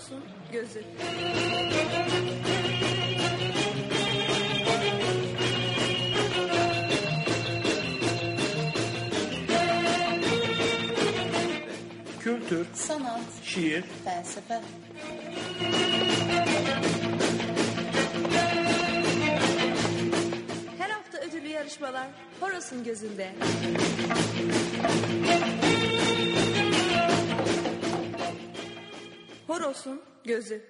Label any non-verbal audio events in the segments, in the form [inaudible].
Horos'un Gözü. Kültür, sanat, şiir, felsefe, Her hafta ödüllü yarışmalar Horos'un Gözü'nde. Horos'un Gözü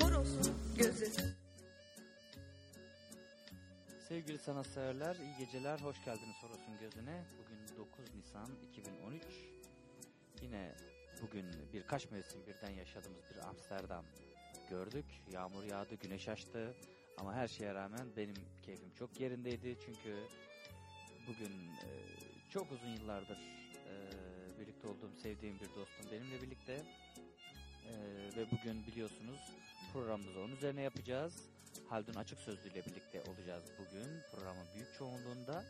Horos'un Gözü Sevgili sanatseverler, iyi geceler, hoş geldiniz Horos'un Gözüne. Bugün 9 Nisan 2013. Yine bugün birkaç mevsim birden yaşadığımız bir Amsterdam gördük. Yağmur yağdı, güneş açtı. Ama her şeye rağmen benim keyfim çok yerindeydi. Çünkü bugün e, çok uzun yıllardır e, birlikte olduğum, sevdiğim bir dostum benimle birlikte. E, ve bugün biliyorsunuz programımızı onun üzerine yapacağız. Haldun Açık Sözlü ile birlikte olacağız bugün programın büyük çoğunluğunda.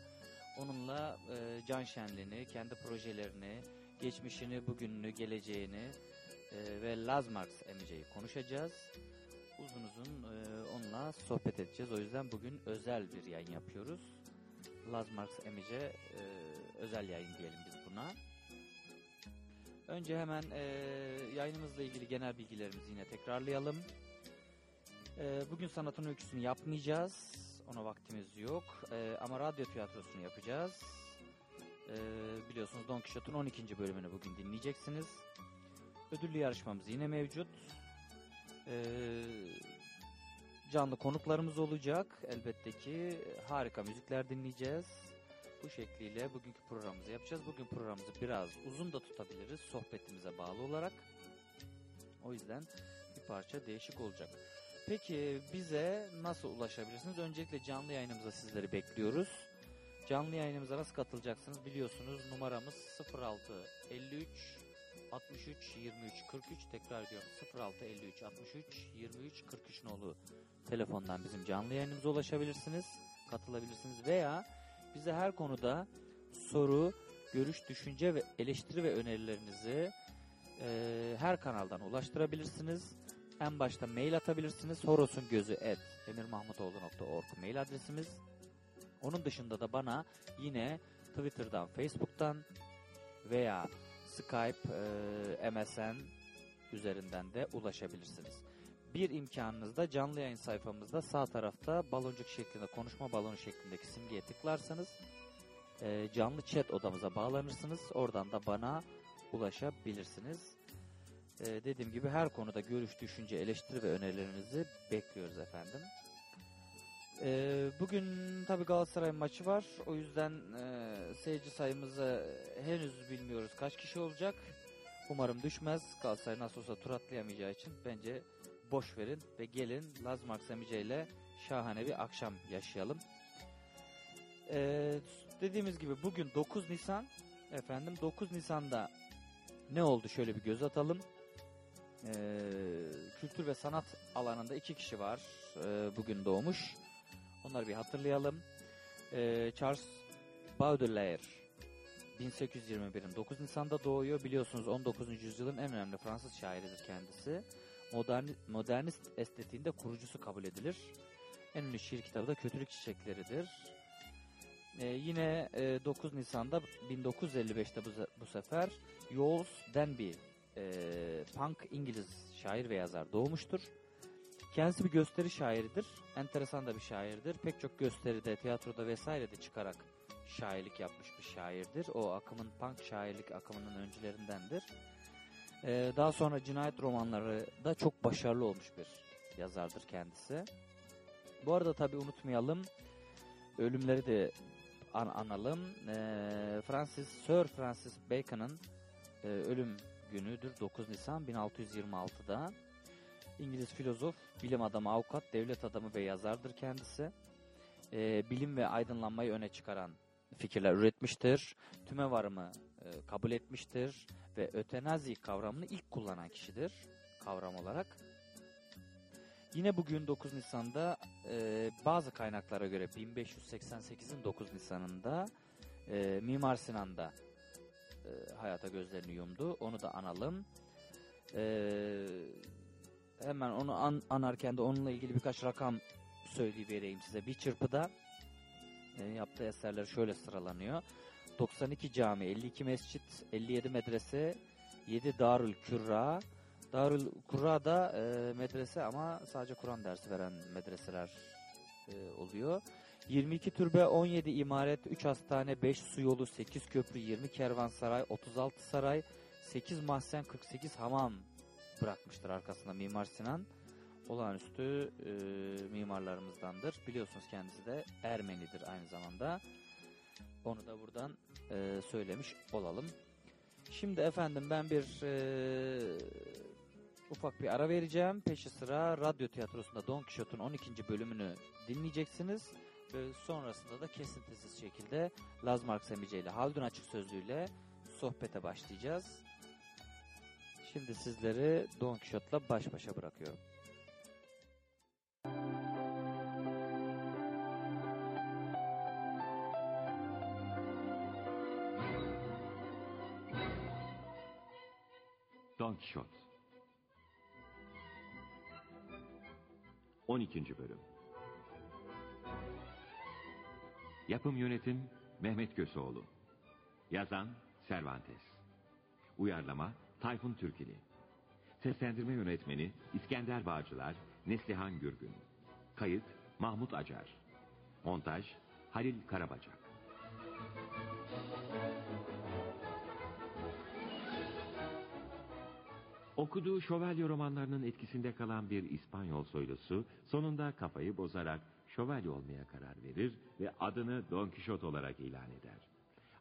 Onunla e, can şenliğini, kendi projelerini, geçmişini, bugününü, geleceğini e, ve Lazmarx emiceyi konuşacağız. Uzun uzun e, onunla sohbet edeceğiz. O yüzden bugün özel bir yayın yapıyoruz. Lazmarx emice e, özel yayın diyelim biz buna. Önce hemen e, yayınımızla ilgili genel bilgilerimizi yine tekrarlayalım. Ee, bugün sanatın öyküsünü yapmayacağız. Ona vaktimiz yok. Ee, ama radyo tiyatrosunu yapacağız. Ee, biliyorsunuz Don Quixote'un 12. bölümünü bugün dinleyeceksiniz. Ödüllü yarışmamız yine mevcut. Ee, canlı konuklarımız olacak. Elbette ki harika müzikler dinleyeceğiz. Bu şekliyle bugünkü programımızı yapacağız. Bugün programımızı biraz uzun da tutabiliriz sohbetimize bağlı olarak. O yüzden bir parça değişik olacak. Peki bize nasıl ulaşabilirsiniz? Öncelikle canlı yayınımıza sizleri bekliyoruz. Canlı yayınımıza nasıl katılacaksınız biliyorsunuz numaramız 06 53 63 23 43 tekrar ediyorum 06 53 63 23 43 nolu telefondan bizim canlı yayınımıza ulaşabilirsiniz katılabilirsiniz veya bize her konuda soru görüş düşünce ve eleştiri ve önerilerinizi e, her kanaldan ulaştırabilirsiniz en başta mail atabilirsiniz. Horosun gözü et emirmahmutoğlu.org mail adresimiz. Onun dışında da bana yine Twitter'dan, Facebook'tan veya Skype, e, MSN üzerinden de ulaşabilirsiniz. Bir imkanınız da canlı yayın sayfamızda sağ tarafta baloncuk şeklinde konuşma balonu şeklindeki simgeye tıklarsanız e, canlı chat odamıza bağlanırsınız. Oradan da bana ulaşabilirsiniz. Ee, dediğim gibi her konuda görüş, düşünce, eleştiri ve önerilerinizi bekliyoruz efendim. Ee, bugün tabi Galatasaray maçı var. O yüzden e, seyirci sayımızı henüz bilmiyoruz kaç kişi olacak. Umarım düşmez. Galatasaray nasıl olsa tur atlayamayacağı için bence boş verin ve gelin Laz Maksamice ile şahane bir akşam yaşayalım. Ee, dediğimiz gibi bugün 9 Nisan efendim 9 Nisan'da ne oldu şöyle bir göz atalım. Ee, kültür ve sanat alanında iki kişi var ee, bugün doğmuş. Onları bir hatırlayalım. Ee, Charles Baudelaire 1821'in 9 Nisan'da doğuyor. Biliyorsunuz 19. yüzyılın en önemli Fransız şairidir kendisi. Modern, modernist estetiğinde kurucusu kabul edilir. En ünlü şiir kitabı da Kötülük Çiçekleridir. Ee, yine e, 9 Nisan'da 1955'te bu, bu sefer Jules Denby e, punk İngiliz şair ve yazar doğmuştur. Kendisi bir gösteri şairidir. Enteresan da bir şairdir. Pek çok gösteride, tiyatroda vesairede çıkarak şairlik yapmış bir şairdir. O akımın punk şairlik akımının öncülerindendir. Ee, daha sonra cinayet romanları da çok başarılı olmuş bir yazardır kendisi. Bu arada tabi unutmayalım ölümleri de an analım. Ee, Francis Sir Francis Bacon'ın e, ölüm günüdür 9 Nisan 1626'da. İngiliz filozof, bilim adamı, avukat, devlet adamı ve yazardır kendisi. Ee, bilim ve aydınlanmayı öne çıkaran fikirler üretmiştir. Tüme varımı e, kabul etmiştir ve ötenazi kavramını ilk kullanan kişidir kavram olarak. Yine bugün 9 Nisan'da e, bazı kaynaklara göre 1588'in 9 Nisan'ında e, Mimar Sinan'da e, hayata gözlerini yumdu. Onu da analım. Ee, hemen onu an, anarken de onunla ilgili birkaç rakam söyleyivereyim size. Bir çırpıda e, yaptığı eserler şöyle sıralanıyor. 92 cami, 52 mescit, 57 medrese, 7 Darül Kürra. Darül Kurra da e, medrese ama sadece Kur'an dersi veren medreseler e, oluyor. 22 türbe, 17 imaret, 3 hastane, 5 su yolu, 8 köprü, 20 kervansaray, 36 saray, 8 mahzen, 48 hamam bırakmıştır arkasında Mimar Sinan. Olağanüstü e, mimarlarımızdandır. Biliyorsunuz kendisi de Ermenidir aynı zamanda. Onu da buradan e, söylemiş olalım. Şimdi efendim ben bir e, ufak bir ara vereceğim. Peşi sıra radyo tiyatrosunda Don Quixote'un 12. bölümünü dinleyeceksiniz. Ve sonrasında da kesintisiz şekilde Laz Mark Semice ile Haldun Açık Sözlü ile sohbete başlayacağız. Şimdi sizleri Don Quixote'la baş başa bırakıyorum. Don Quixote 12. Bölüm. Yapım Yönetim Mehmet Köseoğlu. Yazan Cervantes. Uyarlama Tayfun Türkili. Seslendirme Yönetmeni İskender Bağcılar Neslihan Gürgün. Kayıt Mahmut Acar. Montaj Halil Karabacak Okuduğu şövalye romanlarının etkisinde kalan bir İspanyol soylusu sonunda kafayı bozarak şövalye olmaya karar verir ve adını Don Quixote olarak ilan eder.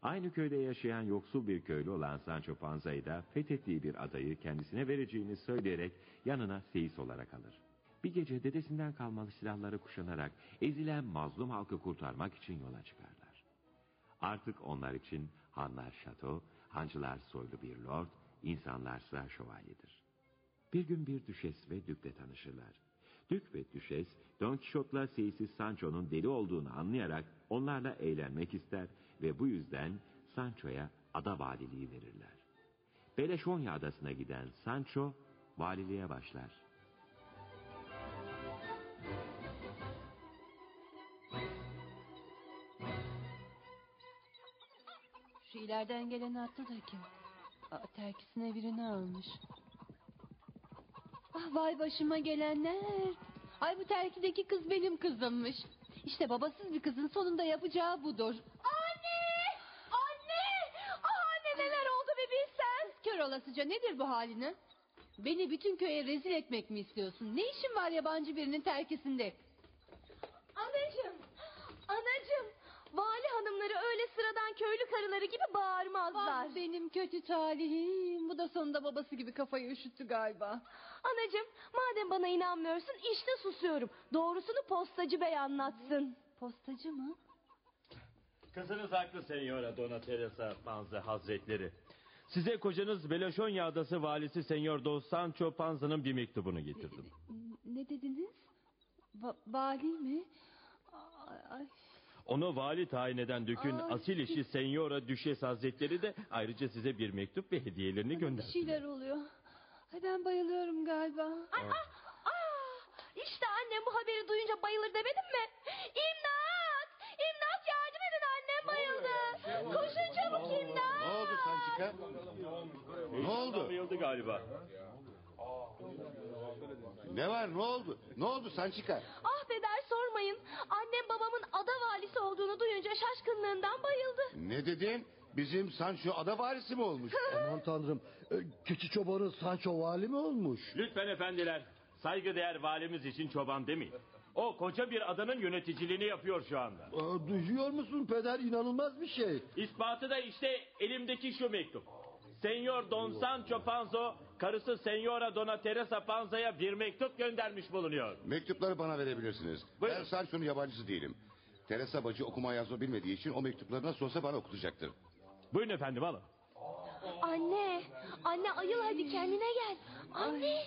Aynı köyde yaşayan yoksul bir köylü olan Sancho Panza'yı da fethettiği bir adayı kendisine vereceğini söyleyerek yanına seyis olarak alır. Bir gece dedesinden kalmalı silahları kuşanarak ezilen mazlum halkı kurtarmak için yola çıkarlar. Artık onlar için hanlar şato, hancılar soylu bir lord, insanlarsa şövalyedir. Bir gün bir düşes ve dükle tanışırlar. Dük ve düşes Don Quixote'la seyisiz Sancho'nun deli olduğunu anlayarak onlarla eğlenmek ister ve bu yüzden Sancho'ya ada valiliği verirler. Beleşonya adasına giden Sancho valiliğe başlar. Şu ileriden gelen atlı da kim? Aa, terkisine birini almış. Ah vay başıma gelenler. Ay bu terkideki kız benim kızımmış. İşte babasız bir kızın sonunda yapacağı budur. Anne! Anne! Ah anne neler oldu bir bilsen. Kör olasıca nedir bu halini? Beni bütün köye rezil etmek mi istiyorsun? Ne işin var yabancı birinin terkisinde? Anacığım! Anacığım! Vali hanımları öyle karıları gibi bağırmazlar. Ah benim kötü talihim. Bu da sonunda babası gibi kafayı üşüttü galiba. Anacığım madem bana inanmıyorsun işte susuyorum. Doğrusunu postacı bey anlatsın. Postacı mı? Kızınız haklı Senyora Dona Teresa Panza Hazretleri. Size kocanız Beloşonya Adası valisi Senyor Dos Sancho Panza'nın bir mektubunu getirdim. Ne dediniz? Va- vali mi? Ay, ay. Onu vali tayin eden Dük'ün Ay. asil eşi Senyora Düşes Hazretleri de ayrıca size bir mektup ve hediyelerini Bir gönderdi. şeyler oluyor. Ay ben bayılıyorum galiba. Ay, ah, ah, işte annem bu haberi duyunca bayılır demedim mi? İmdat! İmdat yardım edin annem bayıldı. Koşun çabuk imdat. Ne oldu Sançika? Ne oldu? Bayıldı galiba. Ne var ne oldu? Ne oldu Sançika? Ah peder sormayın. Annem babamın ada valisi olduğunu duyunca şaşkınlığından bayıldı. Ne dedin? Bizim Sancho ada varisi mi olmuş? [laughs] Aman tanrım. e, Keçi çobanı Sancho vali mi olmuş? Lütfen efendiler, saygıdeğer valimiz için çoban demeyin. O koca bir adanın yöneticiliğini yapıyor şu anda. Aa, Duyuyor musun peder inanılmaz bir şey. İspatı da işte elimdeki şu mektup. Senyor Don Sancho Panzo, karısı Senyora Dona Teresa Panza'ya bir mektup göndermiş bulunuyor. Mektupları bana verebilirsiniz. Buyurun. Ben Sancho'nun yabancısı değilim. Teresa bacı okuma yazma bilmediği için o mektupları nasıl olsa bana okutacaktır. Buyurun efendim alın. Anne, anne ayıl hadi kendine gel. Anne.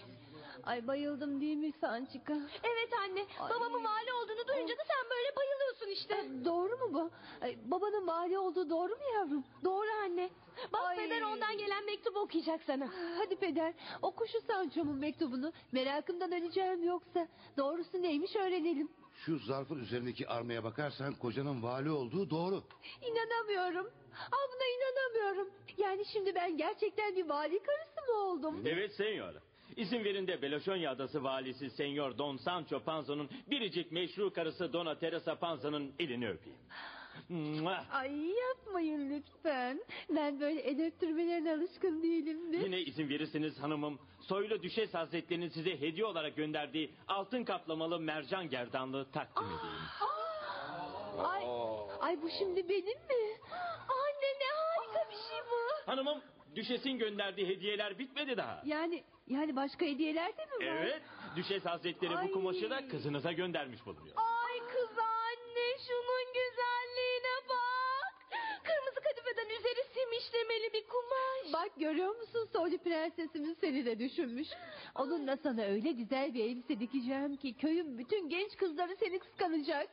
Ay bayıldım değil mi Sançika? Evet anne, babamın vali olduğunu duyunca da sen böyle bayılıyorsun işte. Doğru mu bu? Ay, babanın vali olduğu doğru mu yavrum? Doğru anne. Bak Ay. peder ondan gelen mektubu okuyacak sana. Hadi peder oku şu Sancho'mun mektubunu. Merakımdan öleceğim yoksa. Doğrusu neymiş öğrenelim. Şu zarfın üzerindeki armaya bakarsan kocanın vali olduğu doğru. İnanamıyorum. Aa, buna inanamıyorum. Yani şimdi ben gerçekten bir vali karısı mı oldum? Evet senyor. İzin verin de Beloşonya Adası valisi Senyor Don Sancho Panza'nın biricik meşru karısı Dona Teresa Panza'nın elini öpeyim. Ay yapmayın lütfen. Ben böyle el öptürmelerine alışkın değilimdir. Yine izin verirseniz hanımım, soylu düşes hazretlerinin size hediye olarak gönderdiği altın kaplamalı mercan gerdanlığı takdim edeyim. Ay, ay bu şimdi benim mi? Anne ne harika bir şey bu. Hanımım, düşesin gönderdiği hediyeler bitmedi daha. Yani yani başka hediyeler de mi var? Evet, düşes hazretleri Ay. bu kumaşı da kızınıza göndermiş bulunuyor. Ay kız anne şunun işlemeli bir kumaş. Bak görüyor musun soylu prensesimiz seni de düşünmüş. Onunla sana öyle güzel bir elbise dikeceğim ki köyün bütün genç kızları seni kıskanacak.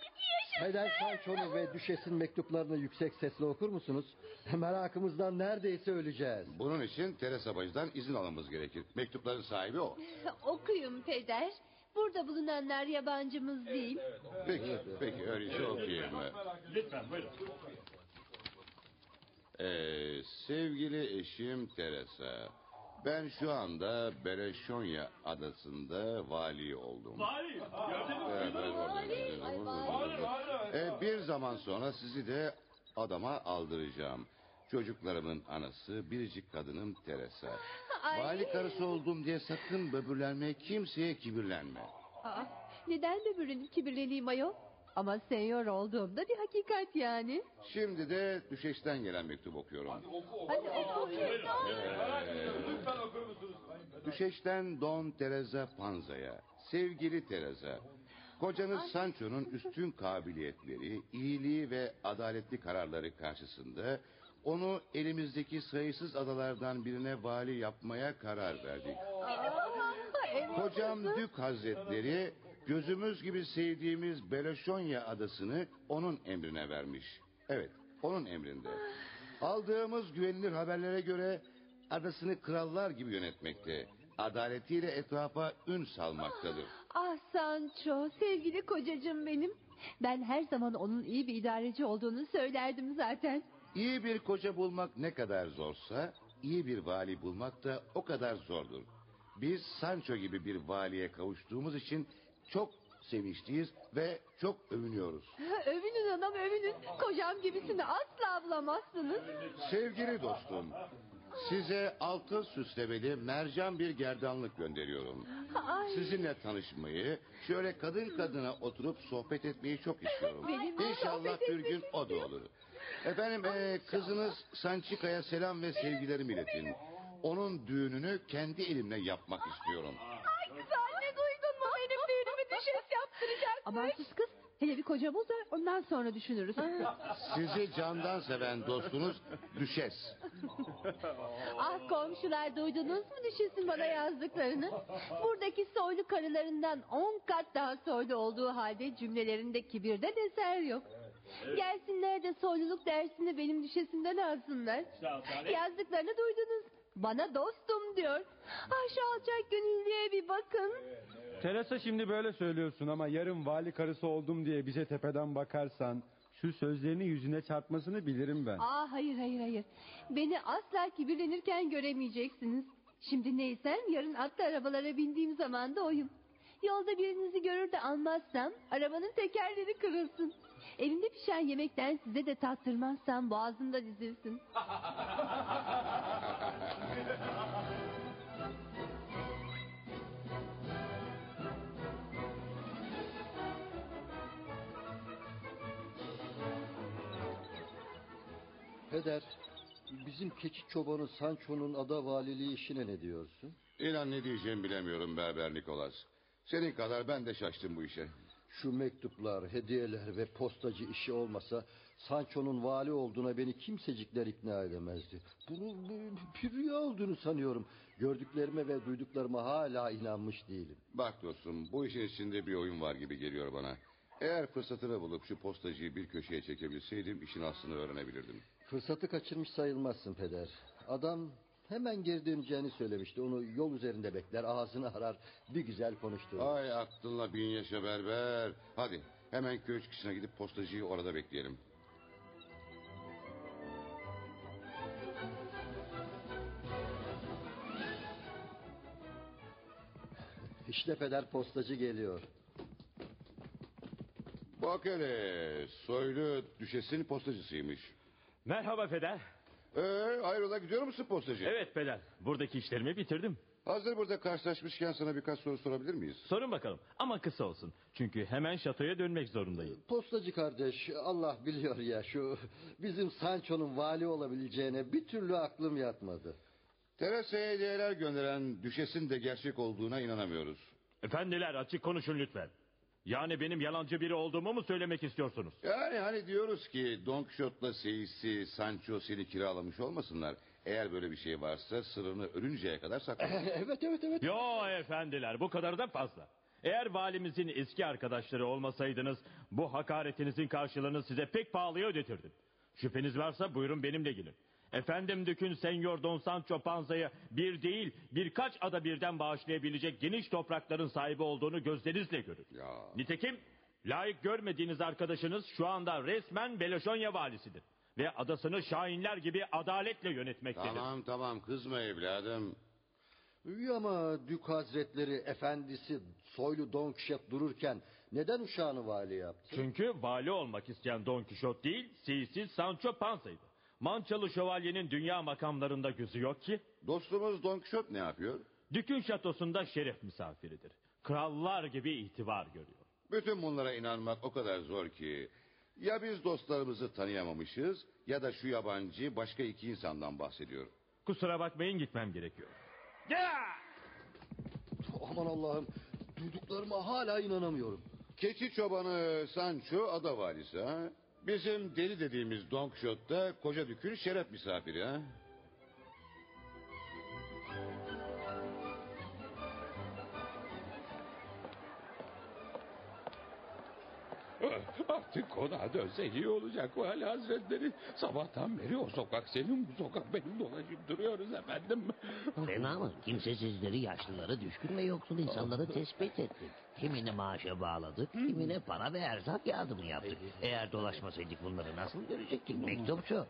Peder Sancho'nun ve Düşes'in mektuplarını yüksek sesle okur musunuz? [laughs] Merakımızdan neredeyse öleceğiz. Bunun için Teresa bacıdan izin almamız gerekir. Mektupların sahibi o. [laughs] Okuyun peder. Burada bulunanlar yabancımız değil. Peki, peki öyleyse okuyayım. Lütfen buyurun. Ee, sevgili eşim Teresa, ben şu anda Bereşonya adasında vali oldum. Vali, gördün mü? Evet, evet, evet. Ee, bir zaman sonra sizi de adama aldıracağım. Çocuklarımın anası, biricik kadınım Teresa. Ay. Vali karısı oldum diye sakın böbürlenme, kimseye kibirlenme. Aa, neden böbürlenip kibirleneyim ayol? Ama senyor olduğumda bir hakikat yani. Şimdi de Düşeş'ten gelen mektup okuyorum. Hadi oku. Düşeş'ten Don Teresa Panza'ya. Sevgili Teresa, kocanız Sancho'nun üstün kabiliyetleri, iyiliği ve adaletli kararları karşısında onu elimizdeki sayısız adalardan birine vali yapmaya karar verdik. Kocam Dük Hazretleri gözümüz gibi sevdiğimiz Beloşonya adasını onun emrine vermiş. Evet, onun emrinde. Aldığımız güvenilir haberlere göre adasını krallar gibi yönetmekte. Adaletiyle etrafa ün salmaktadır. Ah Sancho, sevgili kocacığım benim. Ben her zaman onun iyi bir idareci olduğunu söylerdim zaten. İyi bir koca bulmak ne kadar zorsa, iyi bir vali bulmak da o kadar zordur. Biz Sancho gibi bir valiye kavuştuğumuz için çok sevinçliyiz ve çok övünüyoruz. övünün anam övünün. Kocam gibisini asla bulamazsınız. Sevgili dostum, size altın süslemeli mercan bir gerdanlık gönderiyorum. Ay. Sizinle tanışmayı, şöyle kadın kadına oturup sohbet etmeyi çok istiyorum. Benimle İnşallah sohbet bir gün etmek o da olur. Efendim, eee, kızınız Sanchika'ya selam ve sevgilerimi iletin. Onun düğününü kendi elimle yapmak istiyorum. Ay kız anne duydun mu benim düğünümü düşes sus kız. Hele bir koca bul da ondan sonra düşünürüz. [laughs] Sizi candan seven dostunuz Düşes. ah komşular duydunuz mu düşesin bana yazdıklarını? Buradaki soylu karılarından on kat daha soylu olduğu halde cümlelerinde kibirden eser yok. Gelsinler de soyluluk dersini benim düşesimden alsınlar. Yazdıklarını duydunuz. Bana dostum diyor. Ah şu alçak gönüllüye bir bakın. Teresa şimdi böyle söylüyorsun ama yarın vali karısı oldum diye bize tepeden bakarsan şu sözlerini yüzüne çarpmasını bilirim ben. Aa hayır hayır hayır. Beni asla kibirlenirken göremeyeceksiniz. Şimdi neysem yarın atlı arabalara bindiğim zaman da oyum. Yolda birinizi görür de almazsam arabanın tekerleri kırılsın. Evimde pişen yemekten size de tattırmazsam boğazımda dizilsin. [laughs] Peder, bizim keçi çobanı Sancho'nun ada valiliği işine ne diyorsun? İnan ne diyeceğimi bilemiyorum Berber Nikolas. Senin kadar ben de şaştım bu işe. Şu mektuplar, hediyeler ve postacı işi olmasa Sancho'nun vali olduğuna beni kimsecikler ikna edemezdi. Bunun bu- bir rüya olduğunu sanıyorum. Gördüklerime ve duyduklarıma hala inanmış değilim. Bak dostum bu işin içinde bir oyun var gibi geliyor bana. Eğer fırsatını bulup şu postacıyı bir köşeye çekebilseydim işin aslını öğrenebilirdim. Fırsatı kaçırmış sayılmazsın peder. Adam hemen geri döneceğini söylemişti. Onu yol üzerinde bekler, ağzını arar, bir güzel konuşturur. Ay aklınla bin yaşa berber. Hadi hemen köy çıkışına gidip postacıyı orada bekleyelim. İşte peder postacı geliyor. Bak hele soylu düşesin postacısıymış. Merhaba peder. Ee, hayrola gidiyor musun postacı? Evet peder. Buradaki işlerimi bitirdim. Hazır burada karşılaşmışken sana birkaç soru sorabilir miyiz? Sorun bakalım ama kısa olsun. Çünkü hemen şatoya dönmek zorundayım. Postacı kardeş Allah biliyor ya şu bizim Sancho'nun vali olabileceğine bir türlü aklım yatmadı. Teresa'ya hediyeler gönderen düşesin de gerçek olduğuna inanamıyoruz. Efendiler açık konuşun lütfen. Yani benim yalancı biri olduğumu mu söylemek istiyorsunuz? Yani hani diyoruz ki Don Quixote'la Seyisi, Sancho seni kiralamış olmasınlar. Eğer böyle bir şey varsa sırrını ölünceye kadar sakla. [laughs] evet evet evet. Yo efendiler bu kadar da fazla. Eğer valimizin eski arkadaşları olmasaydınız bu hakaretinizin karşılığını size pek pahalıya ödetirdim. Şüpheniz varsa buyurun benimle gelin. Efendim Dükün Senyor Don Sancho Panza'ya bir değil birkaç ada birden bağışlayabilecek geniş toprakların sahibi olduğunu gözlerinizle görün. Ya. Nitekim layık görmediğiniz arkadaşınız şu anda resmen Beloşonya valisidir. Ve adasını şahinler gibi adaletle yönetmektedir. Tamam tamam kızma evladım. İyi ama Dük Hazretleri efendisi soylu Don Quixote dururken neden uşağını vali yaptı? Çünkü vali olmak isteyen Don Quixote değil, siyasi Sancho Panza'ydı. Mançalı şövalyenin dünya makamlarında gözü yok ki. Dostumuz Don Quixote ne yapıyor? Dükün şatosunda şeref misafiridir. Krallar gibi itibar görüyor. Bütün bunlara inanmak o kadar zor ki... ...ya biz dostlarımızı tanıyamamışız... ...ya da şu yabancı başka iki insandan bahsediyor. Kusura bakmayın gitmem gerekiyor. Ya! Aman Allah'ım duyduklarıma hala inanamıyorum. Keçi çobanı Sancho ada valisi ha? Bizim deli dediğimiz Don Quixote da koca dükün şeref misafiri ha? Artık konağa dönse iyi olacak Vali Hazretleri. Sabahtan beri o sokak senin bu sokak benim dolaşıp duruyoruz efendim. Fena mı? Kimsesizleri, yaşlıları, düşkün ve yoksul insanları tespit ettik. Kimini maaşa bağladık, kimine para ve erzak yardımı yaptık. Eğer dolaşmasaydık bunları nasıl görecektik mektupçu?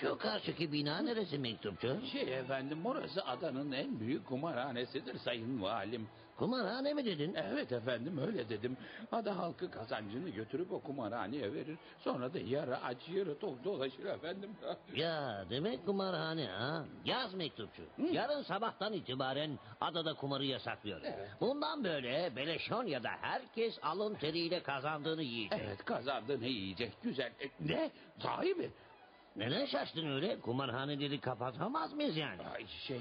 Şu karşıki bina neresi mektupçu? Şey efendim orası adanın en büyük kumarhanesidir sayın valim. Kumarhane mi dedin? Evet efendim öyle dedim. Ada halkı kazancını götürüp o kumarhaneye verir. Sonra da yarı aç yarı tok dolaşır efendim. [laughs] Ya demek kumarhane ha? Yaz mektupçu. Yarın sabahtan itibaren adada kumarı yasaklıyor. Bundan böyle Beleşonya'da herkes alın teriyle kazandığını yiyecek. Evet kazandığını yiyecek güzel. E, ne? Sahi mi? Neden şaştın öyle? Kumarhaneleri kapatamaz mıyız yani? Ay şey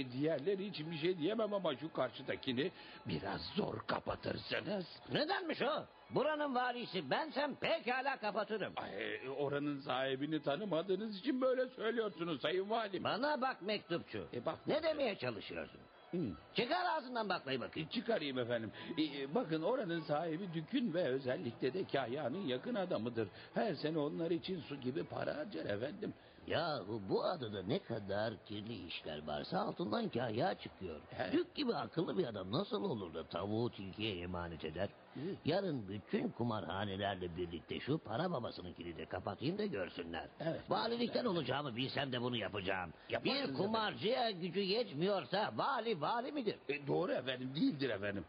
e, diğerleri için bir şey diyemem ama şu karşıdakini biraz zor kapatırsınız. Nedenmiş o? Buranın valisi bensem pekala kapatırım. Ay, oranın sahibini tanımadığınız için böyle söylüyorsunuz sayın valim. Bana bak mektupçu. E, bak- Ne demeye çalışıyorsun? Hı. Çıkar ağzından baklayı bakayım. Çıkarayım efendim. Ee, bakın oranın sahibi Dükün ve özellikle de Kahya'nın yakın adamıdır. Her sene onlar için su gibi para harcar efendim. Yahu bu adada ne kadar kirli işler varsa altından kaya çıkıyor. Dük gibi akıllı bir adam nasıl olur da tavuğu tilkiye emanet eder? Yarın bütün kumarhanelerle birlikte şu para babasınınkini de kapatayım da görsünler. Evet. Valilikten olacağımı bilsem de bunu yapacağım. Yaparsınız bir kumarcıya gücü yetmiyorsa vali vali midir? E, doğru efendim değildir efendim.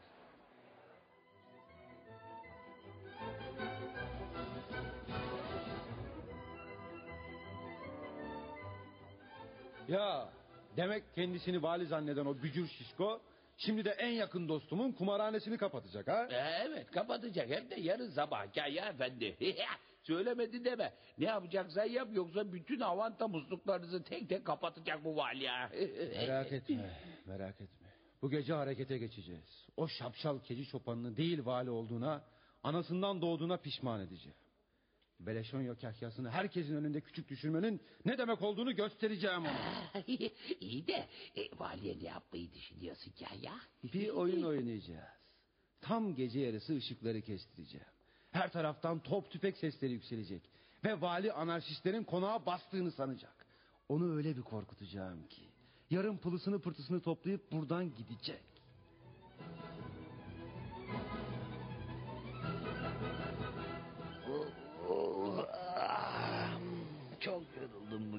Ya demek kendisini vali zanneden o bücür şişko şimdi de en yakın dostumun kumarhanesini kapatacak ha? E, evet kapatacak hem de yarın sabah Kahya efendi. [laughs] Söylemedi deme. Ne yapacaksan yap yoksa bütün avanta musluklarınızı tek tek kapatacak bu vali ya. [laughs] Merak etme, merak etme. Bu gece harekete geçeceğiz. O şapşal keçi çobanını değil vali olduğuna, anasından doğduğuna pişman edeceğim. Beleşonyo kahyasını herkesin önünde küçük düşürmenin ne demek olduğunu göstereceğim ona. [laughs] İyi de e, valiye ne yapmayı düşünüyorsun Kahya? Bir oyun oynayacağız. Tam gece yarısı ışıkları kestireceğim. Her taraftan top tüfek sesleri yükselecek. Ve vali anarşistlerin konağa bastığını sanacak. Onu öyle bir korkutacağım ki. Yarın pılısını pırtısını toplayıp buradan gidecek.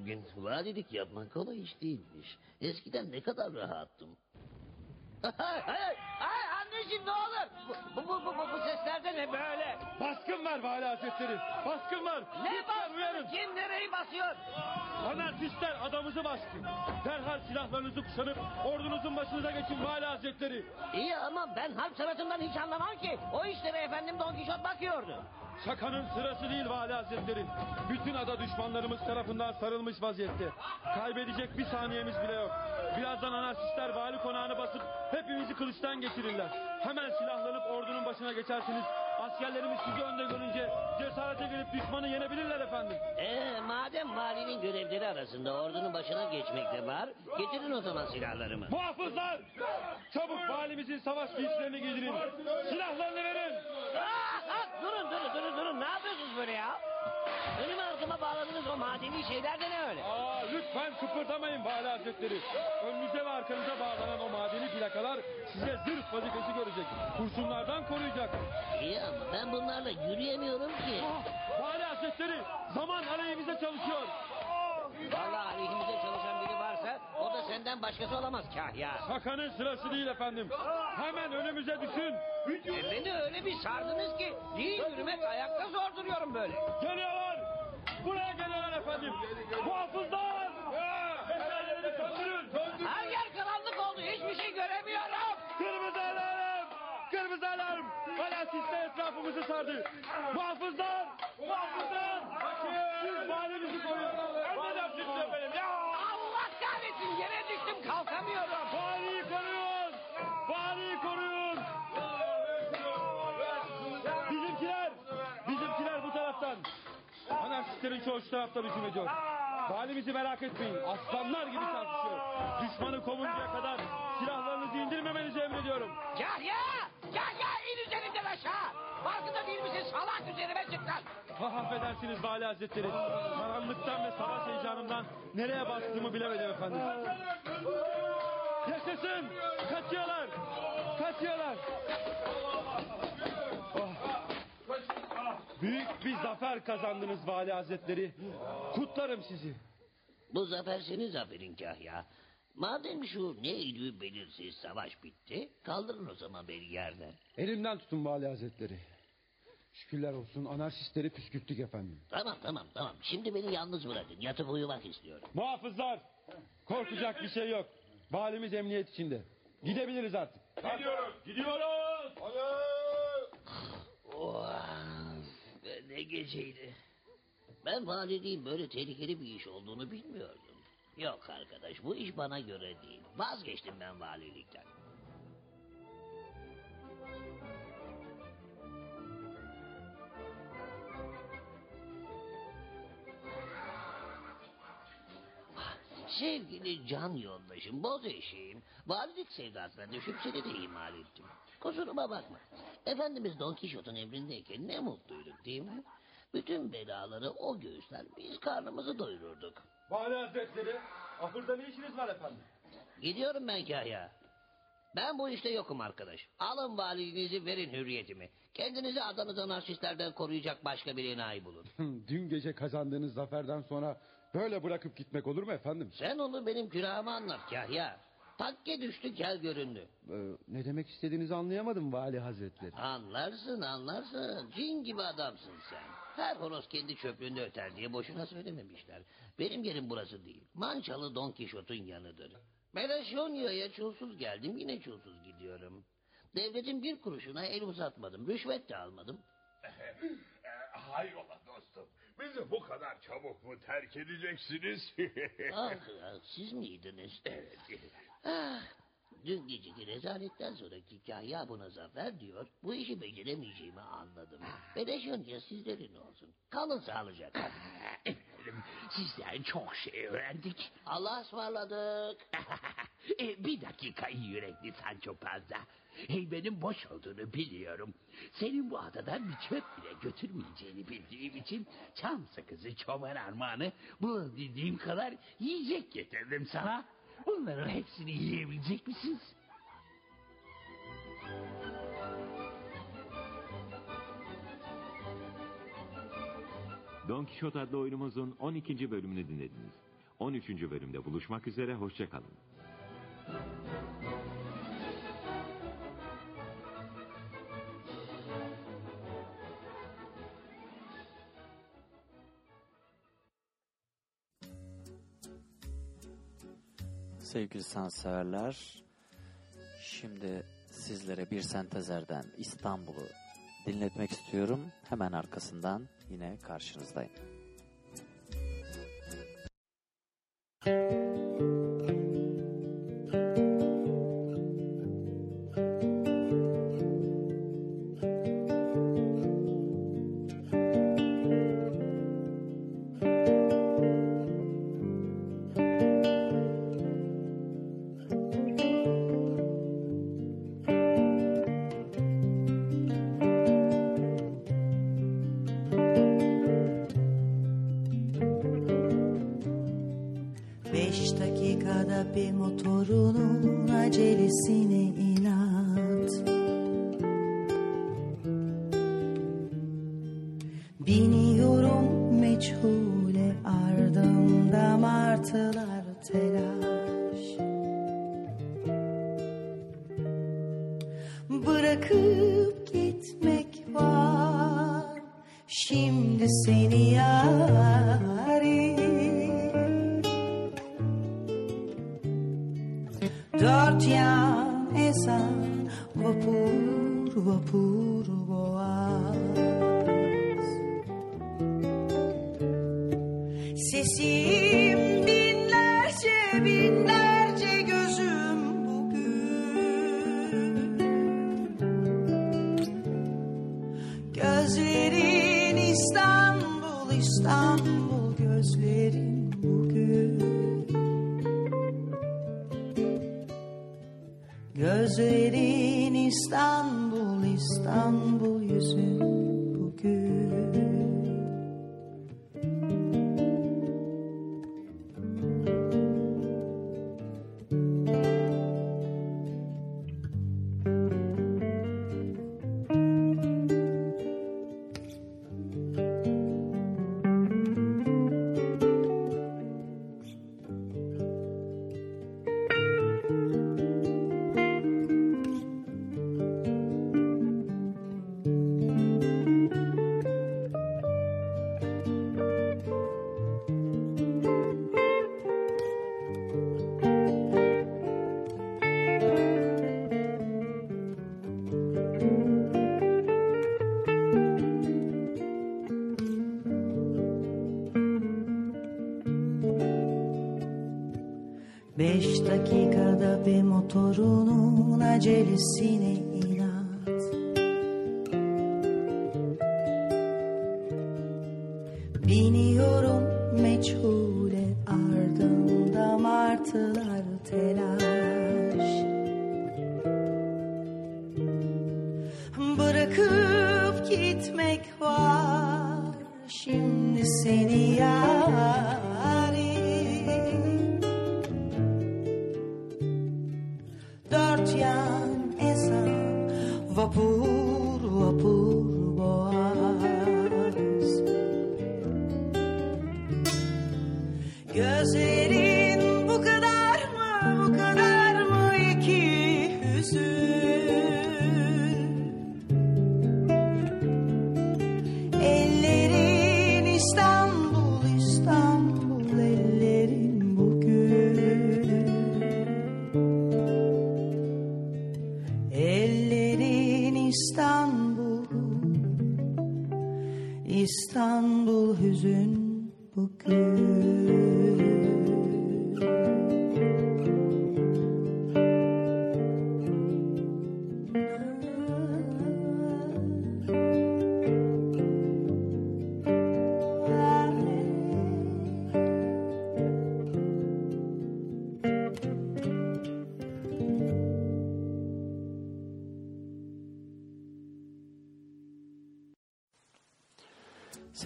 Bugün. Valilik yapmak kolay iş değilmiş. Eskiden ne kadar rahattım. Ay, ay, anneciğim ne olur. Bu, bu, bu, bu, bu sesler de ne böyle? Baskın var Vali Hazretleri. Baskın var. Ne Lütfen uyarın. Kim nereyi basıyor? Anarşistler adamızı bastı. Derhal silahlarınızı kuşanıp ordunuzun başınıza geçin Vali Hazretleri. İyi ama ben harp sanatından hiç anlamam ki. O işlere efendim Don Kişot bakıyordu. Şakanın sırası değil Vali Hazretleri. Bütün ada düşmanlarımız tarafından sarılmış vaziyette. Kaybedecek bir saniyemiz bile yok. Birazdan anarşistler vali konağını basıp hepimizi kılıçtan geçirirler. Hemen silahlanıp ordunun başına geçersiniz. Askerlerimiz sizi önde görünce cesarete gelip düşmanı yenebilirler efendim. Ee, madem valinin görevleri arasında ordunun başına geçmek de var, getirin o zaman silahlarımı. Muhafızlar! Çabuk valimizin savaş giysilerini giydirin. Silahlarını verin. Ah, ah, durun durun durun durun ne yapıyorsunuz böyle ya? Önüme ardıma bağladığınız o madeni şeyler de ne öyle? Aa, lütfen kıpırdamayın Vali Hazretleri. Önünüze ve arkanıza bağlanan o madeni plakalar size zırh vazifesi görecek. Kurşunlardan koruyacak. İyi ama ben bunlarla yürüyemiyorum ki. Ah, Vali Hazretleri zaman aleyhimize çalışıyor. Vallahi aleyhimize çalışan biri varsa o da senden başkası olamaz kahya. Şakanın sırası değil efendim. Hemen önümüze düşün. E, beni öyle bir sardınız ki değil yürümek ayakta zor duruyorum böyle. Geliyorlar. Buraya geliyorlar efendim. Muhafızlar. Meşaleleri söndürün. Her yer karanlık oldu hiçbir şey göremiyorum. Kırmızı alarm. Anarşistler etrafımızı sardı. Muhafızlar. Muhafızlar. Siz valimizi koruyun. Emredersiniz efendim. Ya. Allah kahretsin yere düştüm kalkamıyorum. Valiyi koruyun. Valiyi koruyun. Bizimkiler. Bizimkiler bu taraftan. Anarşistlerin çoğu şu taraftan hücum ediyor. Valimizi merak etmeyin. Aslanlar gibi çarpışıyor. Düşmanı kovuncaya kadar silahlarınızı indirmemenizi emrediyorum. Kahya! Kahya in üzerimden aşağı. Farkında değil misin salak üzerime çıktın. Ah, affedersiniz Vali Hazretleri. Karanlıktan ve savaş heyecanından nereye bastığımı bilemedim efendim. Yaşasın! Kaçıyorlar! Kaçıyorlar! Büyük bir zafer kazandınız Vali Hazretleri. Kutlarım sizi. Bu zafer senin zaferin Kahya. Madem şu neydi belirsiz savaş bitti, kaldırın o zaman beni yerden. Elimden tutun vali hazretleri. Şükürler olsun anarşistleri püskürttük efendim. Tamam tamam tamam. Şimdi beni yalnız bırakın. Yatıp uyumak istiyorum. Muhafızlar! Korkacak bir şey yok. Valimiz emniyet içinde. Gidebiliriz artık. Gidiyoruz. Gidiyoruz. Be ne geceydi. Ben valiliğin böyle tehlikeli bir iş olduğunu bilmiyordum. Yok arkadaş bu iş bana göre değil. Vazgeçtim ben valilikten. Sevgili can yoldaşım, boz eşeğim, valilik sevdasına düşüp seni de ihmal ettim. Kusuruma bakma. Efendimiz Don Kişot'un emrindeyken ne mutluyduk değil mi? Bütün belaları o göğüsler biz karnımızı doyururduk. Vali Hazretleri, ahırda ne işiniz var efendim? Gidiyorum ben Kahya. Ben bu işte yokum arkadaş. Alın valiliğinizi verin hürriyetimi. Kendinizi adanız anarşistlerden koruyacak başka bir enayi bulun. Dün gece kazandığınız zaferden sonra böyle bırakıp gitmek olur mu efendim? Sen onu benim külahıma anlat Kahya. Takke düştü kel göründü. Ee, ne demek istediğinizi anlayamadım vali hazretleri. Anlarsın anlarsın. Cin gibi adamsın sen. Her horoz kendi çöplüğünde öter diye boşuna söylememişler. Benim yerim burası değil. Mançalı Don Kişot'un yanıdır. Melaşonya'ya çulsuz geldim yine çulsuz gidiyorum. Devletin bir kuruşuna el uzatmadım. Rüşvet de almadım. [laughs] Hayrola dostum. Bizi bu kadar çabuk mu terk edeceksiniz? [laughs] ah, ah, siz miydiniz? evet. Ah, dün geceki rezaletten sonraki kahya buna zafer diyor. Bu işi beceremeyeceğimi anladım. Melaşonya sizlerin olsun. Kalın sağlıcakla. [laughs] Sizden çok şey öğrendik. Allah'a ısmarladık. [laughs] e, bir dakika iyi yürekli Sancho Panza. Hey benim boş olduğunu biliyorum. Senin bu adadan bir çöp bile götürmeyeceğini bildiğim için çam sakızı çoban armağanı bulabildiğim kadar yiyecek getirdim sana. Bunların hepsini yiyebilecek misiniz? Don Kişot adlı oyunumuzun 12. bölümünü dinlediniz. 13. bölümde buluşmak üzere, hoşçakalın. Sevgili sanatseverler, şimdi sizlere bir sentezerden İstanbul'u dinletmek istiyorum. Hemen arkasından yine karşınızdayım.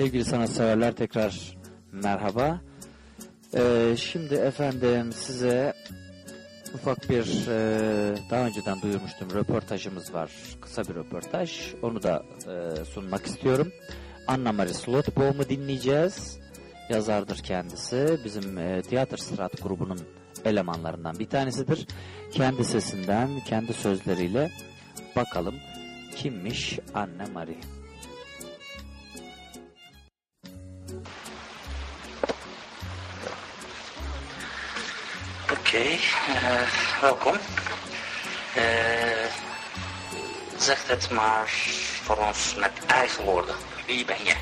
Sevgili sanatseverler tekrar merhaba. Ee, şimdi efendim size ufak bir e, daha önceden duyurmuştum röportajımız var. Kısa bir röportaj. Onu da e, sunmak istiyorum. Anna Marie Slotboom'u dinleyeceğiz. Yazardır kendisi. Bizim e, Tiyatro Strat grubunun elemanlarından bir tanesidir. Kendi sesinden, kendi sözleriyle bakalım kimmiş Anne Marie. Oké, eh, welkom. Eh, zeg het maar voor ons met eigen woorden. Wie ben je?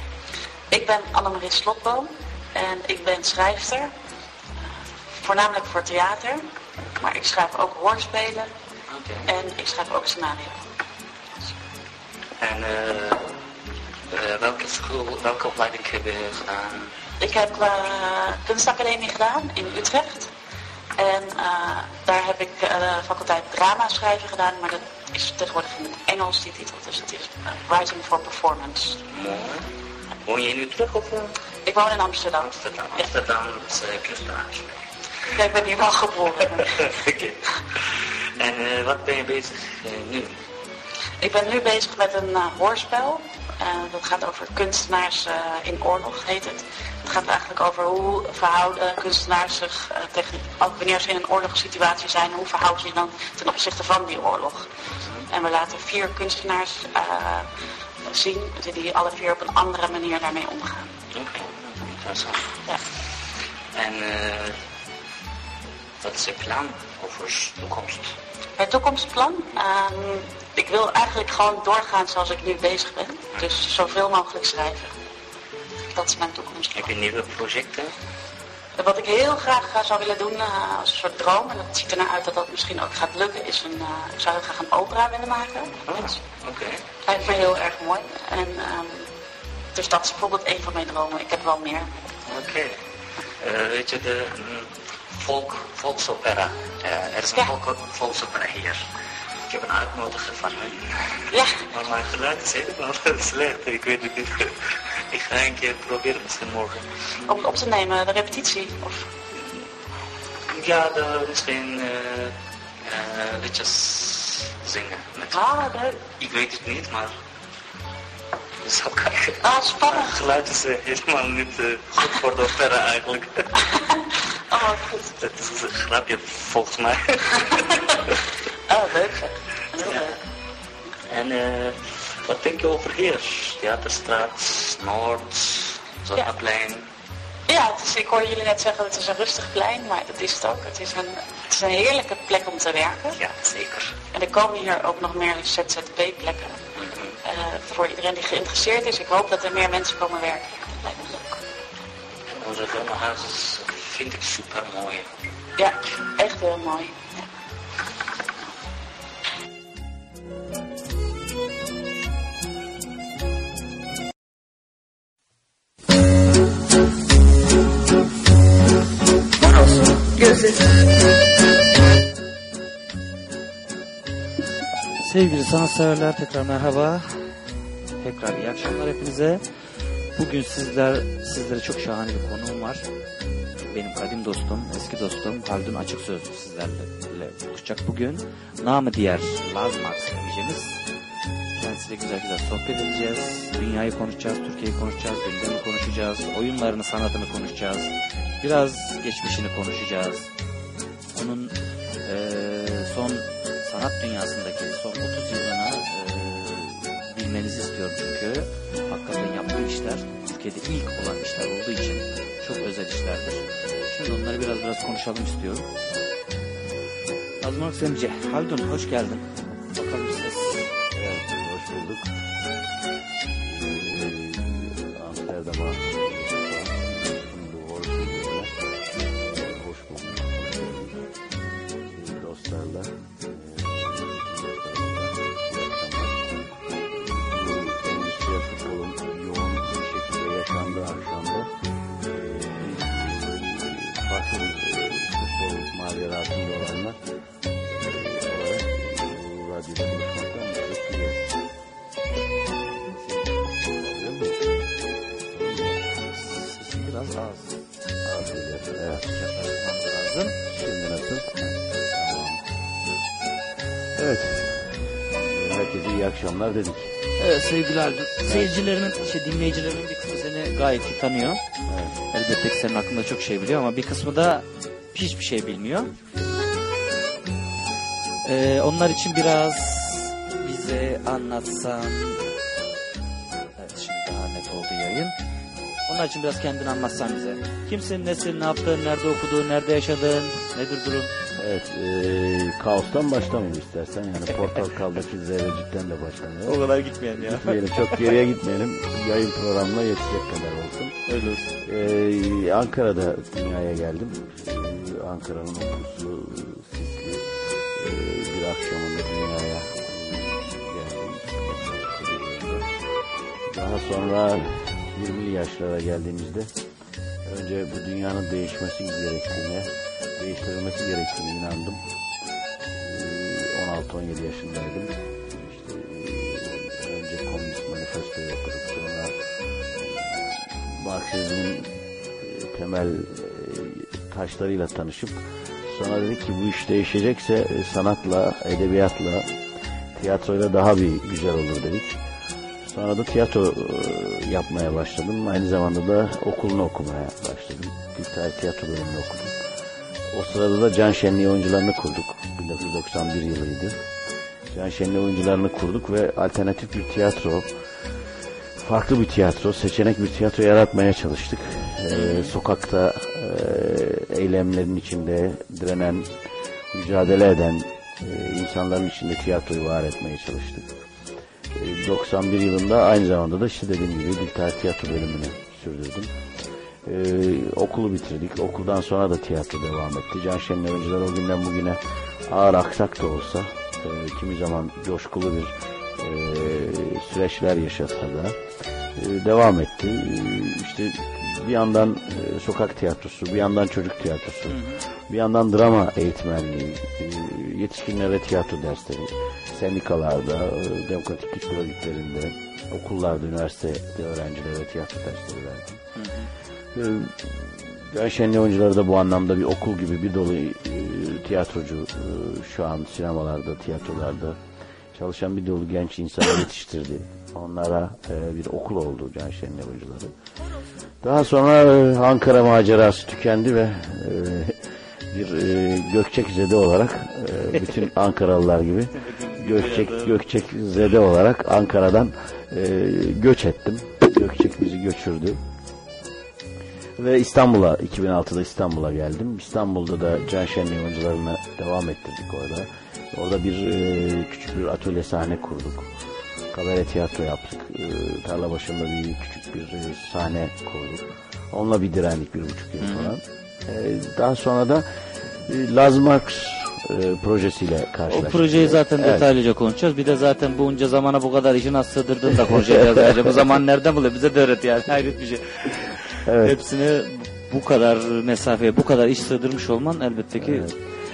Ik ben Annemarie Slotboom en ik ben schrijfster, voornamelijk voor theater, maar ik schrijf ook hoorspelen en ik schrijf ook scenario. En eh, eh, welke school, welke opleiding heb je gedaan? Ik heb uh, kunstacademie gedaan in Utrecht en uh, daar heb ik uh, faculteit drama schrijven gedaan, maar dat is tegenwoordig in het Engels die titel, dus het is Writing for Performance. Mooi. Woon je in Utrecht of? Ik woon in Amsterdam. Amsterdam. Amsterdam is kunstenaars. Ja, ik ben hier wel geboren. [laughs] Oké. En uh, wat ben je bezig uh, nu? Ik ben nu bezig met een uh, hoorspel. Uh, dat gaat over kunstenaars uh, in oorlog, heet het. Het gaat eigenlijk over hoe verhouden kunstenaars zich, uh, tegen, ook wanneer ze in een oorlogssituatie zijn, hoe verhoud je je dan ten opzichte van die oorlog. En we laten vier kunstenaars zien die alle vier op een andere manier daarmee omgaan. Oké, okay. interessant. Ja. En wat is je plan over de toekomst? Het toekomstplan? Um, ik wil eigenlijk gewoon doorgaan zoals ik nu bezig ben. Dus zoveel mogelijk schrijven. Dat is mijn toekomst. Heb je nieuwe projecten? Wat ik heel graag uh, zou willen doen uh, als een soort droom, en dat ziet er naar uit dat dat misschien ook gaat lukken, is een, uh, ik zou heel graag een opera willen maken. Oh, Oké. Okay. Lijkt me heel erg mooi. En, um, dus dat is bijvoorbeeld een van mijn dromen. Ik heb wel meer. Oké. Okay. weet je, de um, volk, volksopera. er is een ja. volk, volksopera hier. Ik heb een uitnodiging van hen. Ja. Maar mijn geluid is helemaal [laughs] slecht. Ik weet het niet. Ik ga een keer proberen misschien morgen. Om op te nemen, de repetitie? Of? Ja, de, misschien uh, uh, liedjes zingen. Met ah, leuk. Ik weet het niet, maar... Je zal kijken. Ah, spannend. Het geluid is uh, helemaal niet uh, goed voor de opera eigenlijk. [laughs] oh, goed. Dat is een grapje, volgens mij. [laughs] oh, leuk. Heel ja. leuk. En uh, wat denk je over hier? Theaterstraat, Noord, Zonneplein. Ja. ja, het is, ik hoorde jullie net zeggen, het is een rustig plein, maar dat is het ook. Het is een, het is een heerlijke plek om te werken. Ja, zeker. En er komen hier ook nog meer ZZP-plekken. Mm -hmm. uh, voor iedereen die geïnteresseerd is. Ik hoop dat er meer mensen komen werken. Dat lijkt me leuk. Onze filmhuis vind ik super mooi. Ja, echt heel mooi. Sevgili sanatseverler tekrar merhaba. Tekrar iyi akşamlar hepinize. Bugün sizler sizlere çok şahane bir konuğum var. Benim kadim dostum, eski dostum Haldun Açık Sözlü sizlerle buluşacak bugün. Namı diğer Laz Max demeyeceğimiz. Kendisiyle güzel güzel sohbet edeceğiz. Dünyayı konuşacağız, Türkiye'yi konuşacağız, gündemi konuşacağız, oyunlarını, sanatını konuşacağız. Biraz geçmişini konuşacağız. Onun e, son sanat dünyasındaki son 30 yılını e, bilmenizi istiyorum çünkü. Hakikaten yaptığı işler Türkiye'de ilk olan işler olduğu için çok özel işlerdir. Şimdi onları biraz biraz konuşalım istiyorum. Azmak Semce, Haldun hoş geldin. Bakalım siz. Evet, hoş bulduk. Ee, Amsterdam'a Evet. Herkese iyi akşamlar dedik. Evet sevgili Albin, seyircilerimin, şey, dinleyicilerimin bir kısmı seni gayet iyi tanıyor. Elbette ki senin hakkında çok şey biliyor ama bir kısmı da hiçbir şey bilmiyor. Ee, onlar için biraz bize anlatsan... Onlar için biraz kendini anlatsan bize. Kimsin, nesin, ne yaptın, nerede okudun, nerede yaşadın, nedir durum? Evet. eee kaostan başlamayayım istersen. Yani Portakal'daki [laughs] zerrecikten de başlamayalım. O kadar gitmeyelim ya. Gitmeyelim. Çok geriye gitmeyelim. Yayın programına yetecek kadar olsun. Öyle olsun. Eee, Ankara'da dünyaya geldim. Eee, Ankara'nın o puslu, sisli eee, bir akşamında dünyaya geldim. Daha sonra 20'li yaşlara geldiğimizde önce bu dünyanın değişmesi gerektiğine, değiştirilmesi gerektiğine inandım. Eee, 16-17 yaşındaydım. İşte eee, önce Komünist Manifesto'yu okuduk. Sonra Marksizmin e, temel e, taşlarıyla tanışıp sonra dedik ki bu iş değişecekse e, sanatla, edebiyatla, tiyatroyla daha bir güzel olur dedik. Sonra da tiyatro e, yapmaya başladım. Aynı zamanda da okulunu okumaya başladım. Bilgisayar tiyatro bölümünü okudum. O sırada da Can Şenliği oyuncularını kurduk. 1991 yılıydı. Can Şenliği oyuncularını kurduk ve alternatif bir tiyatro, farklı bir tiyatro, seçenek bir tiyatro yaratmaya çalıştık. Ee, sokakta e, eylemlerin içinde direnen, mücadele eden e, insanların içinde tiyatroyu var etmeye çalıştık. E, 91 yılında aynı zamanda da işte dediğim gibi Biltar Tiyatro bölümünü sürdürdüm. E, okulu bitirdik. Okuldan sonra da tiyatro devam etti. Can Şen'in oyuncular o günden bugüne ağır aksak da olsa e, kimi zaman coşkulu bir e, süreçler yaşasa da e, devam etti. E, işte bir yandan e, sokak tiyatrosu, bir yandan çocuk tiyatrosu, bir yandan drama eğitmenliği, e, yetişkinlere tiyatro dersleri, sendikalarda, e, demokratiklik örgütlerinde, okullarda, üniversitede öğrencilere tiyatro dersleri verdim. E, Can Şenli oyuncuları da bu anlamda bir okul gibi bir dolu e, tiyatrocu e, şu an sinemalarda, tiyatrolarda çalışan bir dolu genç insanı yetiştirdi. Onlara e, bir okul oldu Şenli oyuncuları. Daha sonra e, Ankara macerası tükendi ve e, bir e, Gökçek Zede olarak e, bütün [laughs] Ankaralılar gibi Gökçek, Gökçek Zede olarak Ankara'dan e, göç ettim. Gökçek bizi göçürdü. Ve İstanbul'a 2006'da İstanbul'a geldim. İstanbul'da da Can Şenliği oyuncularına devam ettirdik orada. Orada bir e, küçük bir atölye sahne kurduk. Kabare tiyatro yaptık. E, tarla başında bir küçük bir e, sahne kurduk. Onunla bir direndik bir buçuk yıl falan. E, daha sonra da e, Laz Marx e, projesiyle O karşılaştık. projeyi zaten Evet. detaylıca konuşacağız. Bir de zaten bunca zamana bu kadar işi nasıl sığdırdın da konuşacağız. [laughs] ayrıca. bu zaman nereden buluyor? Bize de öğret yani. Hayret bir şey. Evet. Hepsini bu kadar mesafeye, bu kadar iş sığdırmış olman elbette ki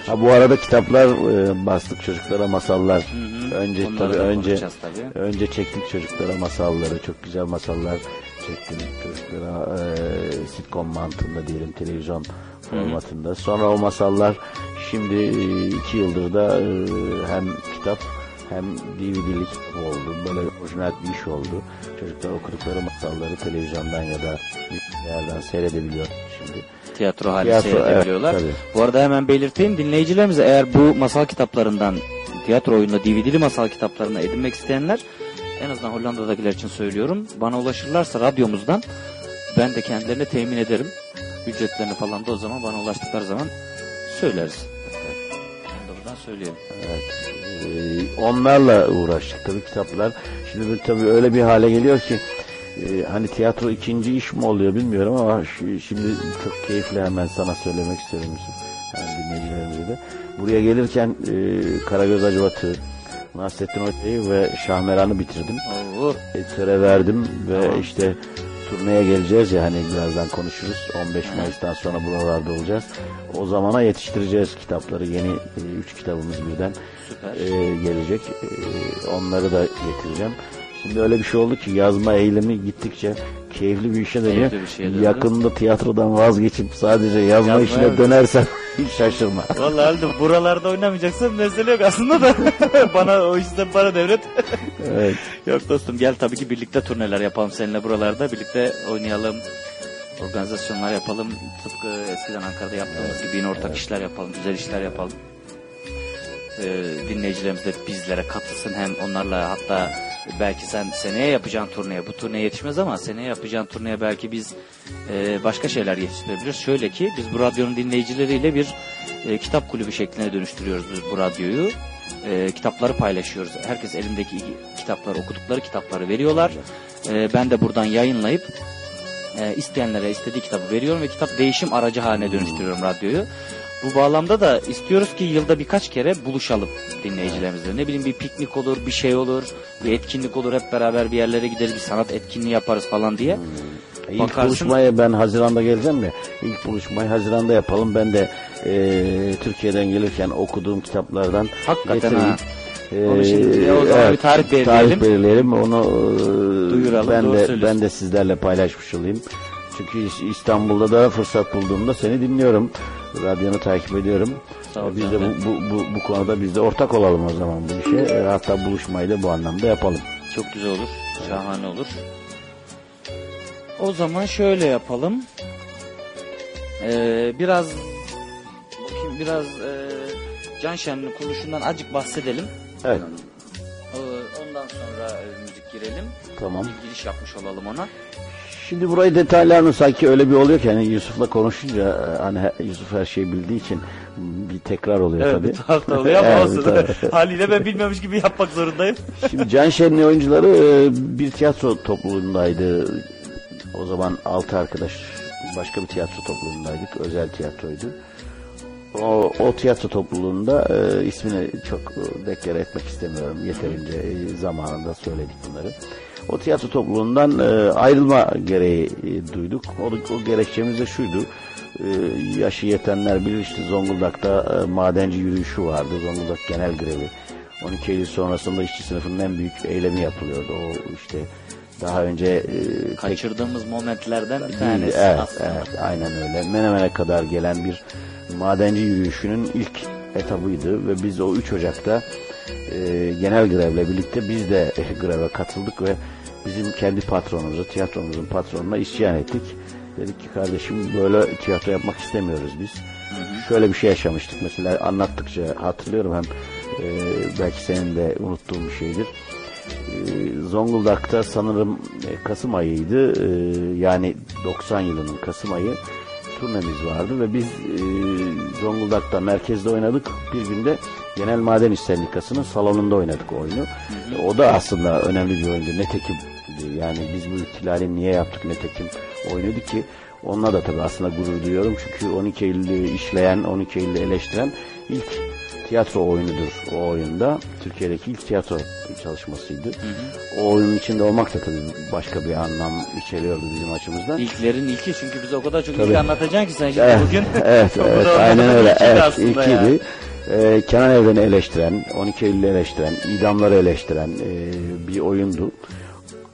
Ha bu arada kitaplar e, bastık çocuklara masallar. hı. Önce Onları tabii önce tabii. önce çektik çocuklara masalları. Çok güzel masallar çektim çocuklara e, sitcom mantığında diyelim televizyon formatında. Sonra o masallar şimdi e, iki yıldır da e, hem kitap hem DVD'lik oldu. Böyle orijinal bir iş oldu. Çocuklar okudukları masalları televizyondan ya da bir yerden seyredebiliyor şimdi. Tiyatro hali Tiyatro, seyredebiliyorlar. evet, tabii. bu arada hemen belirteyim dinleyicilerimize eğer bu masal kitaplarından tiyatro oyununda DVD'li masal kitaplarını edinmek isteyenler en azından Hollanda'dakiler için söylüyorum. Bana ulaşırlarsa radyomuzdan ben de kendilerine temin ederim. Ücretlerini falan da o zaman bana ulaştıkları zaman söyleriz. Onu da buradan söyleyelim. Evet. Ee, onlarla uğraştık tabii kitaplar. Şimdi tabii öyle bir hale geliyor ki e, hani tiyatro ikinci iş mi oluyor bilmiyorum ama şi- şimdi çok keyifli hemen sana söylemek istiyorum. Yani dinleyicilerimize de. Buraya gelirken e, Karagöz Hacivat'ı, Nasrettin Hoca'yı ve Şahmeran'ı bitirdim. Eser'e verdim ve işte turneye geleceğiz ya hani birazdan konuşuruz. 15 Mayıs'tan sonra buralarda olacağız. O zamana yetiştireceğiz kitapları. Yeni 3 kitabımız birden e, gelecek. E, onları da getireceğim. Şimdi öyle bir şey oldu ki yazma eğilimi gittikçe keyifli bir işe dönüyor. Bir şeye. Yakında tiyatrodan vazgeçip sadece yazma Yazmaya işine mı? dönersen [laughs] hiç şaşırma. Vallahi Halide buralarda oynamayacaksan mesele yok aslında da [laughs] bana o yüzden bana devret. Evet. [laughs] yok dostum gel tabii ki birlikte turneler yapalım seninle buralarda birlikte oynayalım. Organizasyonlar yapalım. Tıpkı eskiden Ankara'da yaptığımız gibi yine ortak işler yapalım. Güzel işler yapalım. Ee, dinleyicilerimiz de bizlere katılsın. Hem onlarla hatta belki sen seneye yapacağın turneye bu turneye yetişmez ama seneye yapacağın turneye belki biz e, başka şeyler yetiştirebiliriz. Şöyle ki biz bu radyonun dinleyicileriyle bir e, kitap kulübü şekline dönüştürüyoruz biz bu radyoyu. E, kitapları paylaşıyoruz. Herkes elindeki kitapları okudukları kitapları veriyorlar. E, ben de buradan yayınlayıp e, isteyenlere istediği kitabı veriyorum ve kitap değişim aracı haline dönüştürüyorum radyoyu. Bu bağlamda da istiyoruz ki yılda birkaç kere buluşalım dinleyicilerimizle. Ne bileyim bir piknik olur, bir şey olur, bir etkinlik olur, hep beraber bir yerlere gideriz, bir sanat etkinliği yaparız falan diye. İlk Bakarsın- buluşmaya ben Haziran'da geleceğim ya. İlk buluşmayı Haziran'da yapalım. Ben de e, Türkiye'den gelirken okuduğum kitaplardan Hakikaten getireyim. ha. Onu şimdi o zaman bir tarih belirleyelim. Tarih belirleyelim. Onu e, Duyuralım, Ben de söylüyorsun. ben de sizlerle paylaşmış olayım. Çünkü İs- İstanbul'da da fırsat bulduğumda seni dinliyorum. Radyonu takip ediyorum. Sağ ol biz de bu, bu, bu, bu konuda biz de ortak olalım o zaman bu işe. E, hatta buluşmayı da bu anlamda yapalım. Çok güzel olur, şahane olur. O zaman şöyle yapalım. Ee, biraz bakayım biraz e, Can Şen'in kuruluşundan acık bahsedelim. Evet. Ee, ondan sonra e, müzik girelim. Tamam. Bir giriş yapmış olalım ona. Şimdi burayı detaylarını sanki öyle bir oluyor ki hani Yusuf'la konuşunca hani Yusuf her şeyi bildiği için bir tekrar oluyor Evet tabii. bir tuhaf da oluyor ama Evet, olsun. tabii. [laughs] Haliyle ben bilmemiş gibi yapmak zorundayım. Şimdi Can Şen'in oyuncuları e, bir tiyatro topluluğundaydı. O zaman altı arkadaş başka bir tiyatro topluluğundaydık. Özel tiyatroydu. O, o tiyatro topluluğunda e, ismini çok e, deklare etmek istemiyorum. Yeterince e, zamanında söyledik bunları. O tiyatro topluluğundan e, ayrılma gereği e, duyduk. O, o gerekçemiz de şuydu. E, yaşı yetenler bilir işte Zonguldak'ta e, madenci yürüyüşü vardı. Zonguldak genel grevi. 12 Eylül sonrasında işçi sınıfının en büyük eylemi yapılıyordu. O işte daha önce e, tek- Kaçırdığımız momentlerden bir tanesi evet, aslında. evet, aynen öyle. Menemen'e kadar gelen bir madenci yürüyüşünün ilk etabıydı ve biz o 3 Ocak'ta e, genel grevle birlikte biz de [laughs] greve katıldık ve bizim kendi patronumuzu, tiyatromuzun patronuna isyan ettik. Dedik ki kardeşim böyle tiyatro yapmak istemiyoruz biz. Şöyle bir şey yaşamıştık mesela anlattıkça hatırlıyorum hem e, belki senin de unuttuğun bir şeydir. E, Zonguldak'ta sanırım e, Kasım ayıydı. E, yani 90 yılının Kasım ayı turnemiz vardı ve biz e, Zonguldak'ta merkezde oynadık. Bir günde Genel Maden İş Sendikası'nın salonunda oynadık oyunu. E, O da aslında önemli bir oyundu. Netekim e, yani biz bu ihtilali niye yaptık netekim oyunuydu ki onunla da tabii aslında gurur duyuyorum. Çünkü 12 Eylül'ü işleyen, 12 Eylül'ü eleştiren ilk tiyatro oyunudur o oyunda. Türkiye'deki ilk tiyatro çalışmasıydı. O oyunun içinde olmak da tabii başka bir anlam içeriyordu bizim açımızdan. İlklerin ilki çünkü bize o kadar çok Tabii. ilk anlatacaksın ki sen şimdi Evet, bugün. [laughs] evet, evet aynen öyle. Evet, ilkiydi. yani. Ee, Kenan Evren'i eleştiren, 12 Eylül'ü eleştiren, idamları eleştiren e, bir oyundu.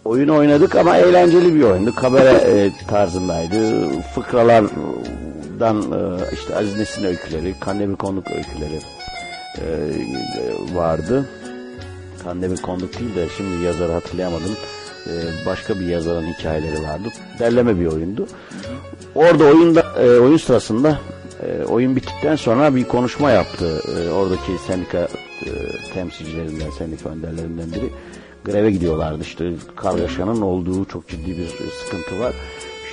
Oyunu oynadık ama eğlenceli bir oyundu. Kabare e, tarzındaydı. Fıkralardan e, işte Aziz Nesin öyküleri, Kandemir Konduk öyküleri e, vardı. Kandemir Konduk değil de şimdi yazarı hatırlayamadım. E, başka bir yazarın hikayeleri vardı. Derleme bir oyundu. Orada oyunda e, oyun sırasında e, oyun bittikten sonra bir konuşma yaptı. E, oradaki sendika e, temsilcilerinden, sendika önderlerinden biri. Greve gidiyorlardı işte kargaşanın olduğu çok ciddi bir sıkıntı var.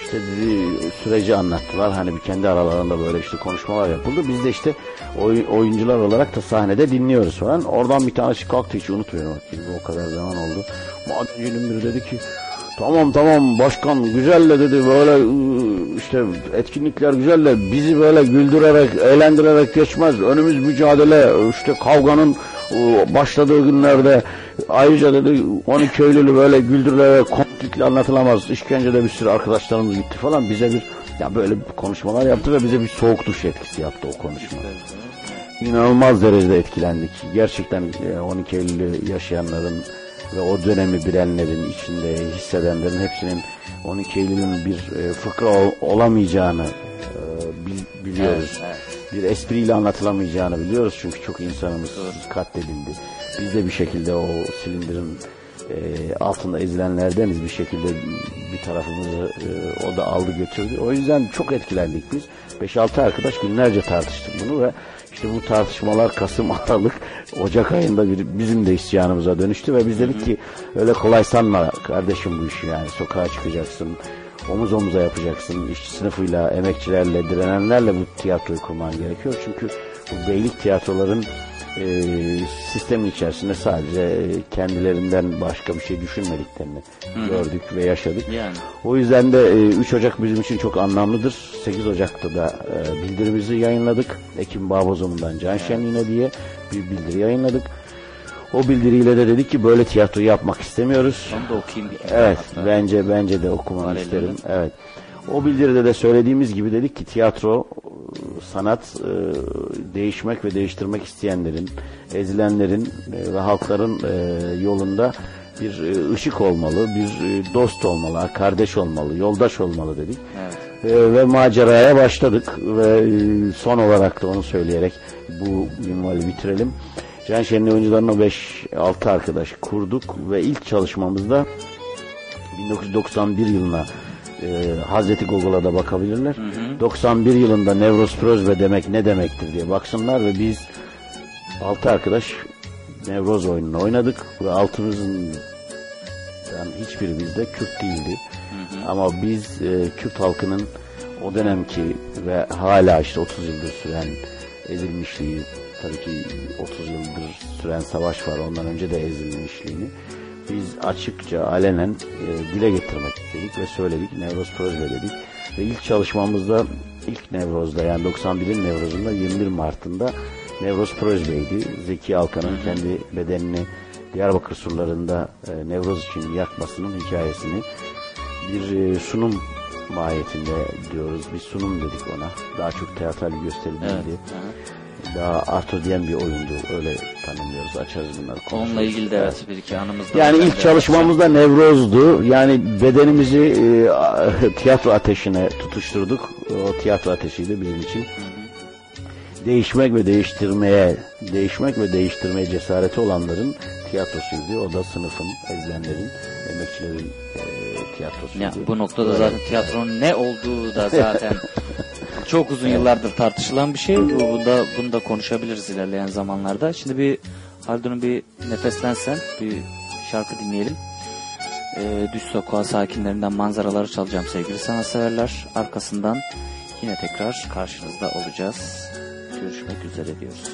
İşte dedi, süreci anlattılar. Hani bir kendi aralarında böyle işte konuşmalar yapıldı. Biz de işte oy- oyuncular olarak da sahnede dinliyoruz falan. Oradan bir tanesi kalktı hiç unutmuyorum. O kadar zaman oldu. Madencinin biri dedi ki Tamam tamam başkan güzel de dedi böyle ıı, işte etkinlikler güzel de bizi böyle güldürerek eğlendirerek geçmez. Önümüz mücadele işte kavganın başladığı günlerde ayrıca dedi 12 Eylül'ü böyle güldürülerek komiklikle anlatılamaz. İşkencede bir sürü arkadaşlarımız gitti falan bize bir ya böyle konuşmalar yaptı ve bize bir soğuk duş etkisi yaptı o konuşma. İnanılmaz derecede etkilendik. Gerçekten e, 12 Eylül'ü yaşayanların ve o dönemi bilenlerin içinde hissedenlerin hepsinin 12 Eylül'ün bir e, fıkra ol- olamayacağını e, bil- biliyoruz. Bir espriyle anlatılamayacağını biliyoruz çünkü çok insanımız katledildi. Biz de bir şekilde o silindirin e, altında ezilenlerdeniz bir şekilde bir tarafımızı e, o da aldı götürdü. O yüzden çok etkilendik biz. 5-6 arkadaş günlerce tartıştık bunu ve işte bu tartışmalar Kasım, [laughs] Aralık, Ocak ayında bir, bizim de isyanımıza dönüştü ve biz dedik ki öyle kolay sanma kardeşim bu işi yani sokağa çıkacaksın, omuz omuza yapacaksın, işçi sınıfıyla, emekçilerle, direnenlerle bu tiyatroyu kurman gerekiyor. Çünkü bu beylik tiyatroların e, sistemin içerisinde sadece e, kendilerinden başka bir şey düşünmediklerini Hı gördük ve yaşadık. Yani. O yüzden de e, 3 Ocak bizim için çok anlamlıdır. 8 Ocak'ta da e, bildirimizi yayınladık. Ekim Bağbozum'dan Can Şenliğine diye bir bildiri yayınladık. O bildiriyle de dedik ki böyle tiyatro yapmak istemiyoruz. Onu da okuyayım bir Evet, hatta. bence bence de okumanı isterim. Evet. O bildiride de söylediğimiz gibi dedik ki tiyatro e, sanat e, değişmek ve değiştirmek isteyenlerin, ezilenlerin e, ve halkların e, yolunda bir e, ışık olmalı, bir e, dost olmalı, kardeş olmalı, yoldaş olmalı dedik. Evet. E, ve maceraya başladık ve e, son olarak da onu söyleyerek bu minvali bitirelim. Can Şenli oyuncularına 5-6 arkadaş kurduk ve ilk çalışmamızda 1991 yılına e, Hazreti Google'a da bakabilirler. 91 yılında Nevroz Prozve demek ne demektir diye baksınlar ve biz 6 arkadaş Nevroz oyununu oynadık ve altımızın yani hiçbiri bizde Kürt değildi. Ama biz e, Kürt halkının o dönemki ve hala işte 30 yıldır süren ezilmişliği tabii ki 30 yıldır süren savaş var ondan önce de ezilmişliğini biz açıkça alenen e, dile getirmek istedik ve söyledik. Nevroz Prozve dedik. Ve ilk çalışmamızda ilk Nevroz'da yani 91'in Nevroz'unda 21 Mart'ında Nevroz Prozve'ydi. Zeki Alkan'ın kendi bedenini Diyarbakır surlarında e, Nevroz için yakmasının hikayesini bir e, sunum mahiyetinde diyoruz. Bir sunum dedik ona. Daha çok teatral bir gösteri değildi. Daha Arthur diyen bir oyundu. Öyle tanımlıyoruz. Açarız bunları. Onunla ilgili de evet bir iki anımız da Yani ilk çalışmamızda Nevroz'du. Yani bedenimizi e, tiyatro ateşine tutuşturduk. O tiyatro ateşiydi bizim için. Değişmek ve değiştirmeye, değişmek ve değiştirmeye cesareti olanların tiyatrosuydu. O da sınıfın, ezilenlerin, emekçilerin e, tiyatrosuydu. Ya, bu noktada Böyle. zaten tiyatronun ne olduğu da zaten [laughs] çok uzun yıllardır tartışılan bir şey. Bu, bu da, bunu da konuşabiliriz ilerleyen zamanlarda. Şimdi bir Haldun'un bir nefeslensen bir şarkı dinleyelim. Ee, Düz Sokağı sakinlerinden manzaraları çalacağım sevgili sanatseverler. Arkasından yine tekrar karşınızda olacağız. Görüşmek üzere diyoruz.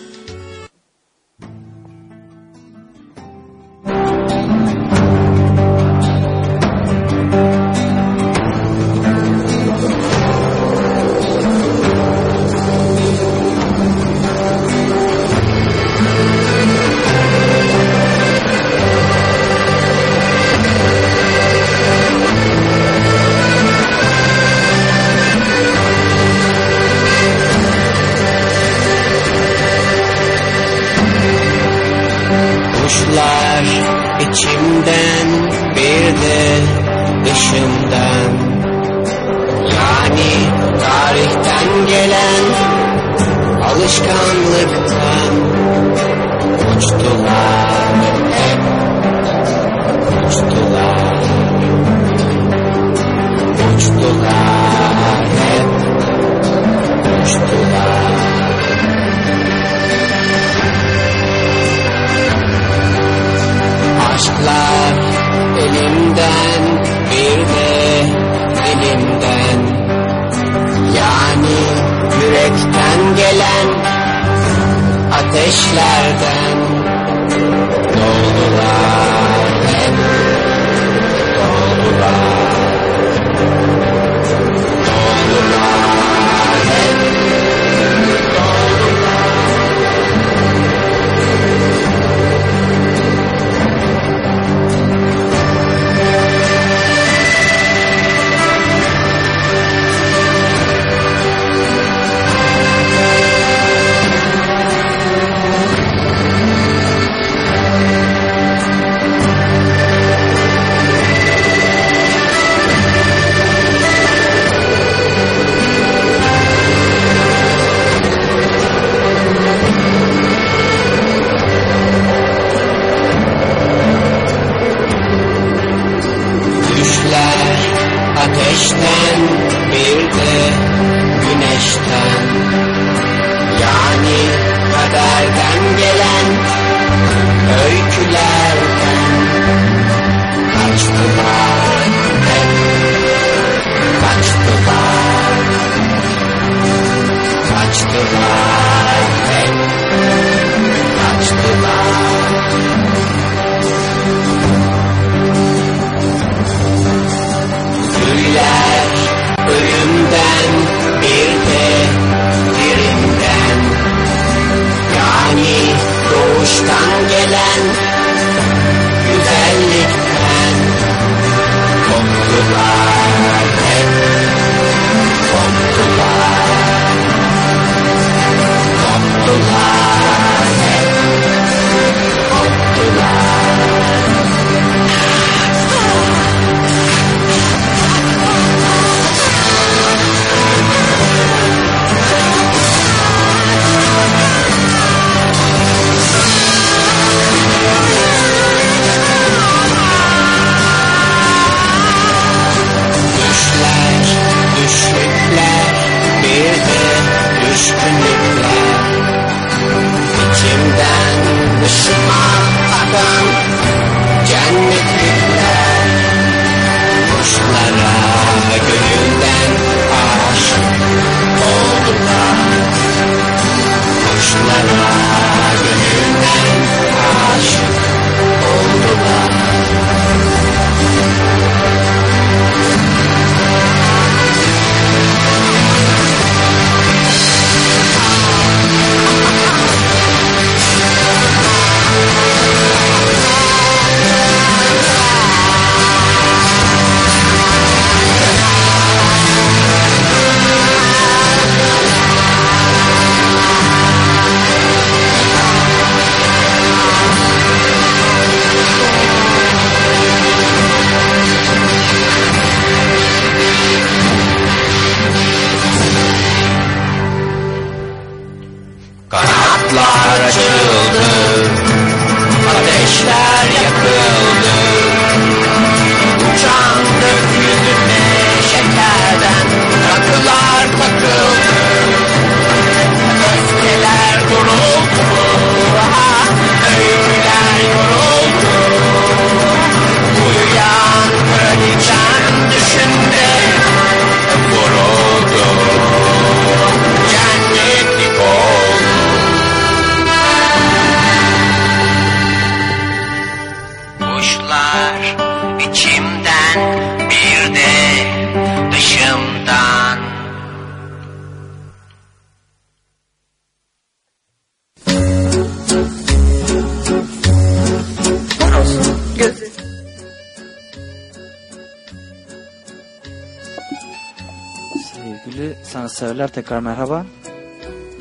Tekrar merhaba.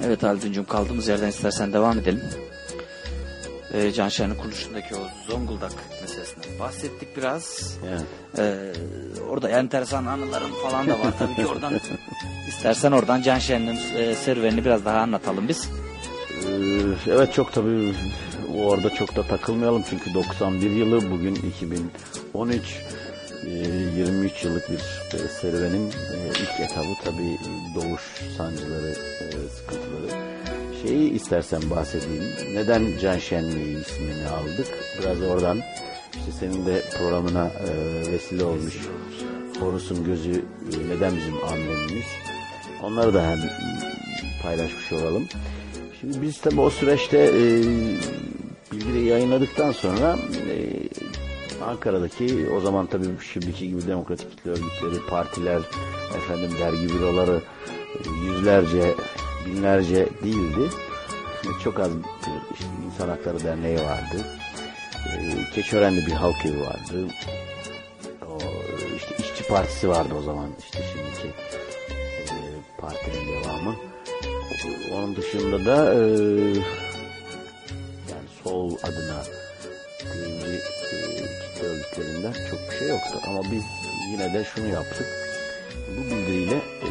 Evet Haldun'cum kaldığımız yerden istersen devam edelim. Ee, Can Şen'in kuruluşundaki o Zonguldak meselesinden bahsettik biraz. Ee, orada enteresan anılarım falan da var tabii ki oradan. istersen oradan Can Şen'in e, serüvenini biraz daha anlatalım biz. Ee, Evet çok tabii orada çok da takılmayalım çünkü 91 yılı bugün 2013 e, 23 yıllık bir serüvenin e, ilk etabı tabii doğuş sancıları, e, sıkıntıları. Şeyi istersen bahsedeyim. Neden Can Şenliği ismini aldık? Biraz oradan işte senin de programına e, vesile olmuş. Horus'un gözü e, neden bizim amblemimiz? Onları da hem paylaşmış olalım. Şimdi biz tabi o süreçte e, yayınladıktan sonra e, Ankara'daki o zaman tabii şimdiki gibi demokratik kitle örgütleri, partiler, efendim dergi büroları e, yüzlerce, binlerce değildi. Çok az bir işte İnsan Hakları Derneği vardı. E, Keçiören'de bir halk evi vardı. O, işte İşçi Partisi vardı o zaman işte şimdiki e, partinin devamı. Onun dışında da yani sol adına yoktu. Ama biz yine de şunu yaptık. Bu bildiriyle e,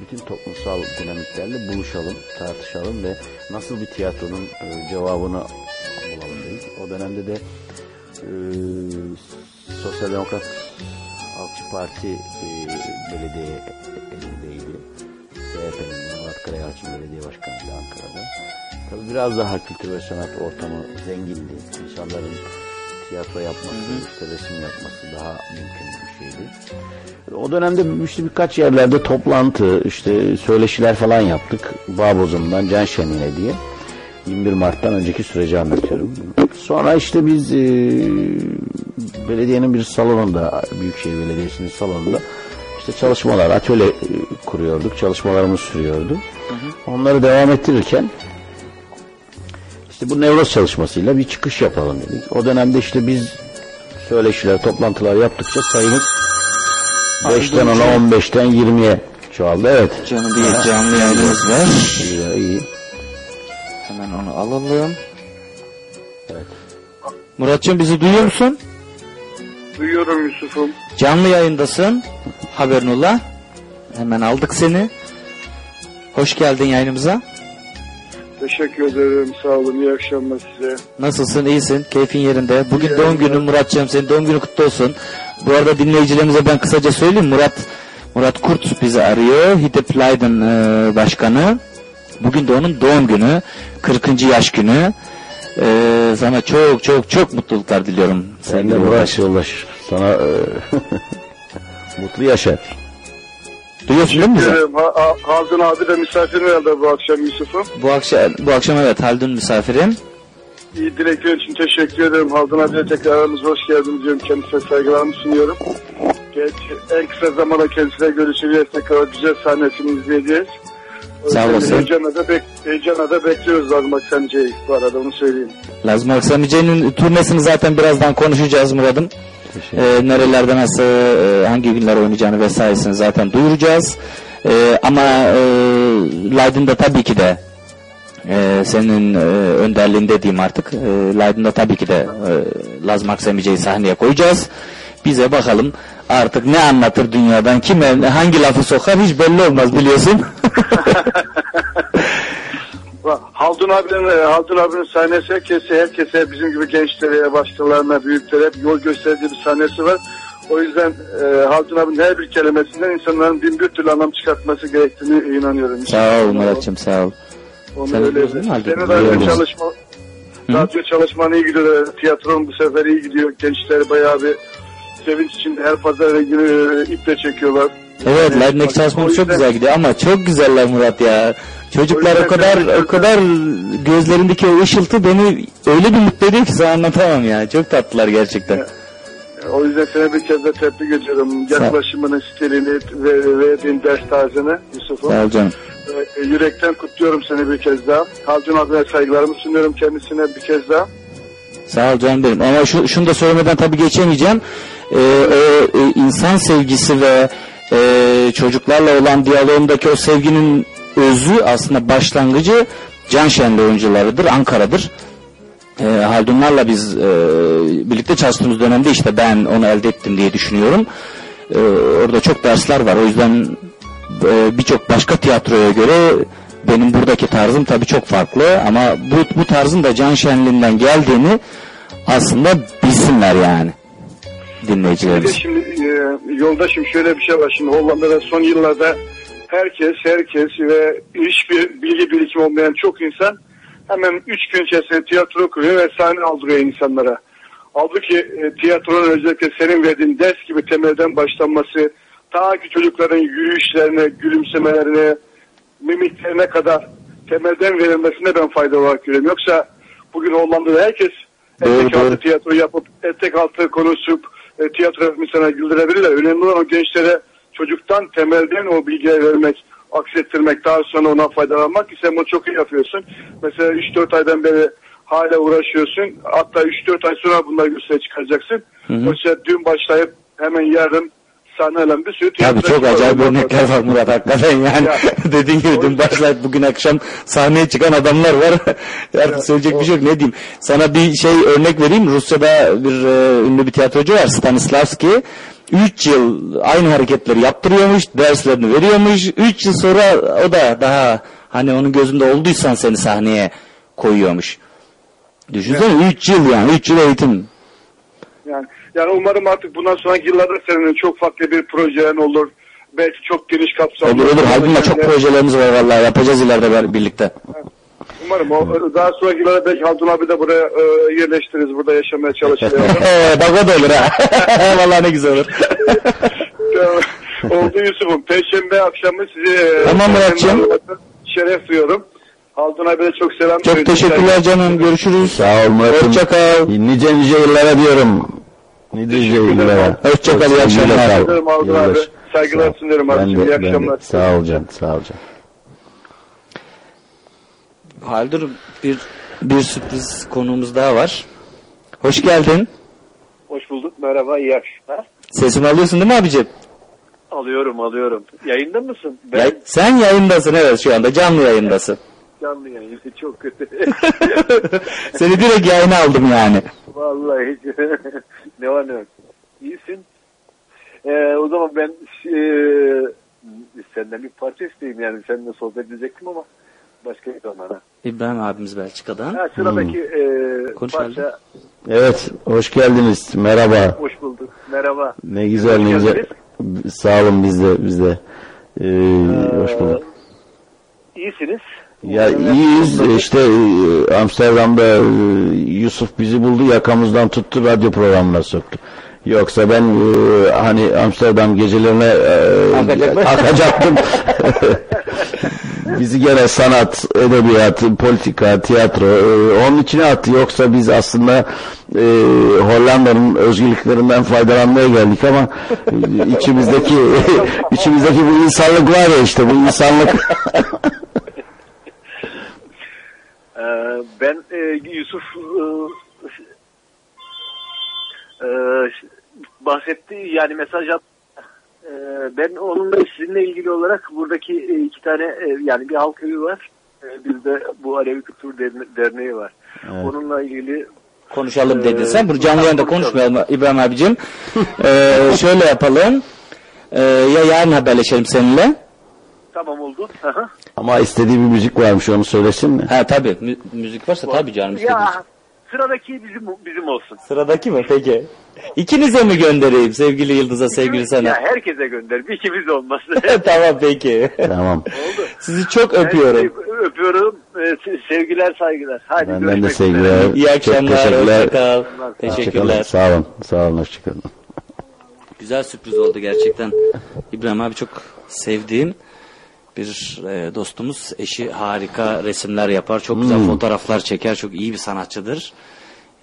bütün toplumsal dinamiklerle buluşalım, tartışalım ve nasıl bir tiyatronun e, cevabını bulalım dedik. O dönemde de e, Sosyal Demokrat Halkçı Parti e, belediye elindeydi. CHP'nin Murat Karayalçın Belediye Başkanı'ydı Ankara'da. Tabii biraz daha kültür ve sanat ortamı zengindi. İnsanların tiyatro yapması, işte resim yapması daha mümkün bir şeydi. O dönemde işte birkaç yerlerde toplantı, işte söyleşiler falan yaptık. Bağbozum'dan Can Şenliğine diye. 21 Mart'tan önceki süreci anlatıyorum. Sonra işte biz e, belediyenin bir salonunda, Büyükşehir Belediyesi'nin salonunda işte çalışmalar, atölye e, kuruyorduk, çalışmalarımız sürüyordu. Onları devam ettirirken işte bu nevroz çalışmasıyla bir çıkış yapalım dedik. O dönemde işte biz söyleşiler, toplantılar yaptıkça sayımız 5'ten 10'a 15'ten 20'ye çoğaldı. Evet. Canım bir canlı yayınımız var. İyi, iyi. Hemen onu alalım. Evet. Muratcığım bizi duyuyor musun? Duyuyorum Yusuf'um. Canlı yayındasın. Haberin ola. Hemen aldık seni. Hoş geldin yayınımıza. Teşekkür ederim. Sağ olun. İyi akşamlar size. Nasılsın? İyisin? Keyfin yerinde. Bugün doğum günün Muratcığım. Senin doğum günü kutlu olsun. Bu arada dinleyicilerimize ben kısaca söyleyeyim. Murat Murat Kurt bizi arıyor. Hidep Leiden e, başkanı. Bugün de onun doğum günü. 40. yaş günü. Ee, sana çok çok çok mutluluklar diliyorum. Sen de Murat. Murat Yoldaş. Sana e, [laughs] mutlu yaşa. Duyuyorsun değil mi bizi? Ederim. Ha, ha, Haldun abi de misafirim herhalde bu akşam Yusuf'um. Bu akşam, bu akşam evet Haldun misafirim. İyi dilekler için teşekkür ederim. Haldun abiye tekrar aramıza hoş geldiniz diyorum. Kendisine saygılarımı sunuyorum. Geç, en kısa zamanda kendisiyle görüşeceğiz. Tekrar güzel sahnesini izleyeceğiz. Sağ olasın. Heyecanla da, bek heyecanla da bekliyoruz Lazım Aksancı'yı bu arada onu söyleyeyim. Lazım Aksamice'nin turnesini zaten birazdan konuşacağız Murat'ım. Ee, nerelerde nasıl, e, hangi günler oynayacağını vesairesini zaten duyuracağız. Ee, ama e, Laydın'da tabii ki de e, senin e, önderliğinde diyeyim artık. E, Laydın'da tabii ki de e, Lazım Aksamice'yi sahneye koyacağız. Bize bakalım artık ne anlatır dünyadan, kime hangi lafı sokar hiç belli olmaz biliyorsun. [laughs] [laughs] Haldun abinin, e, Haldun abinin sahnesi herkese, herkese bizim gibi gençlere, başkalarına, büyüklere hep yol gösterdiği bir sahnesi var. O yüzden e, Haldun abinin her bir kelimesinden insanların bin bir türlü anlam çıkartması gerektiğini inanıyorum. sağ ol Murat'cığım sağ ol. Onu Sen öyle. Senin radyo çalışma, radyo çalışman iyi gidiyor. Tiyatron bu sefer iyi gidiyor. Gençler bayağı bir sevinç içinde her pazar günü e, iple çekiyorlar. Evet, Lightning çalışmamız çok güzel gidiyor ama çok güzeller Murat ya. Çocuklar o kadar o kadar gözlerindeki o ışıltı beni öyle bir mutlu ediyor ki sana anlatamam ya. Çok tatlılar gerçekten. O yüzden seni bir kez de tebrik ediyorum. Yaklaşımını, stilini ve verdiğin ders tarzını Yusuf'um. Sağ ol canım. E, Yürekten kutluyorum seni bir kez daha. Haldun abine saygılarımı sunuyorum kendisine bir kez daha. Sağ ol canım benim. Ama şu, şunu da söylemeden tabii geçemeyeceğim. Ee, o e, insan sevgisi ve e, çocuklarla olan diyalogundaki o sevginin özü aslında başlangıcı Can Şenli oyuncularıdır, Ankara'dır. E, Haldunlarla biz e, birlikte çalıştığımız dönemde işte ben onu elde ettim diye düşünüyorum. E, orada çok dersler var. O yüzden e, birçok başka tiyatroya göre benim buradaki tarzım tabii çok farklı ama bu, bu tarzın da Can Şenli'nden geldiğini aslında bilsinler yani dinleyicilerimiz. şimdi e, yoldaşım şöyle bir şey var. Şimdi Hollanda'da son yıllarda herkes herkes ve hiçbir bilgi birikimi olmayan çok insan hemen üç gün içerisinde tiyatro kuruyor ve sahne aldırıyor insanlara. Halbuki e, tiyatronun özellikle senin verdiğin ders gibi temelden başlanması, ta ki çocukların yürüyüşlerine, gülümsemelerine, mimiklerine kadar temelden verilmesine ben fayda olarak görüyorum. Yoksa bugün Hollanda'da herkes etek altı tiyatro yapıp etek altı konuşup e, tiyatro insana güldürebilirler. Önemli olan o gençlere çocuktan temelden o bilgileri vermek, aksettirmek, daha sonra ona faydalanmak sen bunu çok iyi yapıyorsun. Mesela 3-4 aydan beri hala uğraşıyorsun. Hatta 3-4 ay sonra bunları göstereye çıkaracaksın. Hı hı. Oysa dün başlayıp hemen yarın sahneyle bir sürü Tabii çok acayip örnekler var Murat hakikaten yani. [laughs] Dediğin gibi dün başlayıp bugün akşam sahneye çıkan adamlar var. [laughs] Artık söyleyecek bir şey yok ne diyeyim. Sana bir şey örnek vereyim. Rusya'da bir e, ünlü bir tiyatrocu var Stanislavski. 3 yıl aynı hareketleri yaptırıyormuş, derslerini veriyormuş. 3 yıl sonra o da daha hani onun gözünde olduysan seni sahneye koyuyormuş. Düşünsene 3 yıl yani 3 yıl eğitim. Yani, yani umarım artık bundan sonraki yıllarda senin çok farklı bir projen olur. Belki çok geniş kapsamlı. Olur olur. Haldun'la çok projelerimiz var vallahi yapacağız ileride ber- birlikte. Umarım o, daha sonraki yıllarda belki Haldun abi de buraya e, yerleştiririz. Burada yaşamaya çalışırız. [laughs] Bak o da olur ha. [laughs] vallahi ne güzel olur. Oldu Yusuf'um. Perşembe akşamı sizi e, Tamam şeref duyuyorum. Haldun abi de çok selam Çok teşekkürler canım. Görüşürüz. Sağ ol Murat'ım. Hoşça kal. Nice nice yıllara diyorum. Nice nice yıllara. [laughs] Hoşça kal, iyi akşamlar. Yılbaşı. Saygılar sunuyorum abicim. İyi akşamlar. Sağ ol can, sağ ol can. Haldur bir bir sürpriz konuğumuz daha var. Hoş geldin. Hoş bulduk. Merhaba, iyi akşamlar. Sesimi alıyorsun değil mi abicim? Alıyorum, alıyorum. Yayında mısın? Ben Ya- sen yayındasın evet şu anda canlı yayındasın. canlı yayında [laughs] çok kötü. [laughs] Seni direkt yayına aldım yani. Vallahi ne var ne yok. İyisin. Ee, o zaman ben e, senden bir parça isteyeyim yani seninle sohbet edecektim ama başka bir zamana. İbrahim abimiz Belçika'dan. Ha, sıradaki e, Konuş parça Evet, hoş geldiniz. Merhaba. hoş bulduk. Merhaba. Ne güzel, ne güzel. geldiniz. Sağ olun biz de, biz de. Ee, hoş bulduk. İyisiniz. Ya iyiyiz işte e, Amsterdam'da e, Yusuf bizi buldu yakamızdan tuttu radyo programına soktu. Yoksa ben e, hani Amsterdam gecelerine e, akacaktım. [laughs] [laughs] Bizi gene sanat, edebiyat, politika, tiyatro e, onun içine attı. Yoksa biz aslında e, Hollanda'nın özgürlüklerinden faydalanmaya geldik ama içimizdeki [laughs] içimizdeki bu insanlık var ya işte bu insanlık Ee, ben e, Yusuf e, e, bahsetti yani mesaj attı. Ee, ben onunla sizinle ilgili olarak buradaki e, iki tane e, yani bir halk evi var. E, bir de bu Alevi Kültür Derne- Derneği var. Onunla ilgili Konuşalım Ee, dedin sen. Bu canlı yayında konuşmayalım İbrahim abicim. Ee, şöyle yapalım. Ee, ya yarın haberleşelim seninle. Tamam oldu. Ama istediği bir müzik varmış onu söylesin mi? Ha tabii. Mü- müzik varsa tabii canım istediğin. ya sıradaki bizim bizim olsun. Sıradaki mi peki? İkinize mi göndereyim sevgili Yıldız'a sevgili sana? Ya herkese gönder. Bir ikimiz olmaz. [laughs] tamam peki. Tamam. Sizi çok öpüyorum. Ben öpüyorum. Ee, Sevgiler saygılar. Hadi Benden de görüşmek sevgiler. üzere. İyi Çok akşamlar. teşekkürler. Kal. Hoşçakalın. Teşekkürler. Sağ olun. Sağ olun. Hoşçakalın. Güzel sürpriz oldu gerçekten. İbrahim abi çok sevdiğim bir e, dostumuz. Eşi harika resimler yapar. Çok güzel Hmm. fotoğraflar çeker. Çok iyi bir sanatçıdır.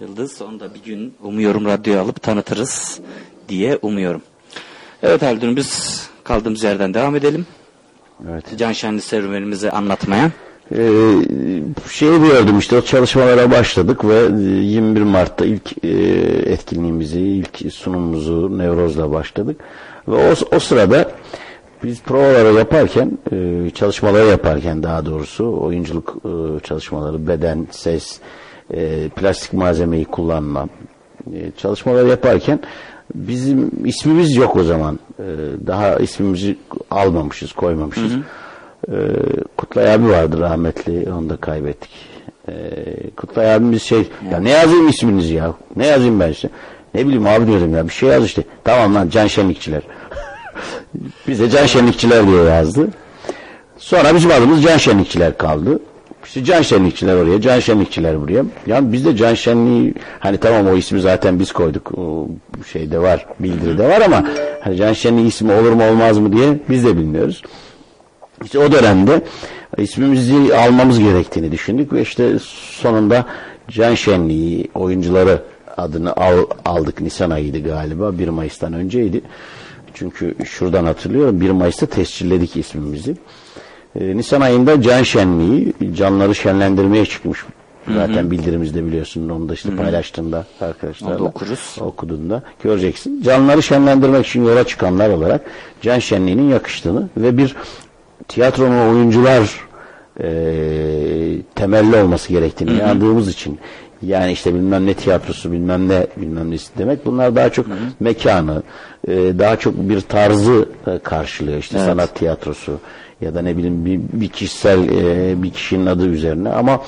Yıldız onu da bir gün umuyorum radyoya alıp tanıtırız diye umuyorum. Evet Haldun biz kaldığımız yerden devam edelim. Evet. Can Şenli serüvenimizi anlatmaya. Ee, şeyi gördüm işte o çalışmalara başladık ve e, 21 Mart'ta ilk e, etkinliğimizi, ilk sunumumuzu Nevroz'la başladık. Ve o, o sırada biz provaları yaparken, e, çalışmaları yaparken daha doğrusu oyunculuk e, çalışmaları, beden, ses, e, plastik malzemeyi kullanma çalışmaları yaparken bizim ismimiz yok o zaman. Daha ismimizi almamışız, koymamışız. Ee, Kutlay abi vardı rahmetli onu da kaybettik. Kutlay abimiz şey ya ne yazayım isminizi ya ne yazayım ben işte ne bileyim abi diyorum ya bir şey yaz işte tamam lan Can Şenlikçiler bize Can Şenlikçiler diye yazdı sonra bizim adımız Can Şenlikçiler kaldı işte Can Şenlikçiler oraya Can Şenlikçiler buraya yani biz de Can Şenliği hani tamam o ismi zaten biz koyduk o şeyde var bildiride var ama hani Can Şenliği ismi olur mu olmaz mı diye biz de bilmiyoruz işte o dönemde ismimizi almamız gerektiğini düşündük ve işte sonunda Can Şenliği oyuncuları adını al, aldık. Nisan ayıydı galiba. 1 Mayıs'tan önceydi. Çünkü şuradan hatırlıyorum. 1 Mayıs'ta tescilledik ismimizi. Ee, Nisan ayında Can Şenliği canları şenlendirmeye çıkmış. Zaten bildirimizde biliyorsun onu da işte paylaştığında arkadaşlarla Onu da okuruz. okuduğunda göreceksin. Canları şenlendirmek için yola çıkanlar olarak Can Şenliği'nin yakıştığını ve bir tiyatronun oyuncular e, temelli olması gerektiğini inandığımız için yani işte bilmem ne tiyatrosu bilmem ne bilmem nesi demek bunlar daha çok mekanı e, daha çok bir tarzı e, karşılıyor işte Evet. sanat tiyatrosu ya da ne bileyim bir, bir kişisel e, bir kişinin adı üzerine ama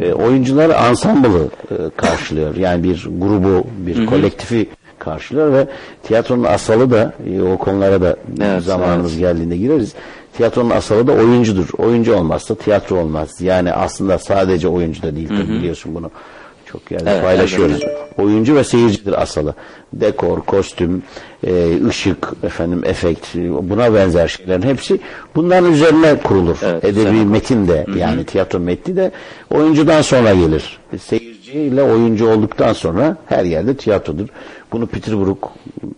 e, oyuncular ansamblı e, karşılıyor yani bir grubu bir Hı hı. kolektifi karşılıyor ve tiyatronun asalı da e, o konulara da Evet, zamanımız evet. geldiğinde gireriz. Tiyatronun asalı da oyuncudur. Oyuncu olmazsa tiyatro olmaz. Yani aslında sadece oyuncu da değil Hı hı. biliyorsun bunu. Çok yerde Evet, paylaşıyoruz. elbette. Oyuncu ve seyircidir asalı. Dekor, kostüm, e, ışık, efendim efekt, buna benzer şeylerin hepsi bunların üzerine kurulur. Edebi metin de yani tiyatro metni de oyuncudan sonra gelir. Seyirciyle oyuncu olduktan sonra her yerde tiyatrodur. Bunu Peter Brook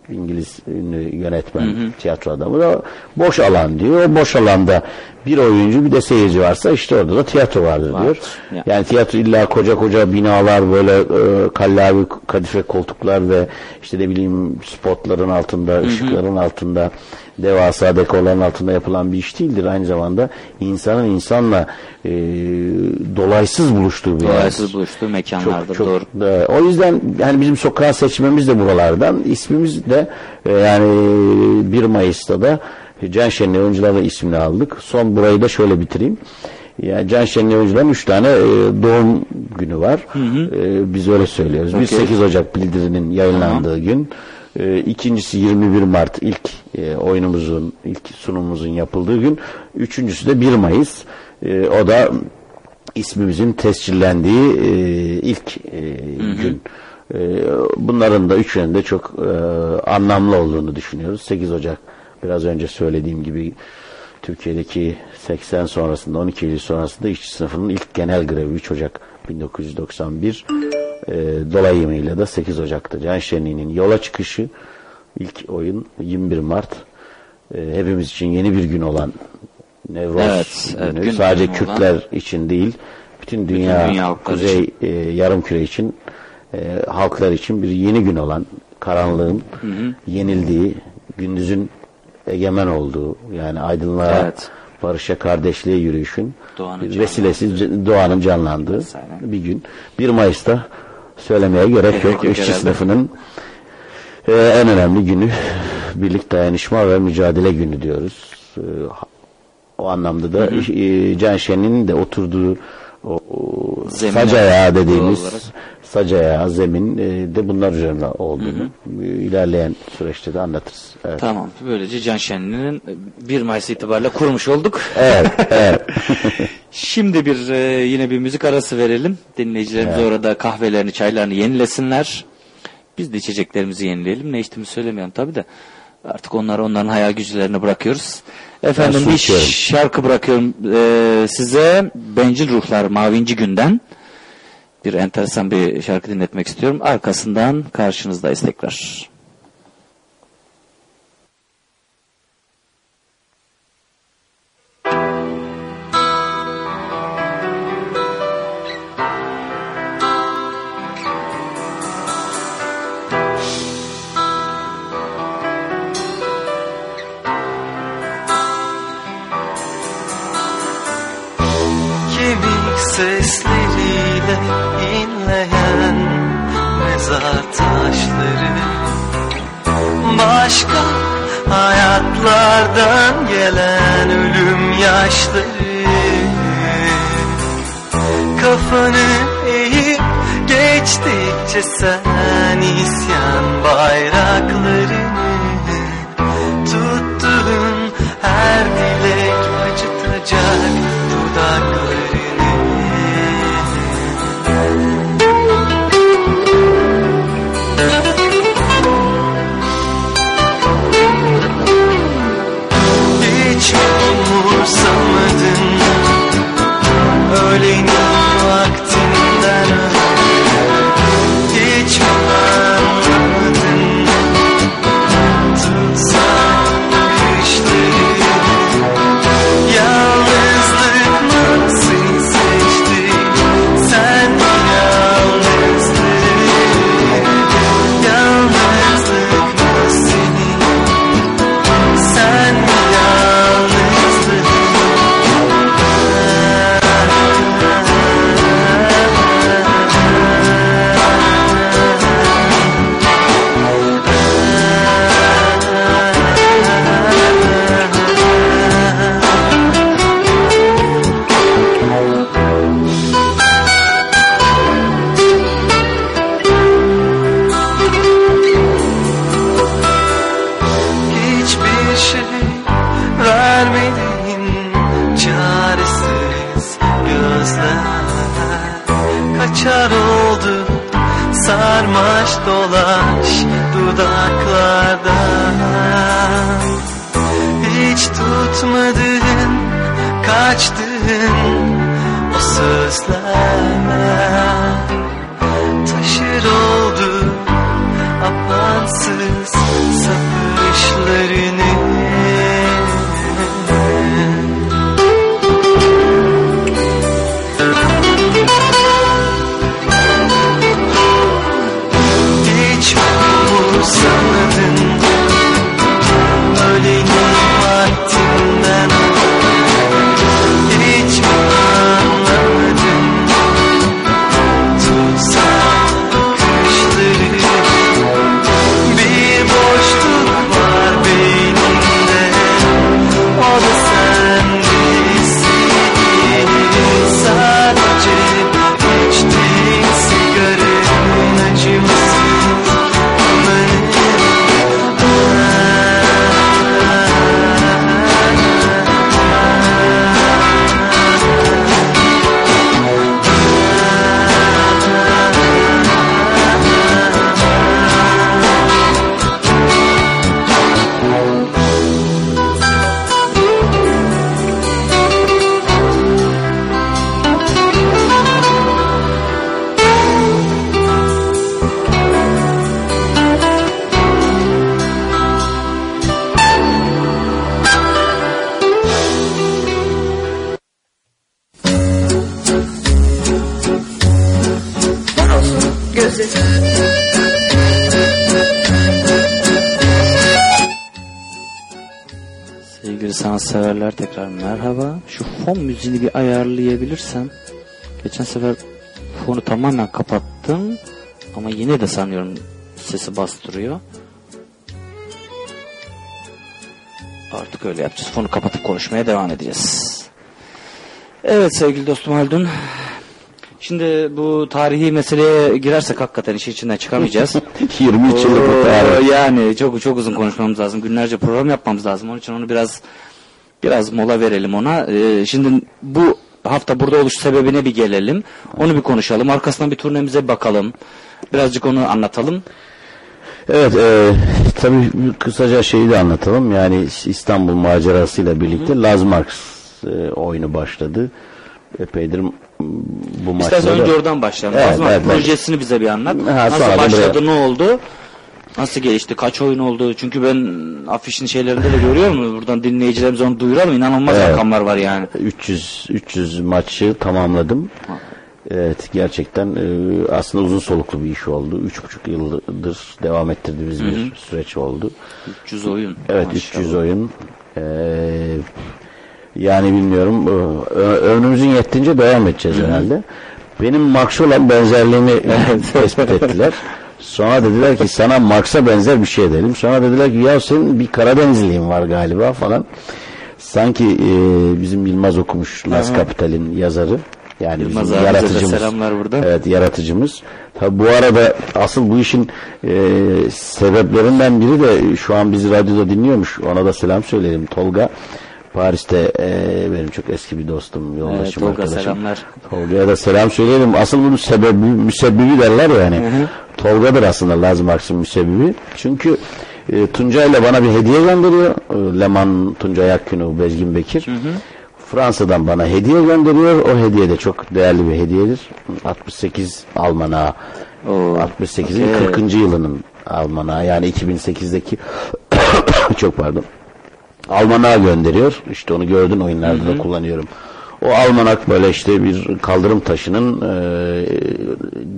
İngiliz ünlü yönetmen, Hı hı. tiyatro adamı da boş alan diyor. O boş alanda bir oyuncu bir de seyirci varsa işte orada da tiyatro vardır diyor. Ya. Yani tiyatro illa koca koca binalar böyle e, kallavi kadife koltuklar ve işte ne bileyim spotların altında, hı. ışıkların altında, devasa dekorların altında yapılan bir iş değildir. Aynı zamanda insanın insanla e, dolaysız buluştuğu bir Dolaysız yerdir. buluştuğu mekanlardır. Çok, doğru. çok, e, o yüzden yani bizim sokağı seçmemiz de buralardan. İsmimiz de e, yani 1 Mayıs'ta da Can Şenli Oyuncularla ismini aldık. Son burayı da şöyle bitireyim. Yani Can Şenli Oyuncuların 3 tane e, doğum günü var. E, biz öyle söylüyoruz. Bir Okey. 8 Ocak bildirinin yayınlandığı gün. E, ikincisi 21 Mart ilk e, oyunumuzun, ilk sunumumuzun yapıldığı gün. Üçüncüsü de 1 Mayıs. E, o da ismimizin tescillendiği e, ilk e, gün. E, bunların da üçünün de çok e, anlamlı olduğunu düşünüyoruz. 8 Ocak biraz önce söylediğim gibi Türkiye'deki 80 sonrasında 12 Eylül sonrasında işçi sınıfının ilk genel grevi 3 Ocak 1991 e, dolayımıyla da 8 Ocak'ta Can Şenli'nin yola çıkışı ilk oyun 21 Mart. E, hepimiz için yeni bir gün olan Nevroz Evet, evet, günü. gün sadece olan- Kürtler için değil bütün dünya, dünya halkları kuzey e, yarım küre için e, halklar için bir yeni gün olan karanlığın yenildiği gündüzün egemen olduğu yani aydınlığa Evet. Barışa kardeşliğe yürüyüşün Doğanın vesilesi c- doğanın canlandığı bir gün 1 Mayıs'ta söylemeye gerek yok işçi herhalde. sınıfının e, en önemli günü birlik dayanışma ve mücadele günü diyoruz. E, o anlamda da e, Can Şen'in de oturduğu o, o Zemine doğal dediğimiz olarak. Sac ayağı zemin e, de bunlar üzerine olduğunu e, ilerleyen süreçte de anlatırız. Evet. Tamam. Böylece Can Şenli'nin 1 Mayıs itibariyle kurmuş olduk. Evet, evet. [laughs] Şimdi bir e, yine bir müzik arası verelim. Dinleyicilerimiz Evet. orada kahvelerini, çaylarını yenilesinler. Biz de içeceklerimizi yenileyelim. Ne içtiğimizi söylemeyelim tabii de. Artık onları onların hayal güçlerine bırakıyoruz. Efendim bir şarkı bırakıyorum e, size. Bencil Ruhlar Mavinci Günden. Bir enteresan bir şarkı dinletmek istiyorum. Arkasından karşınızdayız tekrar. Kemik sesleriyle taşları. Başka hayatlardan gelen ölüm yaşları. Kafanı eğip geçtikçe sen isyan bayraklarını müziğini bir ayarlayabilirsem. Geçen sefer fonu tamamen kapattım. Ama yine de sanıyorum sesi bastırıyor. Artık öyle yapacağız. Fonu kapatıp konuşmaya devam edeceğiz. Evet sevgili dostum Haldun. Şimdi bu tarihi meseleye girersek hakikaten işin içinden çıkamayacağız. [laughs] 23 yıllık bir tarih. Yani çok çok uzun konuşmamız lazım. Günlerce program yapmamız lazım. Onun için onu biraz biraz mola verelim ona. Ee, şimdi bu hafta burada oluş sebebine bir gelelim. Onu bir konuşalım. Arkasından bir turnemize bakalım. Birazcık onu anlatalım. Evet, e, tabii kısaca şeyi de anlatalım. Yani İstanbul macerasıyla birlikte Laz Marx e, oyunu başladı. Epeydir bu maçta İstersen önce oradan başlayalım. Evet, o zaman evet, projesini bize bir anlat. Ha, Nasıl başladı, buraya- ne oldu? Nasıl gelişti, kaç oyun oldu? Çünkü ben afişin şeylerinde de görüyorum. Buradan dinleyicilerimize onu duyuralım. İnanılmaz Evet. rakamlar var yani. 300 300 maçı tamamladım. Evet gerçekten e, aslında uzun soluklu bir iş oldu. Üç buçuk yıldır devam ettirdiğimiz Hı bir hı. süreç oldu. 300 oyun. Evet Maşallah. 300 oyun. Ee, yani bilmiyorum e, ömrümüzün yettiğince devam edeceğiz herhalde. Benim Marx'a olan benzerliğimi [laughs] tespit ettiler. Sonra dediler ki sana Marx'a benzer bir şey edelim. Sonra dediler ki ya senin bir Karadenizliğin var galiba falan. Sanki e, bizim Yılmaz okumuş Las. Kapital'in yazarı. Yani Yılmaz bizim yaratıcımız. selamlar burada. Evet yaratıcımız. Tabi bu arada asıl bu işin e, sebeplerinden biri de şu an bizi radyoda dinliyormuş. Ona da selam söyleyelim. Tolga Paris'te e, benim çok eski bir dostum, yoldaşım, Evet, Tolga arkadaşım. selamlar. Tolga'ya da selam söyleyelim. Asıl bunun sebebi, müsebbibi derler yani. Tolga'dır aslında Laz Marx'ın müsebbibi. Çünkü e, Tuncay'la bana bir hediye gönderiyor. E, Leman Tuncay Akgünü, Bezgin Bekir. Fransa'dan bana hediye gönderiyor. O hediye de çok değerli bir hediyedir. 68 Almanağı. 68'in okey. 40. yılının Almanağı. Yani 2008'deki [coughs] çok pardon. Almanağı gönderiyor. İşte onu gördün oyunlarda da kullanıyorum. O almanak böyle işte bir kaldırım taşının e,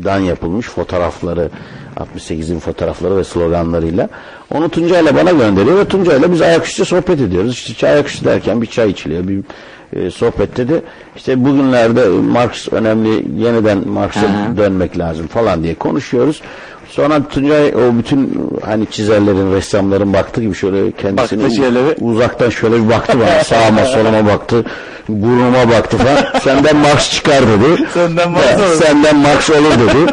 dan yapılmış fotoğrafları 68'in fotoğrafları ve sloganlarıyla onu Tuncay'la bana gönderiyor ve Tuncay'la biz ayaküstü sohbet ediyoruz. İşte ayaküstü derken bir çay içiliyor. Bir e, sohbette de işte bugünlerde Marx önemli yeniden Marx'a dönmek lazım falan diye konuşuyoruz. Sonra Tuncay o bütün hani çizerlerin, ressamların baktığı gibi şöyle kendisini Baktı şöyle uzaktan şöyle bir baktı bana. [laughs] Sağıma soluma baktı. Burnuma baktı falan. Senden Marx çıkar dedi. Senden Marx olur. Senden Marx olur dedi.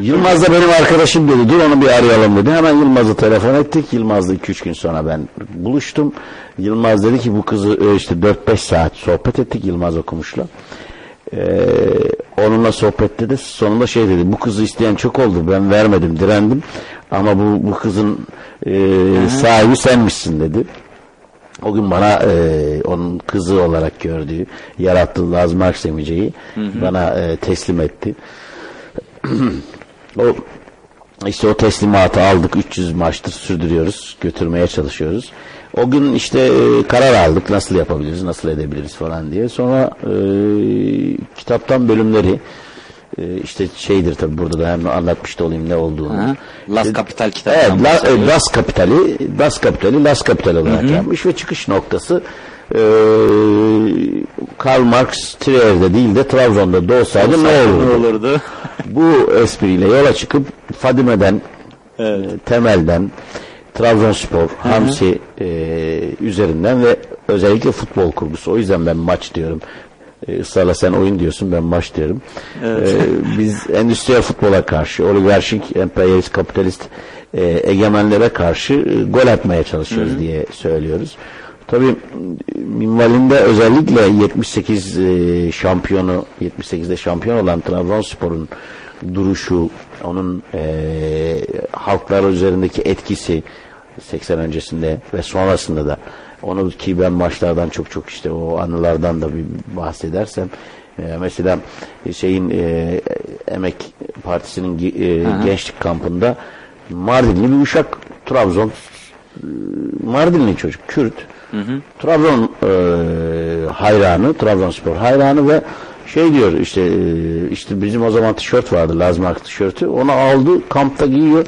Yılmaz da benim arkadaşım dedi. Dur onu bir arayalım dedi. Hemen Yılmaz'ı telefon ettik. Yılmaz'la 2-3 gün sonra ben buluştum. Yılmaz dedi ki bu kızı e, işte 4-5 saat sohbet ettik Yılmaz okumuşla. Ee, onunla sohbette de sonunda şey dedi. Bu kızı isteyen çok oldu. Ben vermedim, direndim. Ama bu, bu kızın e, sahibi senmişsin dedi. O gün bana e, onun kızı olarak gördüğü, yarattığı Laz Marx emiceyi bana e, teslim etti. [clears throat] o işte o teslimatı aldık 300 maçtır sürdürüyoruz götürmeye çalışıyoruz o gün işte e, karar aldık nasıl yapabiliriz nasıl edebiliriz falan diye sonra e, kitaptan bölümleri e, işte şeydir tabi burada da hem anlatmış da olayım ne olduğunu. Las Kapital Evet, kitabından La, e, Das Kapitali, Das Kapitali, Las Kapital olarak Hı hı. yapmış ve çıkış noktası e, Karl Marx Trier'de değil de Trabzon'da doğsaydı ne olurdu? Ne olurdu? Bu espriyle yola çıkıp Fadime'den, e, Temel'den, Trabzonspor, Hamsi e, üzerinden ve özellikle futbol kurgusu. O yüzden ben maç diyorum. E, ısrarla sen oyun diyorsun ben maç diyorum. Evet. E, biz endüstriyel futbola karşı, oligarşik, emperyalist, kapitalist e, egemenlere karşı e, gol atmaya çalışıyoruz Hı hı. diye söylüyoruz. Tabii minvalinde özellikle 78 e, şampiyonu 78'de şampiyon olan Trabzonspor'un duruşu, onun e, halklar üzerindeki etkisi 80 öncesinde ve sonrasında da onu ki ben maçlardan çok çok işte o anılardan da bir bahsedersem e, mesela şeyin e, Emek Partisi'nin e, Hı hı. gençlik kampında Mardinli bir uşak Trabzon e, Mardinli çocuk Kürt Trabzon e, hayranı, Trabzonspor hayranı ve şey diyor işte e, işte bizim o zaman tişört vardı Lazmark tişörtü. Onu aldı kampta giyiyor.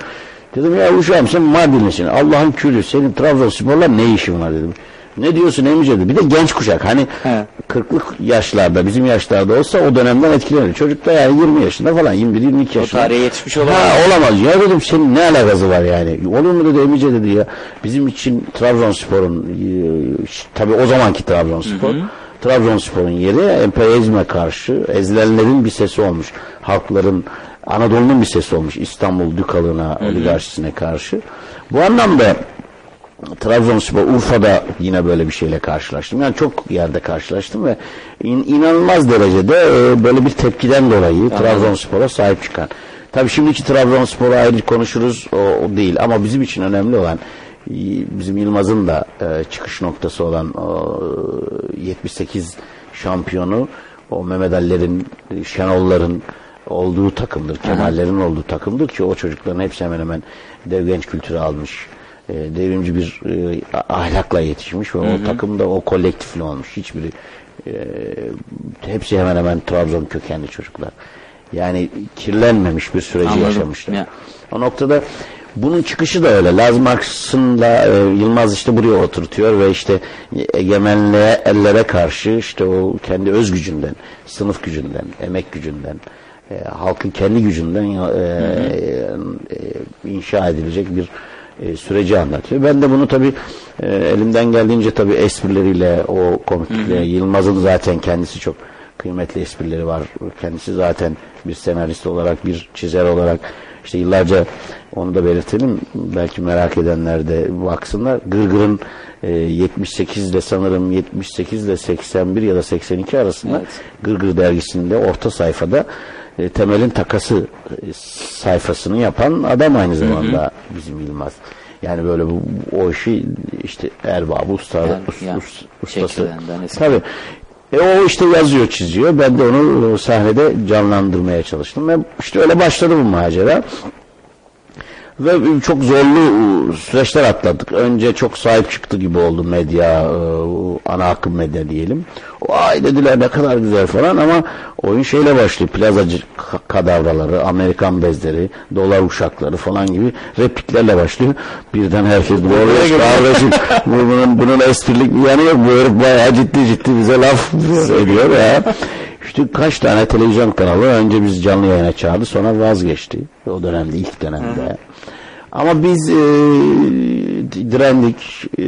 Dedim ya uşağım sen Mardinlisin. Allah'ın külü senin Trabzonspor'la ne işin var dedim. Ne diyorsun emice dedi. Bir de genç kuşak hani kırklık yaşlarda bizim yaşlarda olsa o dönemden etkilenir. Çocuk da yani 20 yaşında falan 21-22 yaşında. tarihe yetişmiş olamaz. Ha, olamaz. Ya dedim senin ne alakası var yani. Olur mu dedi emice dedi ya. Bizim için Trabzonspor'un e, tabi o zamanki Trabzonspor. Trabzonspor'un yeri emperyalizme karşı ezilenlerin bir sesi olmuş. Halkların Anadolu'nun bir sesi olmuş. İstanbul Dükalığına, oligarşisine karşı. Bu anlamda Trabzonspor Urfa'da yine böyle bir şeyle karşılaştım. Yani çok yerde karşılaştım ve in- inanılmaz derecede e, böyle bir tepkiden dolayı Trabzonspor'a sahip çıkan. Tabii şimdiki Trabzonspor'u ayrı konuşuruz o, o değil ama bizim için önemli olan e, bizim Yılmaz'ın da e, çıkış noktası olan o, 78 şampiyonu o Mehmet Ali'lerin, Şenol'ların olduğu takımdır. Kemallerin olduğu takımdır ki o çocukların hepsi hemen hemen dev genç kültürü almış. E, devrimci bir e, ahlakla yetişmiş ve Hı o hı. takım da o kolektifli olmuş. Hiçbiri e, hepsi hemen hemen Trabzon kökenli çocuklar. Yani kirlenmemiş bir süreci Anladım. yaşamışlar. Ya. O noktada bunun çıkışı da öyle. Laz Marks'ınla e, Yılmaz işte buraya oturtuyor ve işte egemenliğe ellere karşı işte o kendi öz gücünden, sınıf gücünden, emek gücünden, e, halkın kendi gücünden e, e, inşa edilecek bir e, süreci anlatıyor. Ben de bunu tabii e, elimden geldiğince tabii esprileriyle, o komiklikle, Hı hı. Yılmaz'ın zaten kendisi çok kıymetli esprileri var. Kendisi zaten bir senarist olarak, bir çizer olarak işte yıllarca onu da belirtelim. Belki merak edenler de baksınlar. Gırgır'ın e, 78 ile sanırım 78 ile 81 ya da 82 arasında Gırgır dergisinde orta sayfada e, Temel'in takası e, sayfasını yapan adam aynı zamanda bizim Yılmaz. Yani böyle bu, o işi işte erbabı usta, Yani, us- ya, us- ustası. şekillerinden eski. Tabii. E o işte yazıyor, çiziyor. Ben de onu e, sahnede canlandırmaya çalıştım ve işte öyle başladı bu macera. Ve çok zorlu süreçler atladık. Önce çok sahip çıktı gibi oldu medya, e, ana akım medya diyelim. O ay dediler ne kadar güzel falan ama oyun şeyle başlıyor. Plazacı ka- kadavraları, Amerikan bezleri, dolar uşakları falan gibi repliklerle başlıyor. Birden herkes doğru kardeşim [laughs] bu- bunun, bunun esprilik bir yanı yok. Bu herif bayağı ciddi ciddi bize laf ediyor ya. İşte kaç tane televizyon kanalı önce biz canlı yayına çağırdı sonra vazgeçti. O dönemde ilk dönemde. Ama biz e, direndik, e,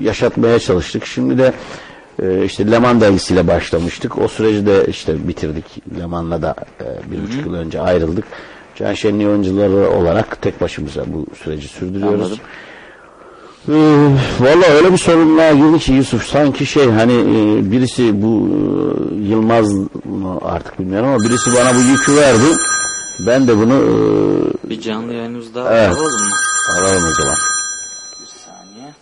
yaşatmaya çalıştık. Şimdi de e, işte Leman dergisiyle başlamıştık. O süreci de işte bitirdik. Leman'la da e, bir buçuk yıl önce ayrıldık. Can Şenliği oyuncuları olarak tek başımıza bu süreci sürdürüyoruz. Anladım. Ee, Valla öyle bir sorunluğa girdi ki Yusuf sanki şey hani e, birisi bu e, Yılmaz mı artık bilmiyorum ama birisi bana bu yükü verdi. Ben de bunu e, Bir canlı yayınımız daha Evet. alalım mı? alalım o zaman. Bir saniye.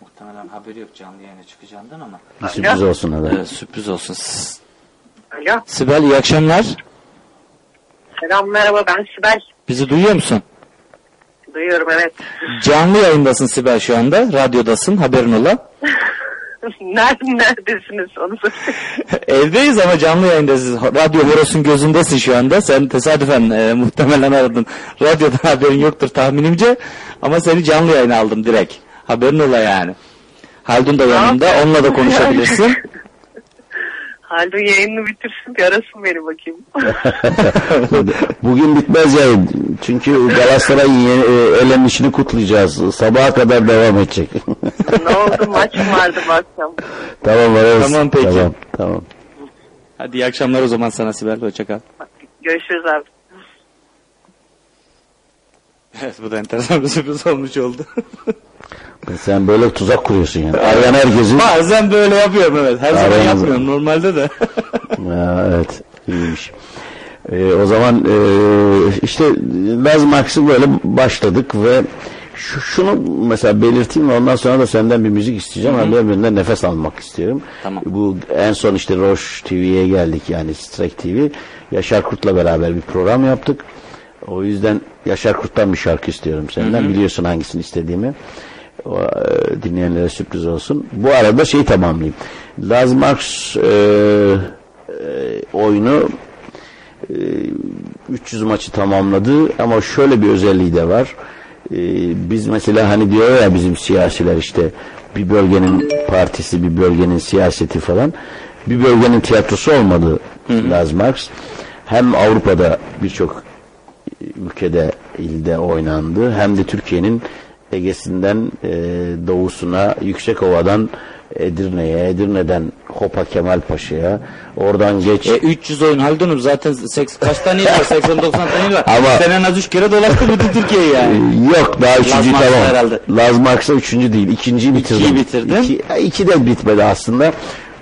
Muhtemelen haberi yok canlı yayına çıkacağından ama. Bir sürpriz olsun hadi. Evet, sürpriz olsun. Alo. Sibel iyi akşamlar. Selam merhaba ben Sibel. Bizi duyuyor musun? Duyuyorum evet. Canlı yayındasın Sibel şu anda. Radyodasın haberin ola. [laughs] [laughs] Nerede, neredesiniz onu. [laughs] Evdeyiz ama canlı yayındasın. Radyo Boros'un gözündesin şu anda. Sen tesadüfen e, muhtemelen aradın. Radyodan haberin yoktur tahminimce. Ama seni canlı yayına aldım direkt. Haberin ola yani. Haldun da yanımda. Onunla da konuşabilirsin. [laughs] Haldun yayını bitirsin bir arasın beni bakayım. Bugün bitmez yayın. Çünkü Galatasaray'ın e, elenişini kutlayacağız. Sabaha kadar devam edecek. [laughs] ne oldu maç vardı bu akşam? tamam varırız. Tamam, peki. Tamam, tamam. Hadi iyi akşamlar o zaman sana Sibel. Hoşçakal. Görüşürüz abi. Evet bu da enteresan bir sürpriz olmuş oldu. [laughs] Sen böyle tuzak kuruyorsun yani. Arayan herkesin. Bazen böyle yapıyorum evet. Her zaman yapmıyorum normalde de. [laughs] Ya, evet iyiymiş. Ee, o zaman e, işte Laz Marx'ı böyle başladık ve şu, şunu mesela belirteyim ve ondan sonra da senden bir müzik isteyeceğim ama birbirinden nefes almak istiyorum. Tamam. Bu en son işte Roş TV'ye geldik yani Strike TV. Yaşar Kurt'la beraber bir program yaptık. O yüzden Yaşar Kurt'tan bir şarkı istiyorum senden. Hı hı. Biliyorsun hangisini istediğimi. O, e, dinleyenlere sürpriz olsun. Bu arada şeyi tamamlayayım. Laz Marx e, e, oyunu e, 300 maçı tamamladı ama şöyle bir özelliği de var. E, biz mesela hani diyor ya bizim siyasiler işte bir bölgenin partisi, bir bölgenin siyaseti falan. Bir bölgenin tiyatrosu olmadı Laz Marx. Hem Avrupa'da birçok ülkede, ilde oynandı. Hem de Türkiye'nin Ege'sinden e, doğusuna, Yüksekova'dan Edirne'ye, Edirne'den Hopa Kemal Paşa'ya, oradan geç... E, 300 oyun Haldun'um zaten seks, kaç tane il var? [laughs] 80-90 tane il var. Ama- Sen en az 3 kere dolaştın bütün Türkiye'yi yani. Yok daha üçüncü Marx tamam. herhalde. Laz Marx'a üçüncü değil. ikinciyi bitirdim. İkiyi bitirdin. İki, iki de bitmedi aslında.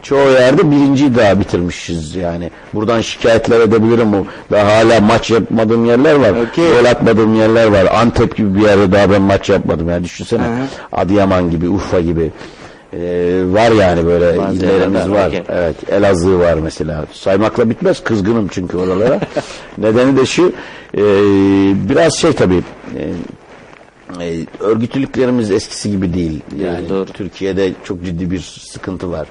Çoğu yerde birinciyi daha bitirmişiz yani. Buradan şikayetler edebilirim. Daha hala maç yapmadığım yerler var. Gol atmadığım yerler var. Antep gibi bir yerde daha ben maç yapmadım. Yani düşünsene. Hı. Adıyaman gibi, Urfa gibi. Ee, var yani böyle Bazı illerimiz var. okey. Evet, Elazığ var mesela. Saymakla bitmez. Kızgınım çünkü oralara. [laughs] Nedeni de şu, e, biraz şey tabii, e, e, örgütlülüklerimiz eskisi gibi değil. Yani Türkiye'de çok ciddi bir sıkıntı var.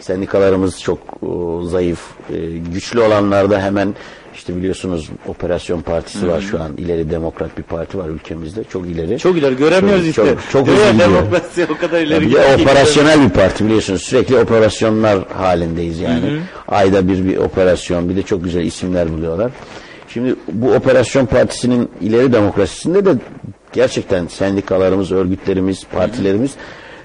Sendikalarımız çok o, zayıf. E, güçlü olanlarda hemen işte biliyorsunuz Operasyon Partisi var Hı hı. şu an. İleri Demokrat bir parti var ülkemizde. Çok ileri. Çok ileri göremiyoruz Çok- işte. Çok, çok gidiyor. Demokrasi o kadar ileri bir de ki- operasyonel bir parti biliyorsunuz. Sürekli operasyonlar halindeyiz yani. Hı hı. Ayda bir bir operasyon. Bir de çok güzel isimler buluyorlar. Şimdi bu operasyon partisinin ileri demokrasisinde de gerçekten sendikalarımız, örgütlerimiz, partilerimiz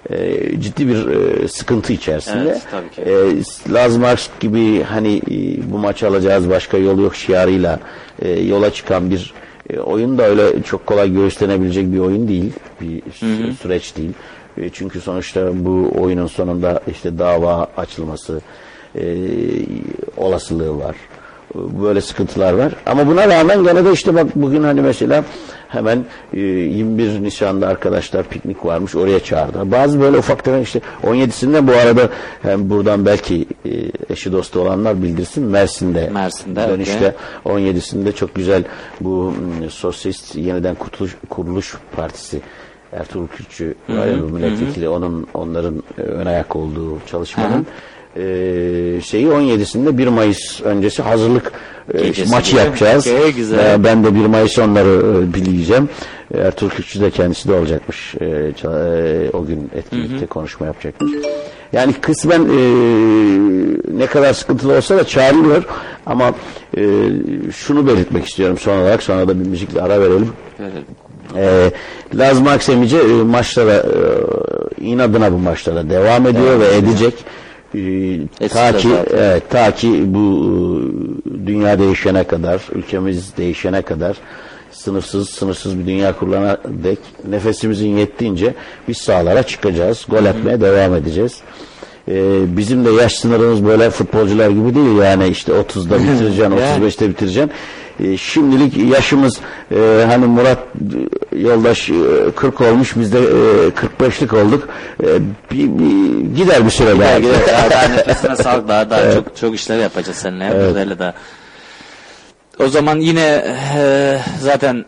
e, ciddi bir e, sıkıntı içerisinde. Evet, tabii ki. E, Laz Marx gibi hani e, bu maçı alacağız başka yol yok şiarıyla e, yola çıkan bir e, oyun da öyle çok kolay göğüslenebilecek bir oyun değil. Bir Hı hı. süreç değil. E, çünkü sonuçta bu oyunun sonunda işte dava açılması e, olasılığı var. E, Böyle sıkıntılar var. Ama buna rağmen gene de işte bak bugün hani mesela hemen e, 21 Nisan'da arkadaşlar piknik varmış oraya çağırdı. Bazı böyle ufak tefek işte 17'sinde bu arada hem buradan belki e, eşi dostu olanlar bildirsin Mersin'de, Mersin'de, dönüşte 17'sinde çok güzel bu Sosyalist Yeniden Kurtuluş, Kuruluş Partisi Ertuğrul Kürkçü Hı var ya hı, bu hı milletvekili onun onların e, ön ayak olduğu çalışmanın e, şeyi 17'sinde 1 Mayıs öncesi hazırlık e, Gecesi maçı yapacağız. Okey, güzel. Ben de 1 Mayıs onları e, bileceğim. E, Ertuğrul Kürkçü de kendisi de olacakmış. O gün etkinlikte Hı hı. konuşma yapacakmış. Yani kısmen e, ne kadar sıkıntılı olsa da çağrılıyor ama e, şunu belirtmek istiyorum son olarak sonra da bir müzikle ara verelim. E, Laz Marx Emice e, maçlara e, inadına bu maçlara devam ediyor Devam ve edecek. E, ta de ki evet, ta ki bu e, dünya değişene kadar, ülkemiz değişene kadar sınırsız sınırsız bir dünya kurulana dek nefesimizin yettiğince biz sahalara çıkacağız. Gol atmaya devam edeceğiz. Ee, bizim de yaş sınırımız böyle futbolcular gibi değil yani işte 30'da [laughs] bitireceksin, Yani. 35'te bitireceksin. Ee, şimdilik yaşımız e, hani Murat e, yoldaş e, 40 olmuş biz de e, 45'lik olduk. E, bir, bir- gider bir süre daha. Gider gider. Daha, daha [laughs] nefesine sağlık. Daha, daha Evet. çok çok işler yapacağız seninle. Evet. Daha. O zaman yine e, zaten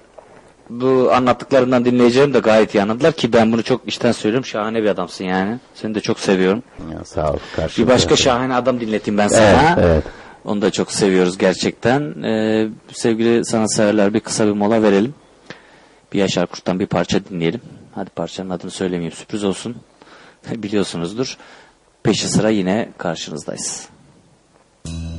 bu anlattıklarından dinleyeceğim de gayet iyi anladılar ki ben bunu çok içten söylüyorum. Şahane bir adamsın yani. Seni de çok seviyorum. Ya, sağ ol. Bir başka şahane adam dinleteyim ben sana. Evet, evet. Onu da çok seviyoruz gerçekten. Ee, sevgili sanatseverler bir kısa bir mola verelim. Bir Yaşar Kurt'tan bir parça dinleyelim. Hadi parçanın adını söylemeyeyim sürpriz olsun. [laughs] Biliyorsunuzdur. Peşi sıra yine karşınızdayız. Korkuyorum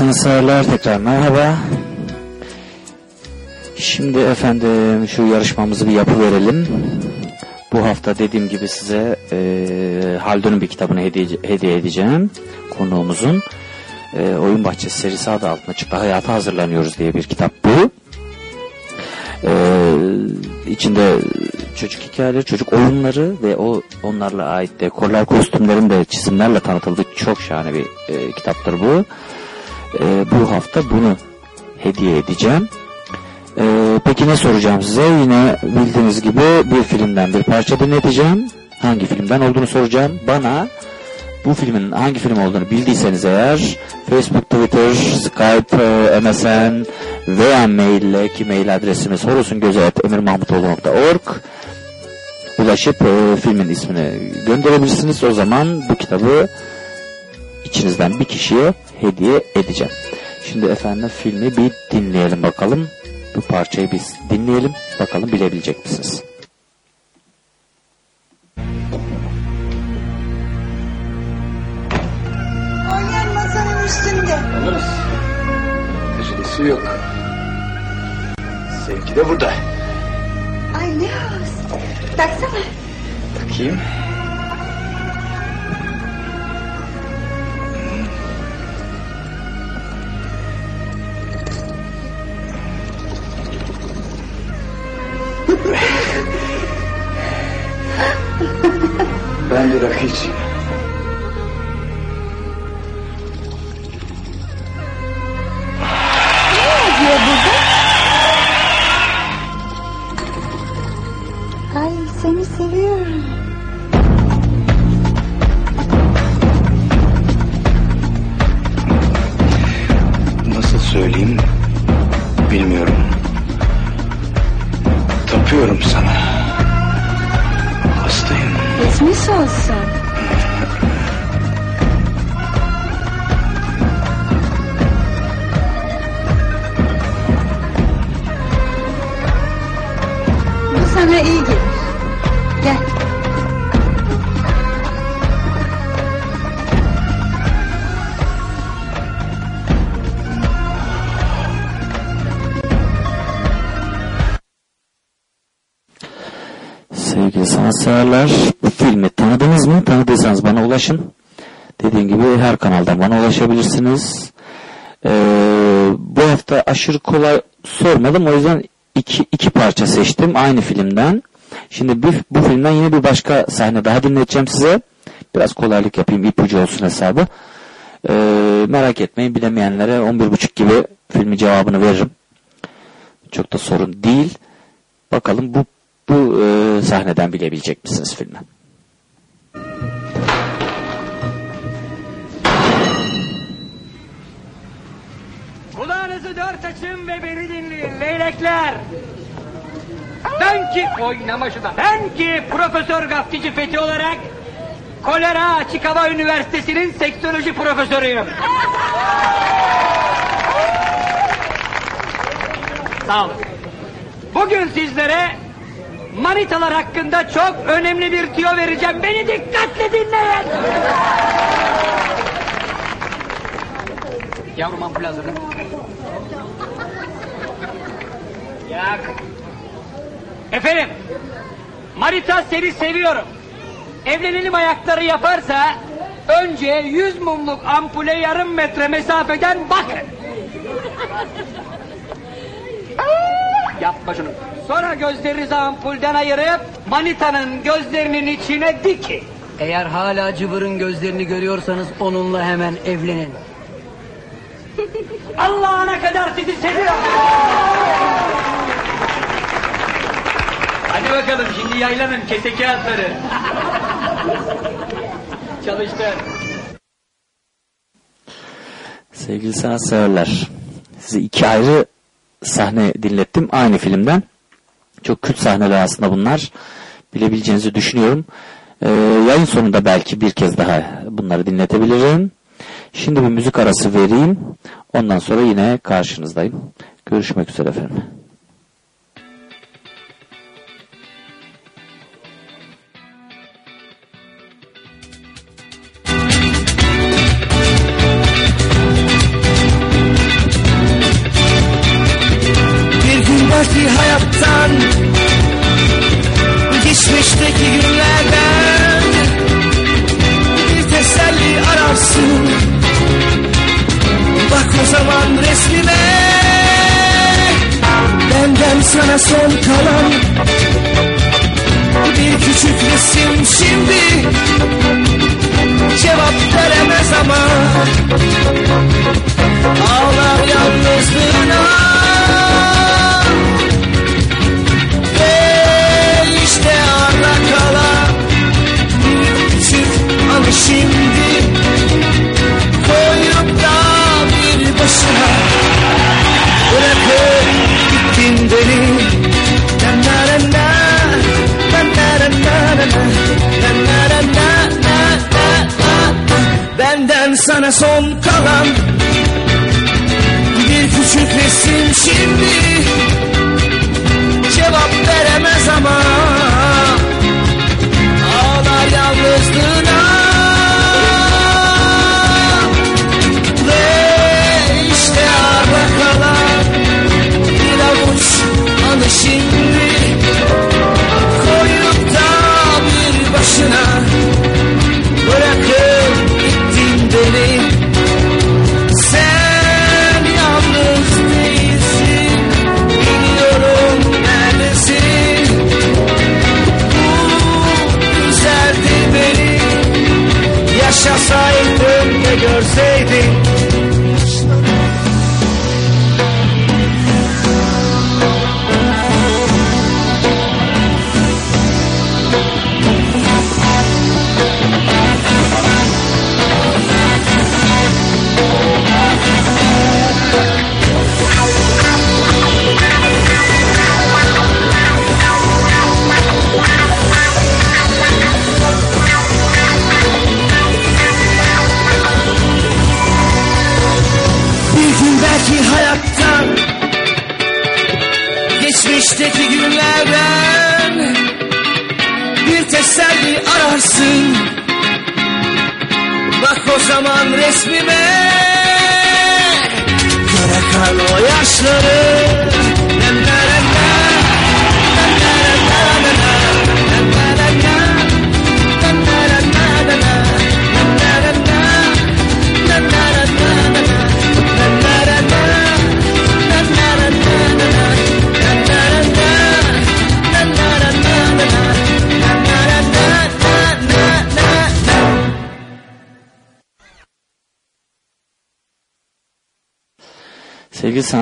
Sanatseverler tekrar merhaba. Şimdi efendim şu yarışmamızı bir yapı verelim. Bu hafta dediğim gibi size e, Haldun'un bir kitabını hediye, hediye edeceğim. Konuğumuzun e, Oyun Bahçesi serisi adı altında Çıktı Hayata Hazırlanıyoruz diye bir kitap bu. E, içinde çocuk hikayeleri, çocuk oyunları ve o onlarla ait dekorlar, kostümlerin de çizimlerle tanıtıldığı çok şahane bir e, kitaptır bu. E, bu hafta bunu hediye edeceğim. E, peki ne soracağım size? Yine bildiğiniz gibi bir filmden bir parça dinleteceğim. Hangi filmden olduğunu soracağım. Bana bu filmin hangi film olduğunu bildiyseniz eğer Facebook, Twitter, Skype, e, MSN veya mail ile ki mail adresimiz horusungözü.emirmahmutoğlu.org ulaşıp e, filmin ismini gönderebilirsiniz. O zaman bu kitabı içinizden bir kişiye hediye edeceğim. Şimdi efendim filmi bir dinleyelim bakalım. Bu parçayı biz dinleyelim. Bakalım bilebilecek misiniz? Kolay sormadım o yüzden iki, iki parça seçtim aynı filmden. Şimdi bir, bu filmden yine bir başka sahne daha dinleteceğim size. Biraz kolaylık yapayım ipucu olsun hesabı. Ee, merak etmeyin bilemeyenlere 11.30 gibi filmi cevabını veririm. Çok da sorun değil. Bakalım bu bu e, sahneden bilebilecek misiniz filmi? Açın ve beni dinleyin leylekler. Ben ki oynama şurada. Ben ki Profesör Gafftici Fethi olarak Kolera Açık Hava Üniversitesi'nin seksoloji profesörüyüm. Sağ olun. Bugün sizlere manitalar hakkında çok önemli bir tüyo vereceğim. Beni dikkatle dinleyin. Yavrum ampul hazırla. Yak. Efendim, Marita seni seviyorum. Evlenelim ayakları yaparsa önce 100 mumluk ampule yarım metre mesafeden bakın. [laughs] Yapma şunu. Sonra gözlerinizi ampulden ayırıp manitanın gözlerinin içine dikin. Eğer hala cıvırın gözlerini görüyorsanız onunla hemen evlenin. Allah'ına kadar sizi seviyorum. [laughs] Hadi bakalım şimdi yaylanın kese kağıtları. Çalıştır. Sevgili sanatseverler, size iki ayrı sahne dinlettim aynı filmden. Çok kült sahneler aslında bunlar. Bilebileceğinizi düşünüyorum. Ee, yayın sonunda belki bir kez daha bunları dinletebilirim. Şimdi bir müzik arası vereyim. Ondan sonra yine karşınızdayım. Görüşmek üzere efendim. Belki hayattan Geçmişteki günlerden Bir teselli ararsın. Bak o zaman resmime Benden sana son kalan Bir küçük resim. Şimdi Cevap veremez ama Ağlar yalnızlığına sana son kalan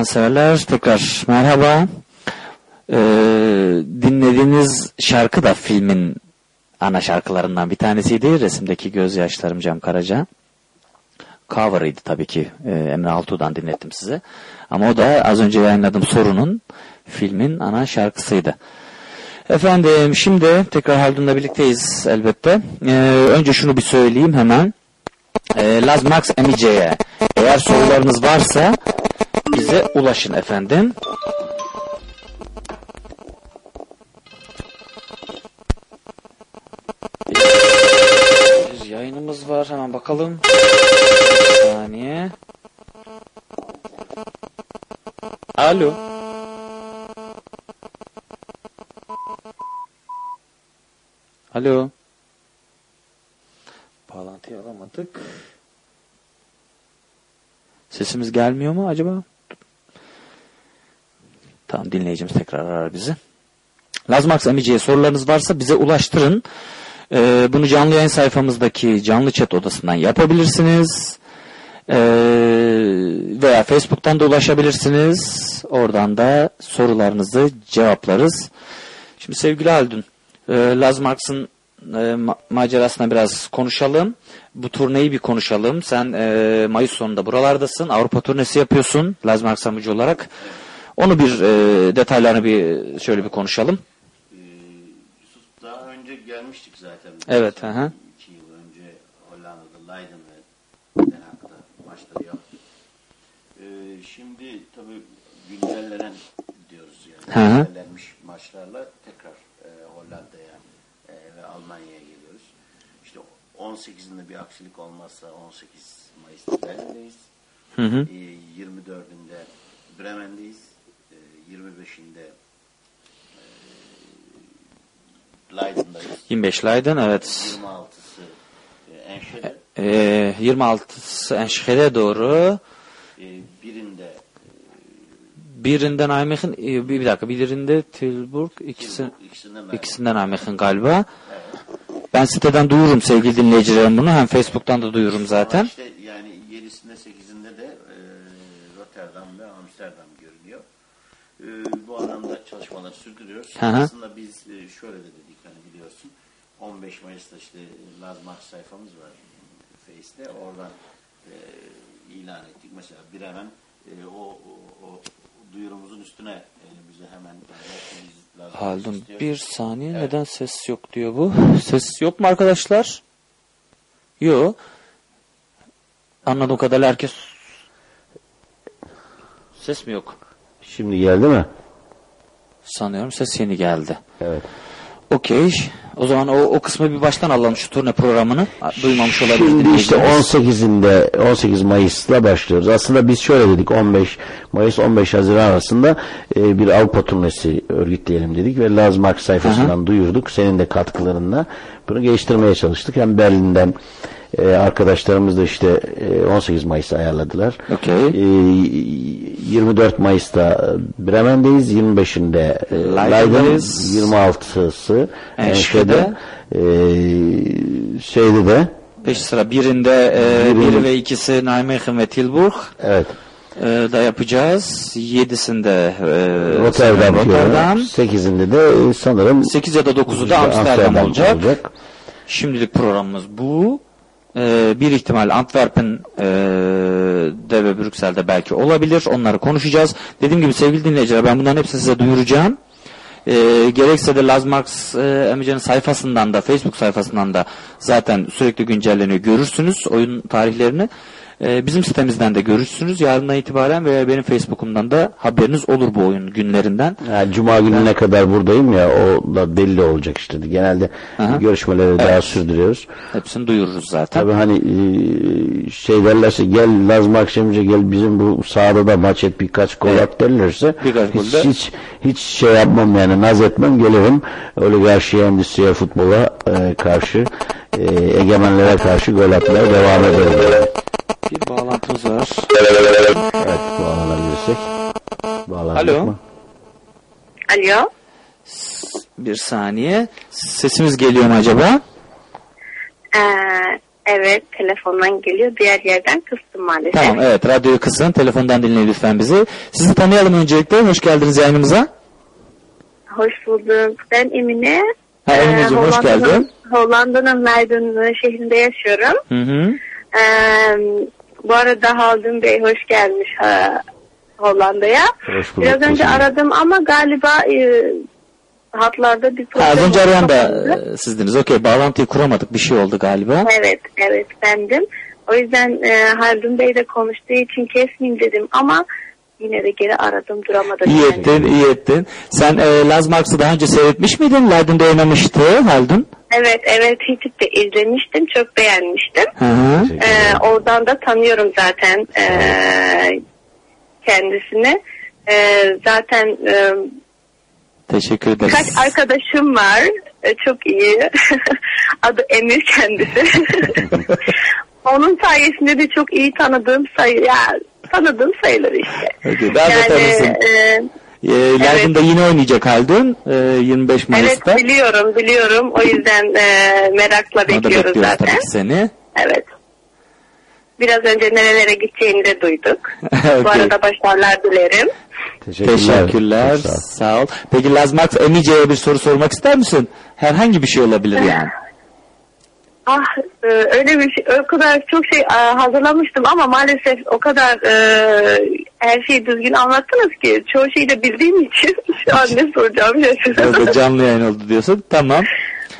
Sanseverler tekrar merhaba. Ee, dinlediğiniz şarkı da filmin ana şarkılarından bir tanesiydi. Resimdeki gözyaşlarım Cem Karaca. Cover'ıydı tabii ki. Ee, Emre Altuğ'dan dinlettim size. Ama o da az önce yayınladığım sorunun filmin ana şarkısıydı. Efendim şimdi tekrar Haldun'la birlikteyiz elbette. Ee, önce şunu bir söyleyeyim hemen. Ee, Laz Max Emice'ye eğer sorularınız varsa bize ulaşın efendim. Bir yayınımız var hemen bakalım. Bir saniye. Alo. Alo. Bağlantıyı alamadık. Sesimiz gelmiyor mu acaba? Tamam dinleyicimiz tekrar arar bizi. Lazmax Amici'ye sorularınız varsa bize ulaştırın. Ee, bunu canlı yayın sayfamızdaki canlı chat odasından yapabilirsiniz. Ee, veya Facebook'tan da ulaşabilirsiniz. Oradan da sorularınızı cevaplarız. Şimdi sevgili Haldun, e, Lazmarx'ın e, ma- macerasına biraz konuşalım. Bu turneyi bir konuşalım. Sen e, Mayıs sonunda buralardasın. Avrupa turnesi yapıyorsun Lazmarx amıcı olarak. Onu bir e, detaylarını bir şöyle bir konuşalım. Daha önce gelmiştik zaten. Evet, hı hı. İki yıl önce Hollanda'da Leiden ve Den Haag'da maçları yaptık. Ee, şimdi tabii güncellenen diyoruz yani. Hı hı. Güncellenmiş maçlarla tekrar e, Hollanda'ya e, ve Almanya'ya geliyoruz. İşte 18'inde bir aksilik olmazsa 18 Mayıs'ta Berlin'deyiz. Hı hı. Ee, 24'ünde Bremen'deyiz. Ee, 25'inde e, Leiden'dayız. 25 Leiden evet. 26'sı e, Enşe'de. E, 26'sı Enşehir'e doğru. E, birinde Birinden e, bir dakika, birinde Tilburg, ikisi, ikisinden Nijmegen. ikisinden Nijmegen galiba. Ben siteden duyururum sevgili dinleyicilerim bunu. Hem Facebook'tan da duyururum zaten. Ama işte yani 7'sinde 8'inde de e, Rotterdam ve Amsterdam görünüyor. E, bu anlamda çalışmaları sürdürüyoruz. Hı hı. Aslında biz e, şöyle de dedik hani biliyorsun 15 Mayıs'ta işte Lazmax sayfamız var Face'te. Oradan e, ilan ettik. Mesela Bremen e, o, o, o duyurumuzun üstüne e, bize hemen yani Haldun bir saniye neden ses yok diyor bu. Ses yok mu arkadaşlar? Yok. Anladığım kadarıyla herkes ses mi yok? Şimdi geldi mi? Sanıyorum ses yeni geldi. Evet. Okey. O zaman o, o kısmı bir baştan alalım şu turne programını. Duymamış olabilir Şimdi işte dinleyicilerimiz. 18'inde 18 Mayıs'la başlıyoruz. Aslında biz şöyle dedik 15 Mayıs 15 Haziran arasında e, bir Avrupa turnesi örgütleyelim dedik ve Lazmark sayfasından duyurduk. Senin de katkılarınla bunu geliştirmeye çalıştık. Hem Berlin'den e, arkadaşlarımız da işte e, 18 Mayıs ayarladılar. Okey. E, 24 Mayıs'ta Bremen'deyiz. 25'inde e, Leiden, Leiden'deyiz. 26'sı Enschede. Enschede. E, şeyde de Peş sıra birinde e, Birinde- biri ve ikisi Nijmegen ve Tilburg. Evet. E, da yapacağız. Yedisinde e, Rotterdam, Rotterdam. 8'inde de e, sanırım 8 ya da 9'u da Amsterdam, olacak. Şimdilik programımız bu. E, bir ihtimal Antwerpen e, de ve Brüksel'de belki olabilir. Onları konuşacağız. Dediğim gibi sevgili dinleyiciler ben bunların hepsini size duyuracağım. E, gerekse de Lazmarx e, Emice'nin sayfasından da Facebook sayfasından da zaten sürekli güncelleniyor. Görürsünüz oyun tarihlerini. E, bizim sitemizden de görürsünüz yarından itibaren veya benim Facebook'umdan da haberiniz olur bu oyun günlerinden. Yani Cuma gününe kadar buradayım ya o da belli olacak işte. Genelde Aha. görüşmeleri daha Evet. sürdürüyoruz. Hepsini duyururuz zaten. Tabii hani e, şey derlerse gel Lazım akşamca gel bizim bu sahada da maç et birkaç gol at derlerse Birkaç hiç, hiç, hiç şey yapmam yani naz etmem gelirim oligarşiye endüstriye futbola e, karşı e, egemenlere karşı gol atmaya devam ederim. Yani. Bir bağlantımız var. Evet bağlanabilirsek. Bağlandık Alo. mı? Alo. Bir saniye. Sesimiz geliyor mu acaba? Ee, evet telefondan geliyor. Diğer yerden kıstım maalesef. Tamam evet radyoyu kısın. Telefondan dinleyin lütfen bizi. Sizi tanıyalım öncelikle. Hoş geldiniz yayınımıza. Hoş bulduk. Ben Emine. Ha, Emineciğim, hoş Hollanda'nın- geldin. Hollanda'nın Leiden şehrinde yaşıyorum. Hı hı. Ee, bu arada Haldun Bey hoş gelmiş ha, Hollanda'ya. Hoş bulduk. Biraz önce aradım ama galiba e, hatlarda bir problem Az önce arayan da e, sizdiniz. Okey bağlantıyı kuramadık. Bir şey oldu galiba. Evet, evet bendim. O yüzden e, Haldun Bey de konuştuğu için kesmeyeyim dedim ama yine de geri aradım duramadım. İyi yani. ettin, iyi ettin. Sen e, Laz Marks'ı daha önce seyretmiş miydin? Leiden'de oynamıştı Haldun. Evet, evet hiç de izlemiştim, çok beğenmiştim. Hı hı. Ee, oradan da tanıyorum zaten ee, kendisini. Ee, zaten e, Teşekkür ederiz. Kaç arkadaşım var. E, Çok iyi. [laughs] Adı Emir kendisi. [laughs] Onun sayesinde de çok iyi tanıdığım sayı ya tanıdığım sayılır işte. Okey, daha da tanısın. e, E, Leiden'da yine oynayacak Haldun. E, 25 evet Mayıs'ta. biliyorum biliyorum. O yüzden e, merakla bekliyoruz bekliyoruz zaten. tabii seni. Evet. Biraz önce nerelere gideceğini de duyduk. [laughs] Okey. Bu arada başarılar dilerim. Teşekkürler. Çok sağ ol. Peki Laz Marks Emice'ye bir soru sormak ister misin? Herhangi bir şey olabilir yani. [laughs] Ah e, öyle bir şey, o kadar çok şey e, hazırlamıştım ama maalesef o kadar e, her şeyi düzgün anlattınız ki çoğu şeyi de bildiğim için [laughs] şu an ne soracağım şaşırdım. canlı yayın oldu diyorsun. Tamam.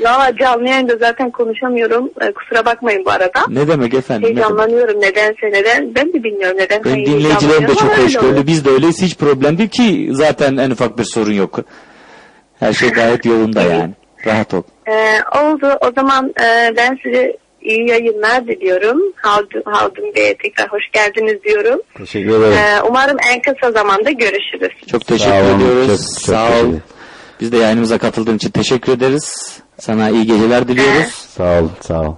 Valla canlı yayında zaten konuşamıyorum. E, kusura bakmayın bu arada. Ne demek efendim? Ne demek? Heyecanlanıyorum nedense neden. Ben de bilmiyorum neden. Benim dinleyicilerim de heyecanlanıyorum çok öyle hoşgörülü. Biz de öyleyiz. Hiç problem değil ki zaten en ufak bir sorun yok. Her şey gayet yolunda yani. Rahat ol. E, oldu. O zaman e, ben size iyi yayınlar diliyorum. Haldun, Haldun Bey'e tekrar hoş geldiniz diyorum. Teşekkür ederim. E, umarım en kısa zamanda görüşürüz. Çok teşekkür Sağ olun, ediyoruz. çok- çok Sağ ol. Biz de yayınımıza katıldığın için teşekkür ederiz. Sana iyi geceler diliyoruz. [laughs] Sağ ol, sağ ol.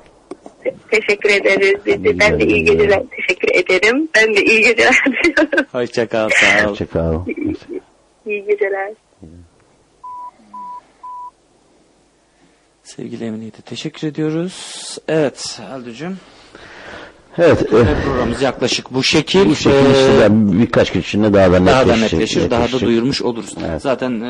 Teşekkür ederiz. Biz de, ben de iyi geceler teşekkür ederim. Ben de iyi geceler [laughs] diliyorum. Hoşça kal. Sağ ol. Hoşça kal. iyi geceler. Sevgili Emine'ye teşekkür ediyoruz. Evet Alducuğum. Evet. e, programımız yaklaşık bu şekil. bu şekilde Ee, işte birkaç gün içinde daha da daha da netleşecek. netleşir, daha da duyurmuş oluruz. Evet. Zaten e,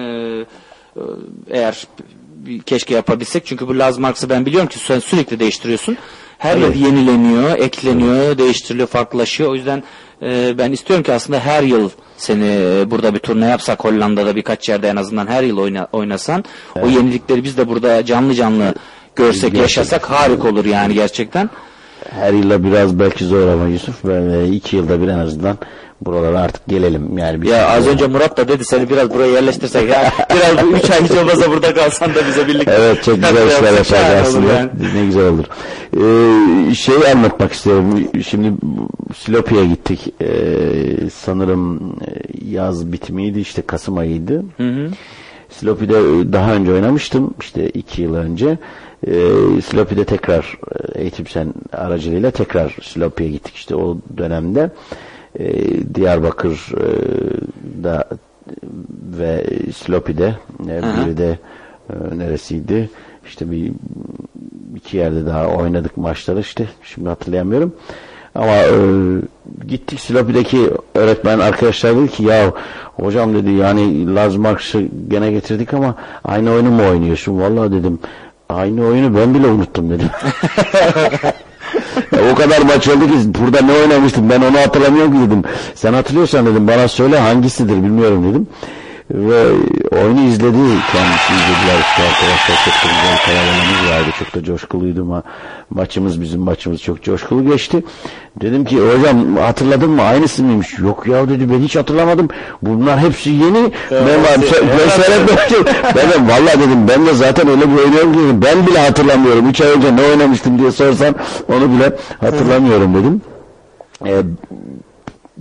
e, eğer bir- keşke yapabilsek çünkü bu Laz Marx'ı ben biliyorum ki sen sürekli değiştiriyorsun. Her Evet. yıl yenileniyor, ekleniyor, değiştiriliyor, farklılaşıyor. O yüzden e, ben istiyorum ki aslında her yıl seni e, burada bir turne yapsak Hollanda'da birkaç yerde en azından her yıl oyna, oynasan o yenilikleri biz de burada canlı canlı görsek, Gerçekten. yaşasak harika olur yani gerçekten. Her yılda biraz belki zor ama Yusuf. Ben e, iki yılda bir en azından buralara artık gelelim. Yani bir Ya az şekilde- önce Murat da dedi seni biraz buraya yerleştirsek ya biraz bu üç ay hiç olmasa burada kalsan da bize birlikte. Evet çok güzel işler olur aslında. yani. Ne güzel olur. Ee, şeyi anlatmak istiyorum. Şimdi Silopi'ye gittik. Ee, sanırım e, yaz bitimiydi işte Kasım ayıydı. Hı hı. Silopi'de e, daha önce oynamıştım. işte iki yıl önce. Ee, Silopi'de tekrar e, Eğitim Sen aracılığıyla tekrar Silopi'ye gittik işte o dönemde. Ee, Diyarbakır'da ve Silopi'de e, biri de e, neresiydi? İşte bir iki yerde daha oynadık maçları işte şimdi hatırlayamıyorum. Ama e, gittik Silopi'deki öğretmen arkadaşlar dedi ki ya hocam dedi yani Laz Marx'ı gene getirdik ama aynı oyunu mu oynuyorsun? Vallahi dedim aynı oyunu ben bile unuttum dedim. [laughs] [laughs] O kadar maç oldu ki burada ne oynamıştım ben onu hatırlamıyorum ki dedim. Sen hatırlıyorsan dedim bana söyle hangisidir bilmiyorum dedim. Ve oyunu izledi kendisi izlediler işte arkadaşlar çok da güzel kalabalığımız vardı çok da coşkuluydu ma maçımız bizim maçımız çok coşkulu geçti. Dedim ki hocam hatırladın mı aynısı mıymış? Yok ya dedi ben hiç hatırlamadım. Bunlar hepsi yeni. ben ben, ben seyretmemiştim. dedim valla dedim ben de zaten öyle bir oynuyorum ki ben bile hatırlamıyorum. 3 ay önce ne oynamıştım diye sorsan onu bile hatırlamıyorum dedim. Ee,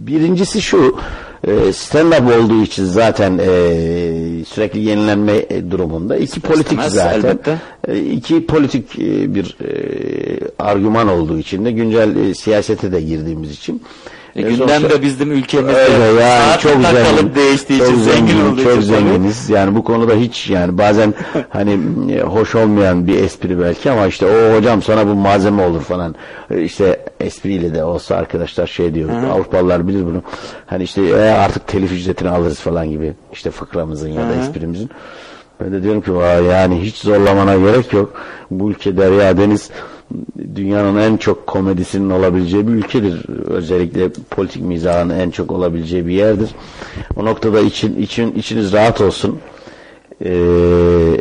birincisi şu e, stand-up olduğu için zaten e, sürekli yenilenme e, durumunda. İki politik İstemez, zaten. elbette. E, iki politik e, bir e, argüman olduğu için de güncel e, siyasete de girdiğimiz için. E, gündem de bizim ülkemizde Öyle yani çok zengin, değiştiği çok için zengin zengin, olduğu çok için tabii. zenginiz. Yani bu konuda hiç yani bazen [laughs] hani hoş olmayan bir espri belki ama işte o hocam sana bu malzeme olur falan. İşte espriyle de olsa arkadaşlar şey diyor. Hı. Avrupalılar bilir bunu. Hani işte e, artık telif ücretini alırız falan gibi. İşte fıkramızın ya da Hı. esprimizin. Ben de diyorum ki "Vay, yani hiç zorlamana gerek yok. Bu ülke Derya Deniz dünyanın en çok komedisinin olabileceği bir ülkedir. Özellikle politik mizahın en çok olabileceği bir yerdir. O noktada için, için içiniz rahat olsun. Ee,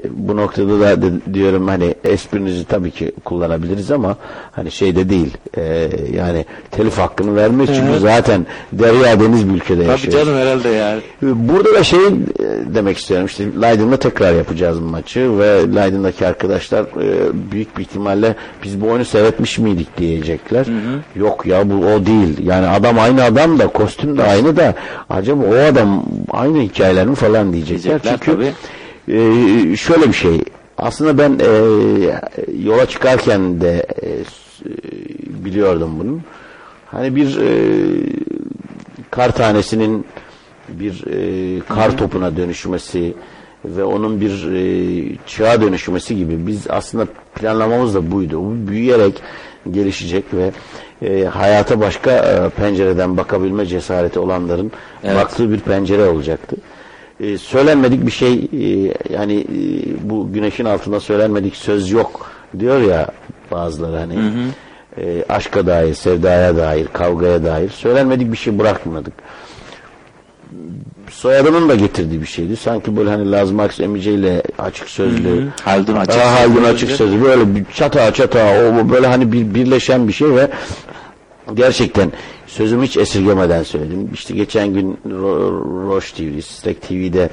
bu noktada da de- diyorum hani esprinizi tabii ki kullanabiliriz ama hani şey de değil Ee, yani telif hakkını vermek çünkü Evet. zaten Derya Deniz bir ülkede Tabii yaşıyoruz. canım herhalde yani. Burada da şey e, demek istiyorum işte Leiden'da tekrar yapacağız bu maçı ve Leiden'daki arkadaşlar e, büyük bir ihtimalle biz bu oyunu seyretmiş miydik diyecekler. Yok ya bu o değil. Yani adam aynı adam da kostüm de aynı da acaba o adam aynı hikayeler mi falan diyecekler. Diyecekler Çünkü tabii. E, şöyle bir şey aslında ben e, yola çıkarken de e, biliyordum bunu. Hani bir e, kar tanesinin bir e, kar topuna dönüşmesi ve onun bir e, çığa dönüşmesi gibi biz aslında planlamamız da buydu. Bu büyüyerek gelişecek ve e, hayata başka e, pencereden bakabilme cesareti olanların Evet. baktığı bir pencere olacaktı. E, söylenmedik bir şey e, yani e, bu güneşin altında söylenmedik söz yok diyor ya bazıları hani Hı hı. e, aşka dair, sevdaya dair, kavgaya dair söylenmedik bir şey bırakmadık. Soyadının da getirdiği bir şeydi. Sanki böyle hani Laz Marx Emice ile açık sözlü. Hı hı. Haldun açık sözlü. Haldun açık sözlü. Böyle bir çata çata o böyle hani bir birleşen bir şey ve gerçekten sözümü hiç esirgemeden söyledim. İşte geçen gün Ro- Roş TV, Stek TV'de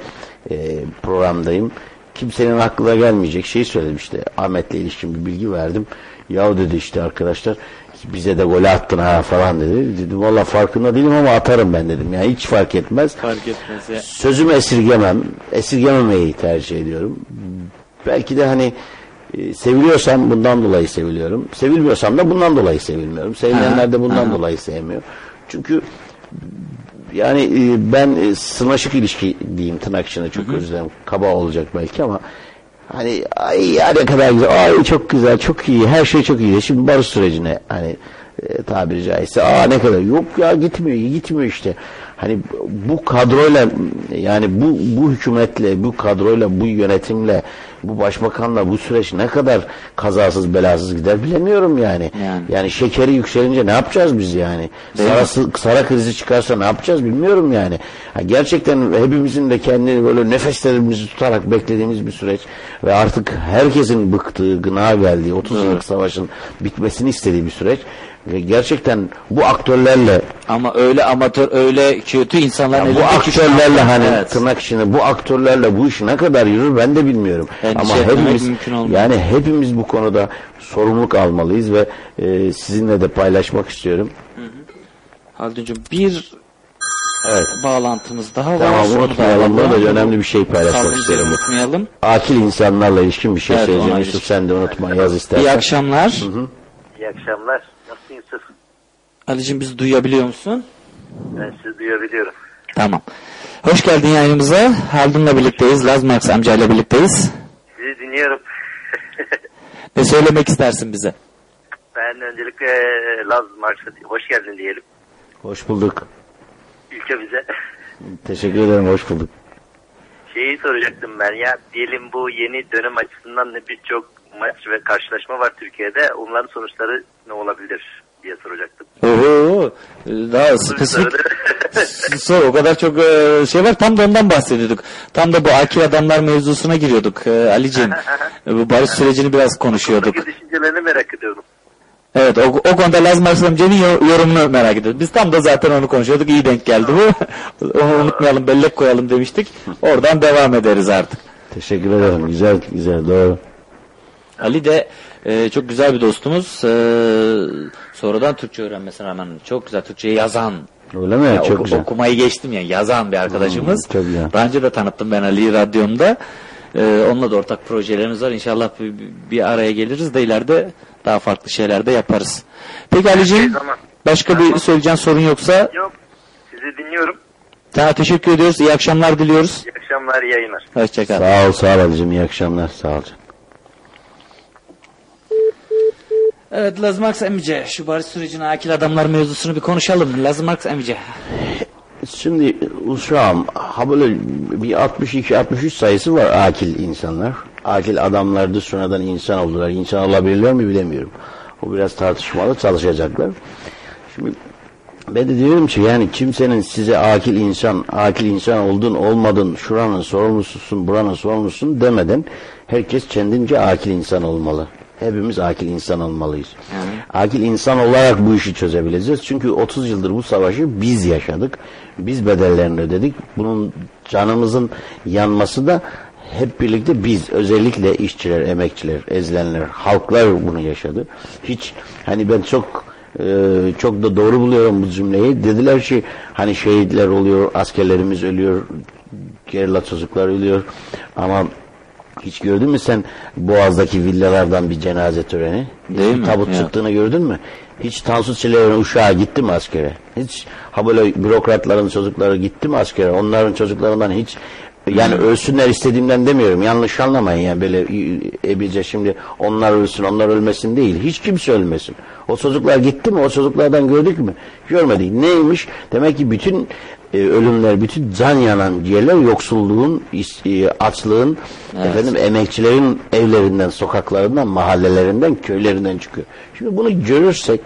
e, programdayım. Kimsenin aklına gelmeyecek şeyi söyledim işte. Ahmet'le ilişkin bir bilgi verdim. Yahu dedi işte arkadaşlar bize de gol attın ha falan dedi. Dedim valla farkında değilim ama atarım ben dedim. Yani hiç fark etmez. Fark etmez ya. Sözümü esirgemem. Esirgememeyi tercih ediyorum. Belki de hani e, seviliyorsam bundan dolayı seviliyorum. Sevilmiyorsam da bundan dolayı sevilmiyorum. Sevilenler de bundan Ha. dolayı sevmiyor. Çünkü yani e, ben e, sırnaşık ilişki diyeyim tırnak içinde çok özür dilerim. Kaba olacak belki ama hani ay ya ne kadar güzel ay çok güzel çok iyi her şey çok iyi şimdi barış sürecine hani e, tabiri caizse aa ne kadar yok ya gitmiyor gitmiyor işte hani bu kadroyla yani bu bu hükümetle bu kadroyla bu yönetimle bu başbakanla bu süreç ne kadar kazasız belasız gider bilemiyorum yani. Yani, şekeri yükselince ne yapacağız biz yani? Değil mi? Sarası, sara krizi çıkarsa ne yapacağız bilmiyorum yani. Ha, gerçekten hepimizin de kendini böyle nefeslerimizi tutarak beklediğimiz bir süreç ve artık herkesin bıktığı, gına geldiği 30 yıllık savaşın bitmesini istediği bir süreç gerçekten bu aktörlerle Ama öyle amatör öyle kötü insanların ya bu aktörlerle an- hani Evet. tırnak içinde bu aktörlerle bu iş ne kadar yürür ben de bilmiyorum. Endişe Ama etmemek hepimiz yani hepimiz bu konuda sorumluluk almalıyız ve e, sizinle de paylaşmak istiyorum. Halduncuğum bir Evet. bağlantımız daha var. Tamam da unutmayalım. Burada önemli bir şey paylaşmak isterim. unutmayalım. Akil insanlarla ilişkin bir şey Evet, söyleyeceğim. Yusuf sen de unutma yaz istersen. İyi akşamlar. İyi akşamlar. Nasılsın Yusuf? Ali'cim bizi duyabiliyor musun? Ben sizi duyabiliyorum. Tamam. Hoş geldin yayınımıza. Haldun'la birlikteyiz. Laz Marx amcayla birlikteyiz. Sizi dinliyorum. [laughs] Ne söylemek istersin bize? Ben öncelikle Laz Marş'a hoş geldin diyelim Hoş bulduk. ülkemize. [laughs] Teşekkür ederim. Hoş bulduk. Şeyi soracaktım ben ya. Diyelim bu yeni dönem açısından ne birçok maç ve karşılaşma var Türkiye'de. Onların sonuçları ne olabilir diye soracaktım. Oho, daha spesifik [laughs] Sor o kadar çok e, şey var tam da ondan bahsediyorduk. Tam da bu akil adamlar mevzusuna giriyorduk e, Ali'ciğim. [laughs] Bu barış sürecini biraz konuşuyorduk. Buradaki düşüncelerini merak ediyorum. Evet o, o konuda Lazım Arsamcı'nın yo- yorumunu merak ediyoruz. Biz tam da zaten onu konuşuyorduk. İyi denk geldi bu. [laughs] onu unutmayalım bellek koyalım demiştik. Oradan devam ederiz artık. Teşekkür ederim. Güzel güzel doğru. Ali de e, çok güzel bir dostumuz. E, sonradan Türkçe öğrenmesine rağmen çok güzel Türkçe yazan. Öyle mi? Ya, Çok oku- güzel. Okumayı geçtim ya yazan bir arkadaşımız. Hmm, çok güzel. Daha önce de tanıttım ben Ali'yi radyomda. E, onunla da ortak projelerimiz var. İnşallah bir, bir araya geliriz de ileride daha farklı şeyler de yaparız. Peki Ali'ciğim Tamam. başka bir söyleyeceğin sorun yoksa Yok. Sizi dinliyorum. sana teşekkür ediyoruz. İyi akşamlar diliyoruz. İyi akşamlar, iyi yayınlar. Hoşçakal. Sağ ol sağ ol Ali'cim. İyi akşamlar. Sağ ol. canım. Evet Lazım Aks emice şu barış sürecine akil adamlar mevzusunu bir konuşalım. Lazım Aks emice. Şimdi uşağım ha böyle bir 62-63 sayısı var akil insanlar. Akil adamlardı sonradan insan oldular. İnsan olabilirler mi bilemiyorum. O biraz tartışmalı çalışacaklar. Şimdi ben de diyorum ki yani kimsenin size akil insan, akil insan oldun olmadın, şuranın sorumlususun, buranın sorumlususun demeden herkes kendince akil insan olmalı. Hepimiz akil insan olmalıyız. Akil insan olarak bu işi çözebileceğiz. Çünkü 30 yıldır bu savaşı biz yaşadık. Biz bedellerini ödedik. Bunun canımızın yanması da hep birlikte biz özellikle işçiler, emekçiler, ezilenler, halklar bunu yaşadı. Hiç hani ben çok e, çok da doğru buluyorum bu cümleyi. Dediler ki hani şehitler oluyor, askerlerimiz ölüyor, gerilla çocuklar ölüyor ama hiç gördün mü sen Boğaz'daki villalardan bir cenaze töreni? Değil bir mi? tabut Ya. çıktığını gördün mü? Hiç Tansu Çiller'in uşağı gitti mi askere? Hiç ha böyle bürokratların çocukları gitti mi askere? Onların çocuklarından hiç yani ölsünler istediğimden demiyorum. Yanlış anlamayın yani böyle ebice şimdi onlar ölsün onlar ölmesin değil. Hiç kimse ölmesin. O çocuklar gitti mi? O çocuklardan gördük mü? Görmedik. Neymiş? Demek ki bütün e, ölümler, bütün can yanan yerler yoksulluğun, e, açlığın, efendim emekçilerin evlerinden, sokaklarından, mahallelerinden, köylerinden çıkıyor. Şimdi bunu görürsek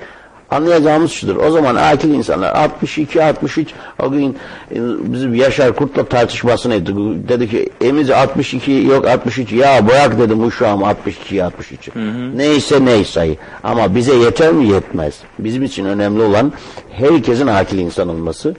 anlayacağımız şudur. O zaman akil insanlar 62 63 o gün e, bizim Yaşar Kurt'la tartışmasını ettik. Dedi ki emiz 62 yok 63 ya bırak dedim uşağım 62 63. Neyse neyse ama bize yeter mi yetmez. Bizim için önemli olan herkesin akil insan olması.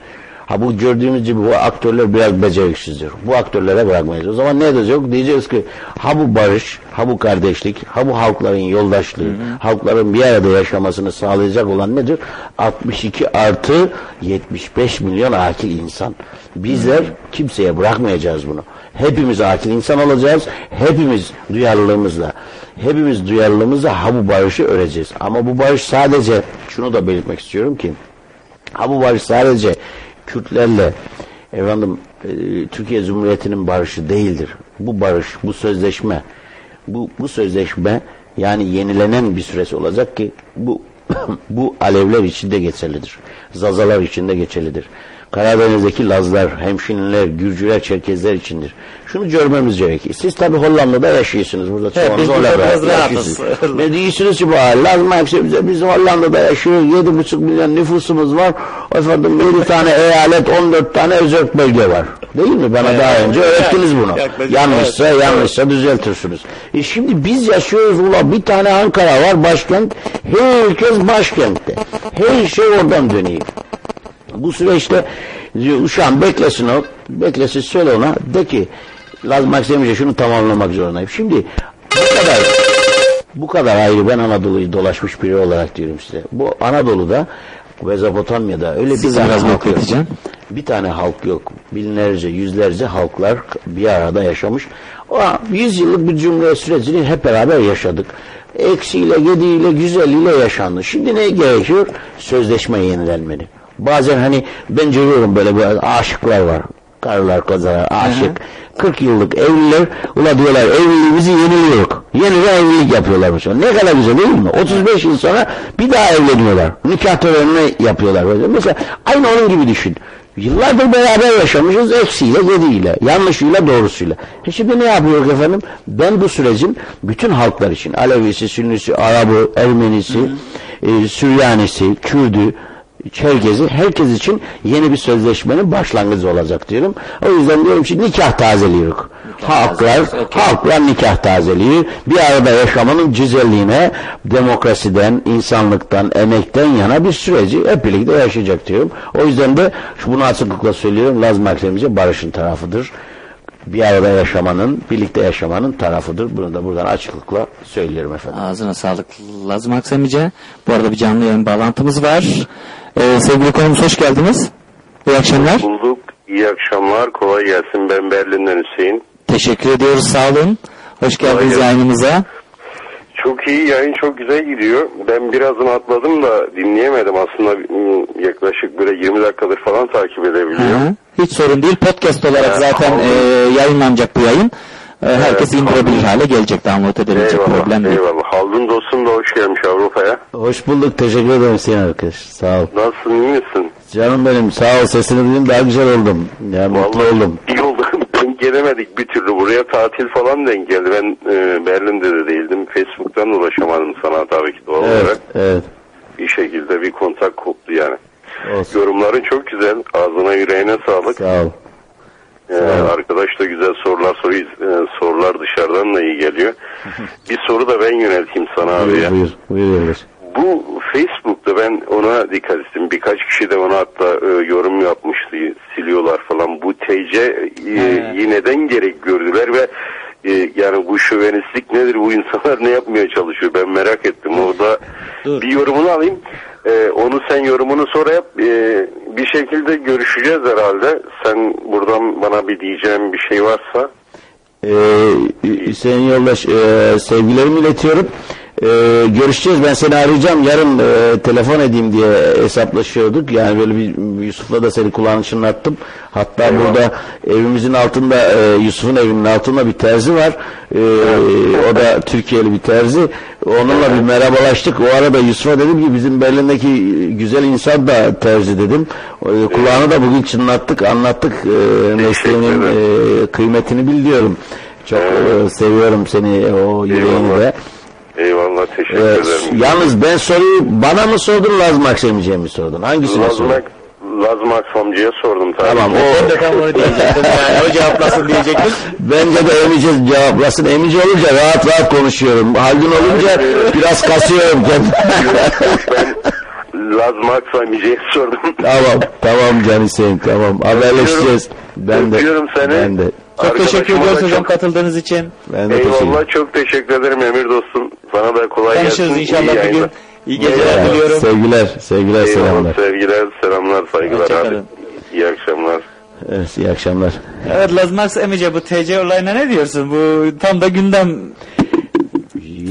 Ha bu gördüğümüz gibi bu aktörler biraz beceriksizdir. Bu aktörlere bırakmayız. O zaman ne edeceğiz? Diyeceğiz ki ha bu barış, ha bu kardeşlik, ha bu halkların yoldaşlığı, halkların bir arada yaşamasını sağlayacak olan nedir? 62 artı 75 milyon akil insan. Bizler kimseye bırakmayacağız bunu. Hepimiz akil insan olacağız. Hepimiz duyarlılığımızla. Hepimiz duyarlılığımızla ha bu barışı öreceğiz. Ama bu barış sadece şunu da belirtmek istiyorum ki ha bu barış sadece Kürtlerle efendim e, Türkiye Cumhuriyeti'nin barışı değildir. Bu barış, bu sözleşme, bu bu sözleşme yani yenilenen bir süresi olacak ki bu [coughs] bu Alevler içinde geçerlidir. Zazalar içinde geçerlidir. Karadeniz'deki Lazlar, Hemşinliler, Gürcüler, Çerkezler içindir. Şunu görmemiz gerekir. Siz tabi Hollanda'da yaşıyorsunuz. Burada çoğunuz Hollanda'da yaşıyorsunuz. Ve diyorsunuz ki bu Lazım hepsi bize, biz Hollanda'da yaşıyoruz. Yedi buçuk milyon nüfusumuz var. Efendim yedi [laughs] tane eyalet, on dört tane özel bölge var. Değil mi? Bana daha önce öğrettiniz bunu. Yanlışsa yanlışsa düzeltirsiniz. E şimdi biz yaşıyoruz ula bir tane Ankara var başkent. Herkes başkentte. Her şey oradan dönüyor. Bu süreçte uşağım beklesin o. Beklesin söyle ona. De ki Laz Maksimce şunu tamamlamak zorundayım. Şimdi bu kadar bu kadar ayrı ben Anadolu'yu dolaşmış biri olarak diyorum size. Bu Anadolu'da Mezopotamya'da öyle bir Siz tane biraz halk yok. Bir tane halk yok. Binlerce, yüzlerce halklar bir arada yaşamış. O yüz yıllık bir cumhuriyet sürecini hep beraber yaşadık. Eksiyle, gediğiyle, güzelliğiyle yaşandı. Şimdi ne gerekiyor? Sözleşme yenilenmeli. Bazen hani ben görüyorum böyle böyle aşıklar var. Karılar, kocalar, aşık. 40 yıllık evliler, ula diyorlar evliliğimizi yeniliyoruz. Yeniden evlilik yapıyorlar mesela. Ne kadar güzel değil mi? 35 yıl sonra bir daha evleniyorlar. Nikah törenini yapıyorlar. Mesela aynı onun gibi düşün. Yıllardır beraber yaşamışız eksiyle, gediğiyle, yanlışıyla, doğrusuyla. E şimdi ne yapıyoruz efendim? Ben bu sürecin bütün halklar için, Alevisi, Sünnisi, Arabı, Ermenisi, e, Süryanisi, Kürdü, Çerkezi herkes için yeni bir sözleşmenin başlangıcı olacak diyorum. O yüzden diyorum ki nikah tazeliyoruz. Halklar, halklar nikah tazeliği bir arada yaşamanın güzelliğine demokrasiden, insanlıktan, emekten yana bir süreci hep birlikte yaşayacak diyorum. O yüzden de bunu açıklıkla söylüyorum. Laz Makremice barışın tarafıdır. Bir arada yaşamanın, birlikte yaşamanın tarafıdır. Bunu da buradan açıklıkla söylüyorum efendim. Ağzına sağlık Lazım Aksemice. Bu arada bir canlı yayın bağlantımız var. Ee, sevgili konumuz hoş geldiniz. İyi akşamlar. Bulduk. İyi akşamlar. Kolay gelsin. Ben Berlin'den Hüseyin. Teşekkür ediyoruz. Sağ olun. Hoş geldiniz yayınımıza. Çok iyi. Yayın çok güzel gidiyor. Ben birazını atladım da dinleyemedim. Aslında ım, yaklaşık böyle 20 dakikadır falan takip edebiliyorum. Hı. Hiç sorun değil. Podcast olarak Ee, zaten e, yayınlanacak bu yayın. E, herkes indirebilir hale gelecek. Download edebilecek Eyvallah. problem değil. Eyvallah. Haldun dostum da hoş gelmiş Avrupa'ya. Hoş bulduk. Teşekkür ederim Hüseyin arkadaş. Sağ ol. Nasılsın? iyi misin? Canım benim sağ ol. Sesini duydum daha güzel oldum. Ya mutlu oldum. İyi oldu. [laughs] Denk gelemedik bir türlü. Buraya tatil falan denk geldi. Ben e, Berlin'de de değildim. Facebook'tan ulaşamadım sana tabii ki doğal Evet, olarak. evet. Bir şekilde bir kontak koptu yani. Olsun. Yorumların çok güzel. Ağzına yüreğine sağlık. Sağ ol. Ee, arkadaş da güzel sorular soruyor. Ee, sorular dışarıdan da iyi geliyor. [laughs] bir soru da ben yönelteyim sana abi ya. Buyur, buyur, buyur. Bu Facebook'ta ben ona dikkat ettim. Birkaç kişi de ona hatta e, yorum yapmıştı. Siliyorlar falan. Bu TC e, neden gerek gördüler ve e, yani bu şövenistlik nedir? Bu insanlar ne yapmaya çalışıyor? Ben merak ettim. Orada bir yorumunu alayım. E, onu sen yorumunu sonra yap. E, bir şekilde görüşeceğiz herhalde. Sen buradan bana bir diyeceğin bir şey varsa. Ee, Hüseyin Yoldaş e, sevgilerimi iletiyorum. Ee, görüşeceğiz. Ben seni arayacağım. Yarın e, telefon edeyim diye hesaplaşıyorduk. Yani böyle bir Yusuf'la da seni kulağını çınlattım. Hatta burada evimizin altında e, Yusuf'un evinin altında bir terzi var. Ee, o da Türkiye'li bir terzi. Onunla bir merhabalaştık. O arada Yusuf'a dedim ki bizim Berlin'deki güzel insan da terzi dedim. E, kulağını da bugün çınlattık, anlattık. E, mesleğinin e, kıymetini biliyorum. Çok e, seviyorum seni o yüreğini de. Eyvallah teşekkür Ee, ederim. yalnız ben soruyu bana mı sordun Lazım Akşemici'ye mi sordun? Hangisine sordun? Lazmak, Lazmak amcaya sordum tabii. Tamam o da tam onu diyecektim [laughs] yani o cevaplasın diyecektim. Bence de Emice cevaplasın. Emice olunca rahat rahat konuşuyorum. Haldun olunca biraz kasıyorum kendimi. [laughs] Lazmak amcaya sordum. tamam tamam Can Hüseyin tamam haberleşeceğiz. Ben de. Öpüyorum seni. Ben de. Çok teşekkür ediyoruz hocam çok- katıldığınız için. Ben de teşekkür Eyvallah çok teşekkür ederim Emir dostum. Sana da kolay Tanışırız gelsin. inşallah İyi bir gün. İyi geceler diliyorum. Sevgiler, sevgiler, Eyvallah, selamlar. Sevgiler, selamlar, saygılar abi. İyi akşamlar. Evet, iyi akşamlar. Evet Lazmax Emice bu TC olayına ne diyorsun? Bu tam da gündem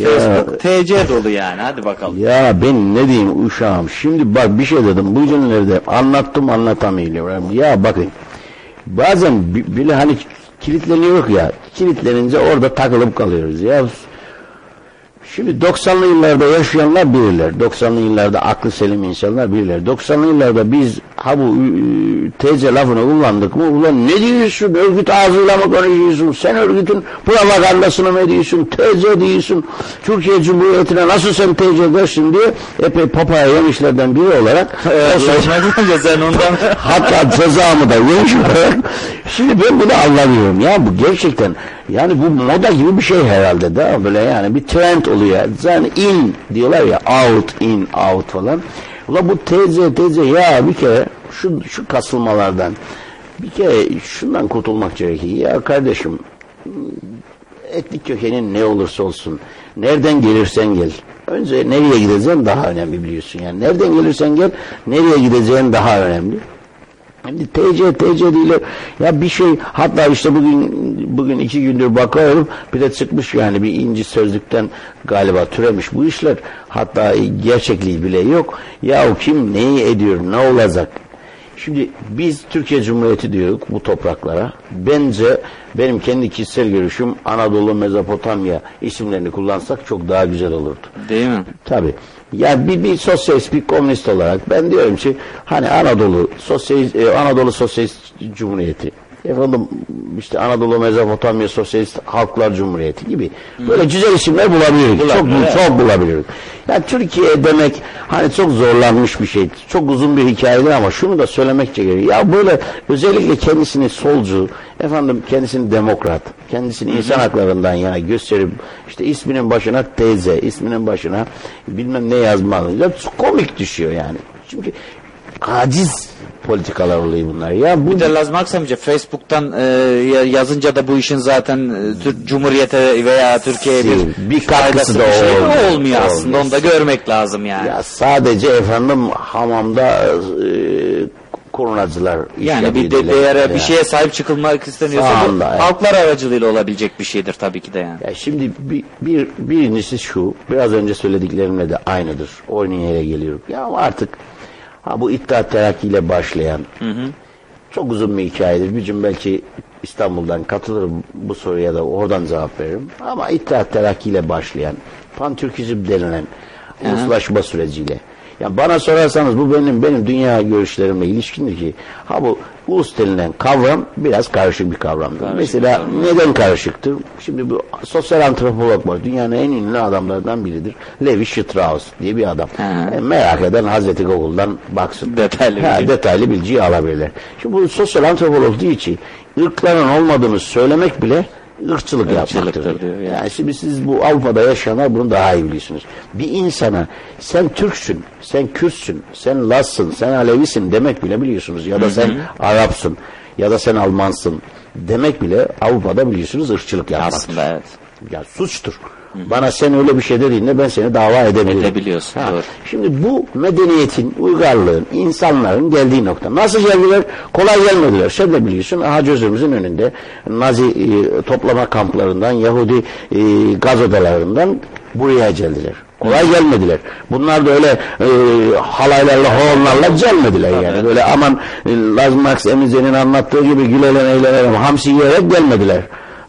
Facebook TC dolu yani hadi bakalım. Ya ben ne diyeyim uşağım şimdi bak bir şey dedim bu günlerde anlattım anlatamıyorum ya bakın bazen bi- bile hani kilitleniyoruz ya kilitlenince orada takılıp kalıyoruz ya Şimdi 90'lı yıllarda yaşayanlar bilirler. 90'lı yıllarda aklı selim insanlar bilirler. 90'lı yıllarda biz ha bu TC lafını kullandık mı? Ulan ne diyorsun? Örgüt ağzıyla mı konuşuyorsun? Sen örgütün propagandasını mı ediyorsun? TC diyorsun. Türkiye Cumhuriyeti'ne nasıl sen TC dersin diye epey papaya yemişlerden biri olarak sen ondan [laughs] hatta cezamı da yemiş olarak şimdi ben bunu anlamıyorum ya bu gerçekten yani bu moda gibi bir şey herhalde da böyle yani bir trend oluyor. Yani in diyorlar ya out in out falan. Ulan bu teyze teyze ya bir kere şu, şu kasılmalardan bir kere şundan kurtulmak gerekiyor ya kardeşim etnik kökenin ne olursa olsun nereden gelirsen gel. Önce nereye gideceğin daha önemli biliyorsun yani. Nereden gelirsen gel nereye gideceğin daha önemli Şimdi TC TC değil ya bir şey hatta işte bugün bugün iki gündür bakıyorum bir de çıkmış yani bir inci sözlükten galiba türemiş bu işler hatta gerçekliği bile yok ya o kim neyi ediyor ne olacak Şimdi biz Türkiye Cumhuriyeti diyoruz bu topraklara. Bence benim kendi kişisel görüşüm Anadolu, Mezopotamya isimlerini kullansak çok daha güzel olurdu. Değil mi? Tabii. Ya bir, bir sosyalist, bir komünist olarak ben diyorum ki hani Anadolu Sosyalist, e, Anadolu Sosyalist Cumhuriyeti efendim işte Anadolu Mezopotamya Sosyalist Halklar Cumhuriyeti gibi böyle güzel isimler bulabiliriz. Çok evet. çok bulabiliriz. Yani Türkiye demek hani çok zorlanmış bir şey. Çok uzun bir hikayedir ama şunu da söylemek gerekiyor. Ya böyle özellikle kendisini solcu, efendim kendisini demokrat, kendisini insan haklarından yana gösterip işte isminin başına teyze, isminin başına bilmem ne yazmalı. Ya komik düşüyor yani. Çünkü aciz politikalar oluyor bunlar. Ya bu Bir de Lazım Aksamcı Facebook'tan e, ya- yazınca da bu işin zaten e, Türk Cumhuriyete veya Türkiye'ye bir, bir katkısı da bir şey olmuyor. olmuyor aslında. Onu da görmek lazım yani. Ya sadece efendim hamamda e, kurnacılar iş Yani bir de değere bir şeye sahip çıkılmak isteniyorsa bu evet. halklar aracılığıyla olabilecek bir şeydir tabii ki de yani. Ya şimdi bir, bir, birincisi şu, biraz önce söylediklerimle de aynıdır. Yere geliyorum. Ya artık ha bu İttihat Terakki ile başlayan çok uzun bir hikayedir. Bir gün belki İstanbul'dan katılırım bu soruya da oradan cevap veririm. Ama İttihat Terakki ile başlayan Pantürkizm denilen Hı. uluslaşma süreciyle ya bana sorarsanız bu benim benim dünya görüşlerimle ilişkindir ki ha bu ulus denilen kavram biraz karışık bir kavramdır. Mesela neden karışıktır? Şimdi bu sosyal antropolog var. Dünyanın en ünlü adamlardan biridir. Levi Strauss diye bir adam. E, merak eden Hazreti Google'dan baksın. Detaylı Ha, bilgi. detaylı bilgiyi alabilirler. Şimdi bu sosyal antropolog diyor ki ırkların olmadığını söylemek bile ırkçılık yapmaktır. diyor, yani. Yani şimdi siz bu Avrupa'da yaşayanlar bunu daha iyi biliyorsunuz. Bir insana sen Türksün, sen Kürtsün, sen Lazsın, sen Alevisin demek bile biliyorsunuz. Ya da sen Arapsın ya da sen Almansın demek bile Avrupa'da biliyorsunuz ırkçılık yapmaktır. Aslında evet. Ya suçtur. Bana sen öyle bir şey dediğinde ben seni dava edebilirim. Edebiliyorsun, Ha, doğru. Şimdi bu medeniyetin, uygarlığın, insanların geldiği nokta. Nasıl geldiler? Kolay gelmediler. Sen de biliyorsun aha gözümüzün önünde Nazi e, toplama kamplarından, Yahudi e, gaz odalarından buraya geldiler. Kolay gelmediler. Bunlar da öyle e, halaylarla, horonlarla gelmediler yani. Böyle aman e, Laz Max Emize'nin anlattığı gibi gülelim, eğlenelim, hamsi yiyerek gelmediler.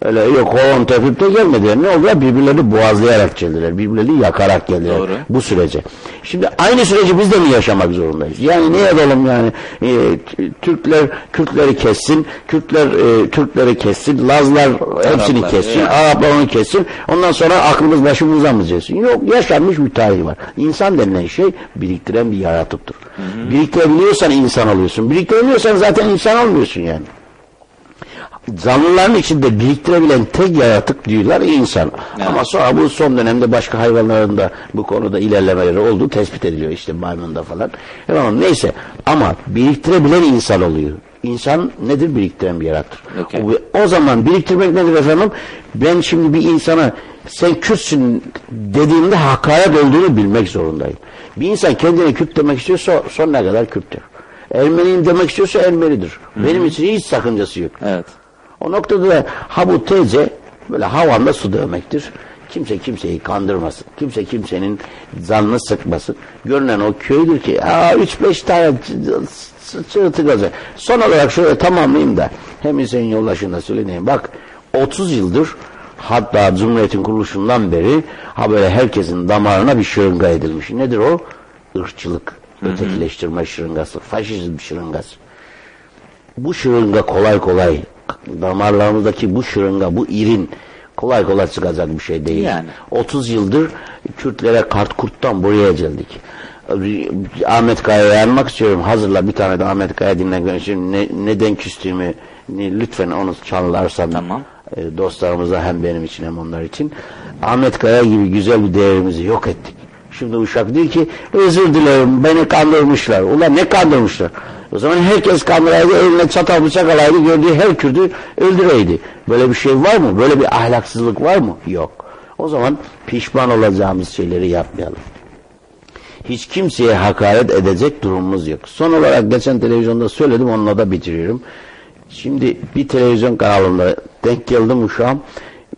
Öyle yok horon tepip de gelmediler. Ne oldular? Birbirlerini boğazlayarak geldiler. Birbirlerini yakarak geldiler. Doğru. Bu sürece. Şimdi aynı süreci biz de mi yaşamak zorundayız? Yani ne edelim yani? E, Türkler Kürtleri kessin, Kürtler e, Türkleri kessin, Lazlar hepsini Araplar, kessin, evet. Araplar onu kessin. Ondan sonra aklımız başımıza mı gelsin? Yok yaşanmış bir tarih var. İnsan denilen şey biriktiren bir yaratıktır. Biriktirebiliyorsan insan oluyorsun. Biriktiremiyorsan zaten insan olmuyorsun yani. Canlıların içinde biriktirebilen tek yaratık diyorlar insan. Ama sonra bu son dönemde başka hayvanların da bu konuda ilerlemeleri olduğu tespit ediliyor. işte maymunda falan. Tamam neyse ama biriktirebilen insan oluyor. İnsan nedir? Biriktiren bir yarattır. O, o zaman biriktirmek nedir efendim? Ben şimdi bir insana sen Kürtsün dediğimde hakaret olduğunu bilmek zorundayım. Bir insan kendine Kürt demek istiyorsa sonuna kadar Kürttür. Ermeniyim demek istiyorsa Ermenidir. Benim için hiç sakıncası yok. Evet. O noktada da ha bu teyze böyle havanda su dövmektir. Kimse kimseyi kandırmasın. Kimse kimsenin canını sıkmasın. Görünen o köydür ki aa 3-5 tane çığırtı gazı. Son olarak şöyle tamamlayayım da hem Hüseyin Yoldaş'ın da söyleyeyim. Bak 30 yıldır hatta Cumhuriyet'in kuruluşundan beri ha böyle herkesin damarına bir şırınga edilmiş. Nedir o? Irkçılık, ötekileştirme şırıngası, faşizm şırıngası bu şırınga kolay kolay damarlarımızdaki bu şırınga bu irin kolay kolay çıkacak bir şey değil. Yani. 30 yıldır Kürtlere kart kurttan buraya geldik. Ahmet Kaya'ya yanmak istiyorum. Hazırla bir tane de Ahmet Kaya dinlemek için ne, neden küstüğümü ne- lütfen onu çalarsan e, dostlarımıza hem benim için hem onlar için. Ahmet Kaya gibi güzel bir değerimizi yok ettik. Şimdi Uşak diyor ki özür dilerim beni kandırmışlar. Ulan ne kandırmışlar? O zaman herkes kandıraydı eline çatal bıçak alaydı gördüğü her Kürdü öldüreydi. Böyle bir şey var mı? Böyle bir ahlaksızlık var mı? Yok. O zaman pişman olacağımız şeyleri yapmayalım. Hiç kimseye hakaret edecek durumumuz yok. Son olarak geçen televizyonda söyledim onunla da bitiriyorum. Şimdi bir televizyon kanalında denk geldim uşağım.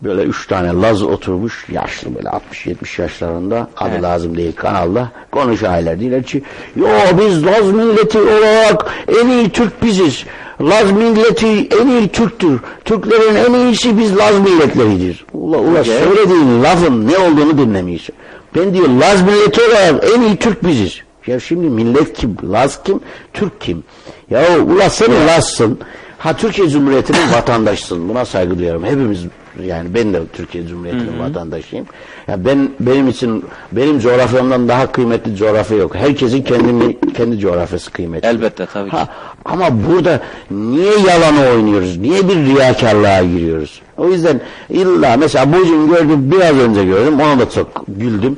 Böyle üç tane Laz oturmuş yaşlı böyle 60-70 yaşlarında adı lazım değil kanalda konuşaylar diyorlar ki yo biz Laz milleti olarak en iyi Türk biziz. Laz milleti en iyi Türktür. Türklerin en iyisi biz Laz milletleridir. Ula, ula Okay. söylediğin lafın ne olduğunu dinlemiyorsun. Ben diyor Laz milleti olarak en iyi Türk biziz. Ya şimdi millet kim? Laz kim? Türk kim? Ya ula sen Lazsın. Ha Türkiye Cumhuriyeti'nin vatandaşısın. Buna saygı duyuyorum. Hepimiz yani ben de Türkiye Cumhuriyeti'nin vatandaşıyım. Ya ben benim için benim coğrafyamdan daha kıymetli coğrafya yok. Herkesin kendini kendi coğrafyası kıymetli. Elbette tabii ki. Ha, ama burada niye yalanı oynuyoruz? Niye bir riyakarlığa giriyoruz? O yüzden illa mesela bugün gördüm biraz önce gördüm ona da çok güldüm.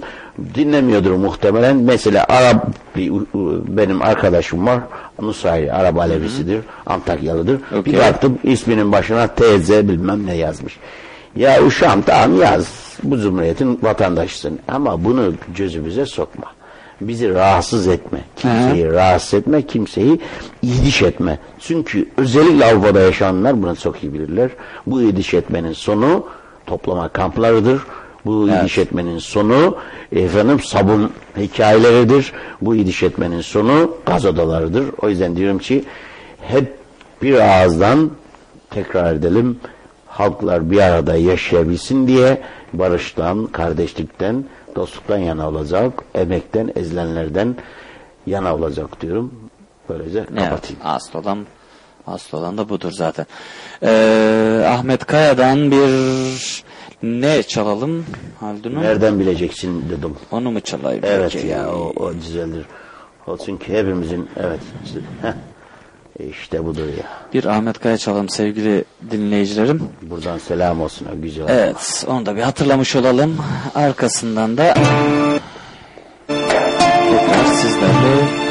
Dinlemiyordur muhtemelen. Mesela Arap bir, benim arkadaşım var. Nusayri Arap Alevisidir. Antakyalıdır. Bir Okey. baktım isminin başına TZ bilmem ne yazmış. Ya uşağım tamam yaz. Bu cumhuriyetin vatandaşısın. Ama bunu gözümüze sokma. Bizi rahatsız etme. Kimseyi rahatsız etme. Kimseyi ihdiş etme. Çünkü özellikle Avrupa'da yaşayanlar bunu çok iyi bilirler. Bu ihdiş etmenin sonu toplama kamplarıdır. Bu ihdiş etmenin sonu efendim sabun hikayeleridir. Bu ihdiş etmenin sonu gaz odalarıdır. O yüzden diyorum ki hep bir ağızdan tekrar edelim halklar bir arada yaşayabilsin diye barıştan, kardeşlikten, dostluktan yana olacak, emekten, ezilenlerden yana olacak diyorum. Böylece kapatayım. Evet, asıl olan, asıl olan da budur zaten. Ee, Ahmet Kaya'dan bir ne çalalım Haldun'um? Nereden bileceksin dedim. Onu mu çalayım? Evet peki? ya o, o güzeldir. O çünkü hepimizin evet heh, işte budur ya. Bir Ahmet Kaya çalalım sevgili dinleyicilerim. Buradan selam olsun o güzel. Evet onu da bir hatırlamış olalım. Arkasından da tekrar sizlerle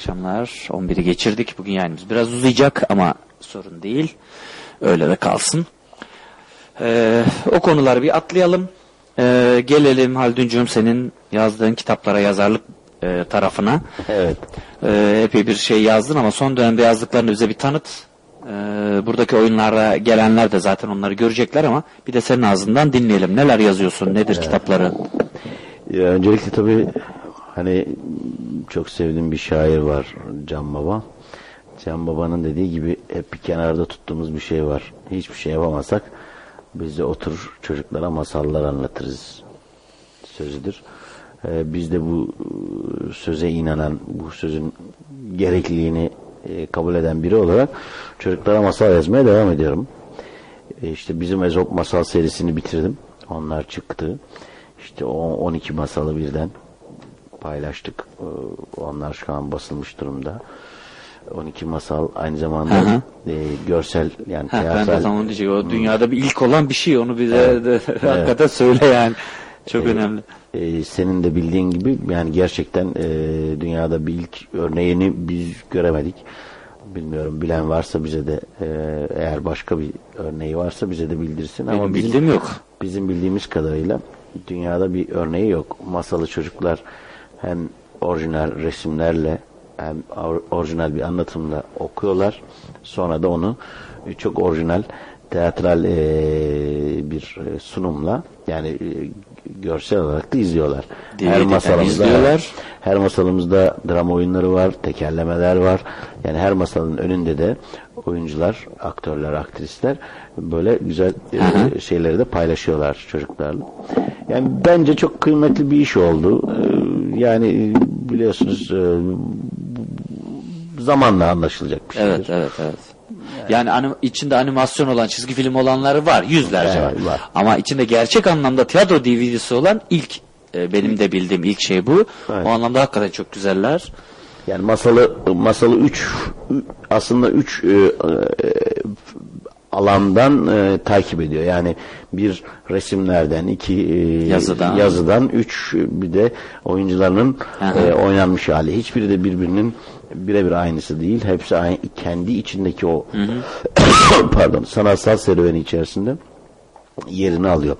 akşamlar. 11'i geçirdik. Bugün yayınımız biraz uzayacak ama sorun değil. Öyle de kalsın. Ee, o konuları bir atlayalım. Ee, gelelim Halduncuğum senin yazdığın kitaplara yazarlık e, tarafına. Evet. Ee, epey bir şey yazdın ama son dönemde yazdıklarını bize bir tanıt. Ee, buradaki oyunlara gelenler de zaten onları görecekler ama bir de senin ağzından dinleyelim. Neler yazıyorsun, nedir kitapları? Ya öncelikle tabii hani çok sevdiğim bir şair var Can Baba. Can Baba'nın dediği gibi hep bir kenarda tuttuğumuz bir şey var. Hiçbir şey yapamazsak biz de oturur çocuklara masallar anlatırız sözüdür. Ee, biz de bu e, söze inanan, bu sözün gerekliliğini e, kabul eden biri olarak çocuklara masal yazmaya devam ediyorum. E, işte bizim Ezop masal serisini bitirdim. Onlar çıktı. İşte o 12 masalı birden paylaştık. Onlar şu an basılmış durumda. 12 masal aynı zamanda Hı hı. e, görsel yani Ha, ben teatral de tam onu diyecek. O dünyada bir ilk olan bir şey. Onu bize Evet. de, [laughs] Evet. hakikaten söyle yani. Çok Ee, önemli. e, senin de bildiğin gibi yani gerçekten e, dünyada bir ilk örneğini biz göremedik. Bilmiyorum bilen varsa bize de e, eğer başka bir örneği varsa bize de bildirsin. Benim Ama bizim, bildiğim yok. Bizim bildiğimiz kadarıyla dünyada bir örneği yok. Masalı çocuklar hem orijinal resimlerle hem or- orijinal bir anlatımla okuyorlar. Sonra da onu e, çok orijinal teatral e, bir e, sunumla yani e, görsel olarak da izliyorlar. Her DVD'den masalımızda izliyorlar. her masalımızda drama oyunları var, tekerlemeler var. Yani her masalın önünde de oyuncular, aktörler, aktrisler böyle güzel e, şeyleri de paylaşıyorlar çocuklarla. Yani bence çok kıymetli bir iş oldu. Ee, Yani e, biliyorsunuz e, zamanla anlaşılacak bir şeydir. Evet, evet, evet. Yani anim- içinde animasyon olan, çizgi film olanları var. Yüzlerce Evet, var. var. Ama içinde gerçek anlamda tiyatro DVD'si olan ilk e, benim de bildiğim ilk şey bu. O anlamda hakikaten çok güzeller. Yani masalı masalı 3 aslında 3 alandan e, takip ediyor. Yani bir resimlerden, iki e, Yazıdan. yazıdan, üç bir de oyuncularının e, oynanmış hali. Hiçbiri de birbirinin birebir aynısı değil. Hepsi aynı, kendi içindeki o [coughs] pardon sanatsal serüveni içerisinde yerini alıyor.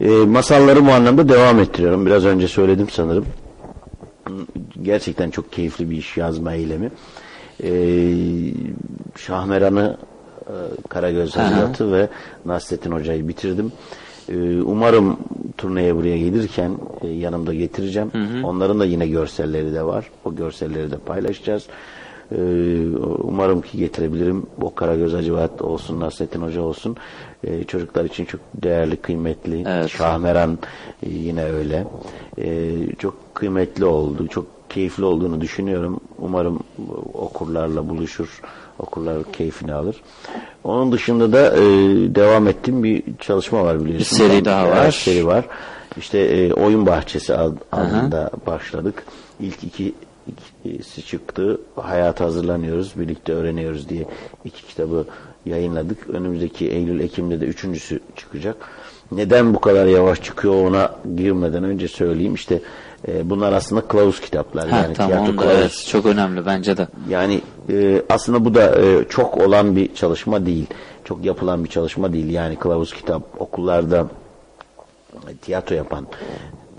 E, masalları bu anlamda devam ettiriyorum. Biraz önce söyledim sanırım. Gerçekten çok keyifli bir iş yazma eylemi. E, Şahmeran'ı Karagöz Aha. Hazret'i ve Nasrettin Hoca'yı bitirdim. E, umarım turneye buraya gelirken e, yanımda getireceğim. Onların da yine görselleri de var. O görselleri de paylaşacağız. E, umarım ki getirebilirim. O Karagöz Hacivat olsun, Nasrettin Hoca olsun. E, çocuklar için çok değerli, kıymetli. Şahmeran e, yine öyle. E, çok kıymetli oldu. Çok keyifli olduğunu düşünüyorum. Umarım okurlarla buluşur. Okurlar keyfini alır. Onun dışında da e, devam ettiğim bir çalışma var biliyorsun. Bir seri daha var. Evet, seri var. İşte e, Oyun Bahçesi ad- adında başladık. İlk iki ikisi çıktı. Hayata hazırlanıyoruz. Birlikte öğreniyoruz diye iki kitabı yayınladık. Önümüzdeki Eylül Ekim'de de üçüncüsü çıkacak. Neden bu kadar yavaş çıkıyor ona girmeden önce söyleyeyim. İşte e, bunlar aslında kılavuz kitaplar. Ha, yani tamam kılavuz. evet, çok önemli bence de. Yani e, aslında bu da e, çok olan bir çalışma değil. Çok yapılan bir çalışma değil. Yani kılavuz kitap okullarda e, tiyatro yapan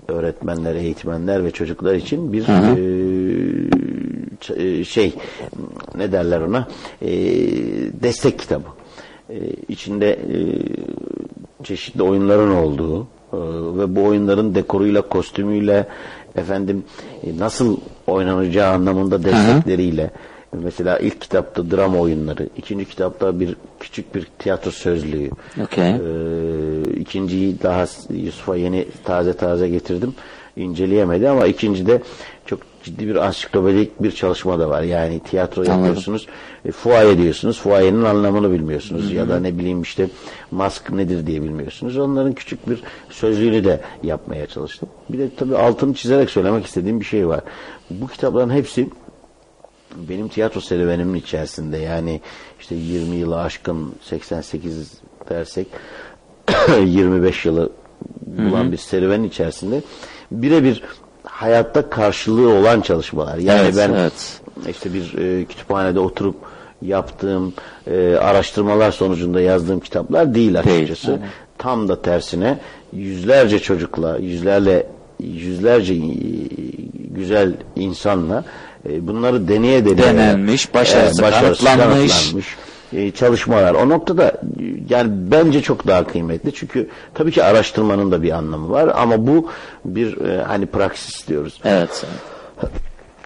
öğretmenler, eğitmenler ve çocuklar için bir Hı hı. e, e, şey ne derler ona E, destek kitabı. E, içinde e, çeşitli oyunların olduğu ve bu oyunların dekoruyla, kostümüyle efendim e, nasıl oynanacağı anlamında destekleriyle mesela ilk kitapta drama oyunları, ikinci kitapta bir küçük bir tiyatro sözlüğü. Okey. Ee, ikinciyi daha Yusuf'a yeni taze taze getirdim. İnceleyemedi ama ikincide çok ciddi bir ansiklopedik bir çalışma da var. Yani tiyatro Anladım. yapıyorsunuz, e, fuaye diyorsunuz, fuayenin anlamını bilmiyorsunuz Hı hı. ya da ne bileyim işte mask nedir diye bilmiyorsunuz. Onların küçük bir sözlüğünü de yapmaya çalıştım. Bir de tabii altını çizerek söylemek istediğim bir şey var. Bu kitapların hepsi benim tiyatro serüvenimin içerisinde yani işte 20 yılı aşkın 88 dersek [coughs] 25 yılı bulan Hı hı. bir serüvenin içerisinde birebir hayatta karşılığı olan çalışmalar. Yani Evet, ben evet. işte bir e, kütüphanede oturup yaptığım e, araştırmalar sonucunda yazdığım kitaplar değil açıkçası. aynen. Tam da tersine yüzlerce çocukla, yüzlerle yüzlerce e, güzel insanla e, bunları deneye deneye Denenmiş, başarısı kanıtlanmış. kanıtlanmış, e, çalışmalar. O noktada yani bence çok daha kıymetli. Çünkü tabii ki araştırmanın da bir anlamı var ama bu bir e, hani praksis diyoruz. Evet.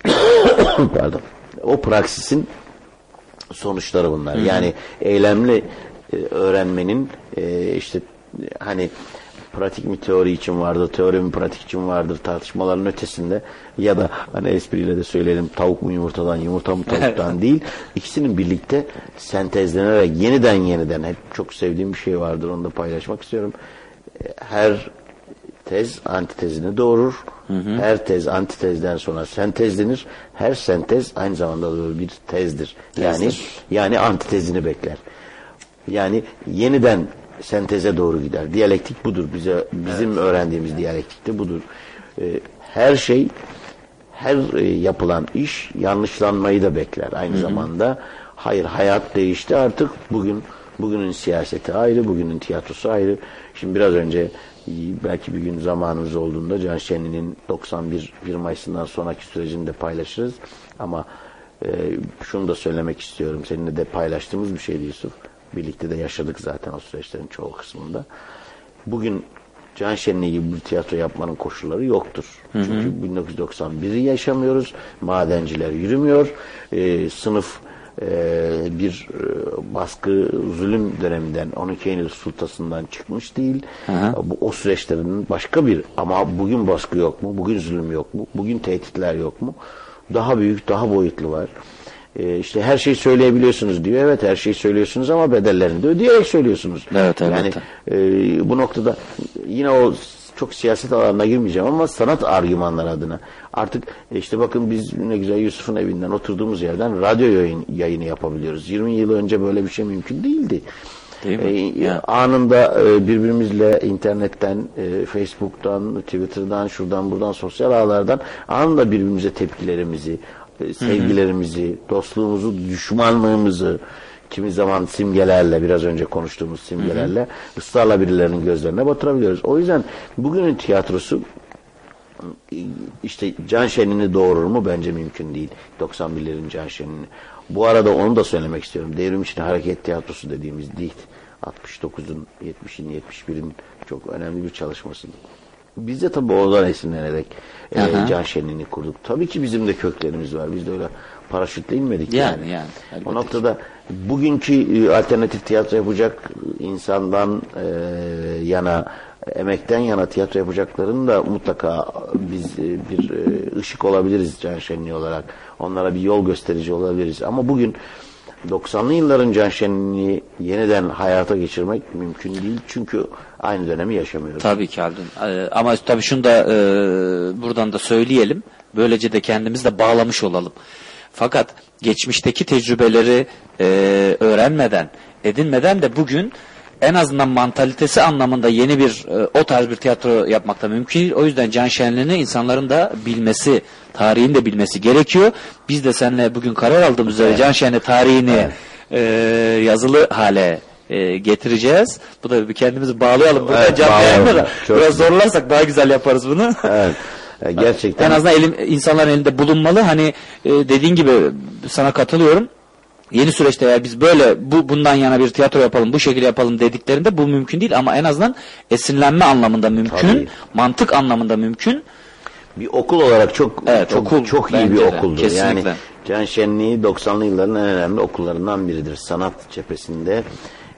[coughs] Pardon. O praksisin sonuçları bunlar. Hı hı. Yani eylemli e, öğrenmenin e, işte hani pratik mi teori için vardır, teori mi pratik için vardır tartışmaların ötesinde ya da hani espriyle de söyleyelim tavuk mu yumurtadan, yumurta mı tavuktan [laughs] değil. İkisinin birlikte sentezlenerek yeniden yeniden hep çok sevdiğim bir şey vardır onu da paylaşmak istiyorum. Her tez antitezini doğurur. Her tez antitezden sonra sentezlenir. Her sentez aynı zamanda da bir tezdir. Yani Tezdir. yani antitezini bekler. Yani yeniden senteze doğru gider. Diyalektik budur. Bize bizim öğrendiğimiz diyalektik de budur. Ee, her şey her e, yapılan iş yanlışlanmayı da bekler aynı Hı hı. zamanda. Hayır hayat değişti artık bugün bugünün siyaseti ayrı, bugünün tiyatrosu ayrı. Şimdi biraz önce e, belki bir gün zamanımız olduğunda Can Şenli'nin 91 1 Mayıs'ından sonraki sürecini de paylaşırız. Ama e, şunu da söylemek istiyorum. Seninle de paylaştığımız bir şeydi Yusuf. Birlikte de yaşadık zaten o süreçlerin çoğu kısmında. Bugün Can Şenliği gibi bir tiyatro yapmanın koşulları yoktur. Hı hı. Çünkü 1991'i yaşamıyoruz. Madenciler yürümüyor. Ee, sınıf e, bir e, baskı zulüm döneminden 12 Eylül sultasından çıkmış değil. Bu o süreçlerin başka bir ama bugün baskı yok mu? Bugün zulüm yok mu? Bugün tehditler yok mu? Daha büyük, daha boyutlu var. Ee, işte her şeyi söyleyebiliyorsunuz diyor. Evet her şeyi söylüyorsunuz ama bedellerini de ödeyerek söylüyorsunuz. Evet, evet. Yani e, bu noktada yine o çok siyaset alanına girmeyeceğim ama sanat argümanları adına. Artık e, işte bakın biz ne güzel Yusuf'un evinden oturduğumuz yerden radyo yayın, yayını yapabiliyoruz. 20 yıl önce böyle bir şey mümkün değildi. Değil mi? E, anında e, birbirimizle internetten, e, Facebook'tan, Twitter'dan, şuradan buradan sosyal ağlardan anında birbirimize tepkilerimizi, e, sevgilerimizi, dostluğumuzu, düşmanlığımızı kimi zaman simgelerle biraz önce konuştuğumuz simgelerle ısrarla birilerinin gözlerine batırabiliyoruz. O yüzden bugünün tiyatrosu işte Can Şen'ini doğurur mu? Bence mümkün değil. 91'lerin Can Şen'ini. Bu arada onu da söylemek istiyorum. Devrim için hareket tiyatrosu dediğimiz değil. 69'un, 70'in, 71'in çok önemli bir çalışması. Biz de tabii oradan esinlenerek e, Aha. Can Şen'ini kurduk. Tabii ki bizim de köklerimiz var. Biz de öyle paraşütle inmedik Yani, yani. yani, o noktada bugünkü e, alternatif tiyatro yapacak insandan e, yana emekten yana tiyatro yapacakların da mutlaka biz e, bir e, ışık olabiliriz Can Şenli olarak. Onlara bir yol gösterici olabiliriz. Ama bugün 90'lı yılların Can Şenli'ni yeniden hayata geçirmek mümkün değil. Çünkü aynı dönemi yaşamıyoruz. Tabii ki Haldun. Ee, ama tabii şunu da e, buradan da söyleyelim. Böylece de kendimizi de bağlamış olalım. Fakat geçmişteki tecrübeleri e, öğrenmeden, edinmeden de bugün en azından mantalitesi anlamında yeni bir e, o tarz bir tiyatro yapmakta mümkün. O yüzden Can Şenli'ni insanların da bilmesi, tarihini de bilmesi gerekiyor. Biz de seninle bugün karar aldığımız üzere Can Şenli tarihini e, yazılı hale e, getireceğiz. Bu da bir kendimizi bağlayalım. Burada Evet, canlı yayında biraz zorlarsak daha güzel yaparız bunu. Evet. E, [laughs] Gerçekten. En azından elim, insanların elinde bulunmalı. Hani e, dediğin gibi sana katılıyorum. Yeni süreçte eğer biz böyle bu bundan yana bir tiyatro yapalım, bu şekilde yapalım dediklerinde bu mümkün değil ama en azından esinlenme anlamında mümkün, Tabii. mantık anlamında mümkün. Bir okul olarak çok Evet, çok, okul çok iyi bir okuldur. kesinlikle. Yani Can Şenliği 90'lı yılların en önemli okullarından biridir. Sanat cephesinde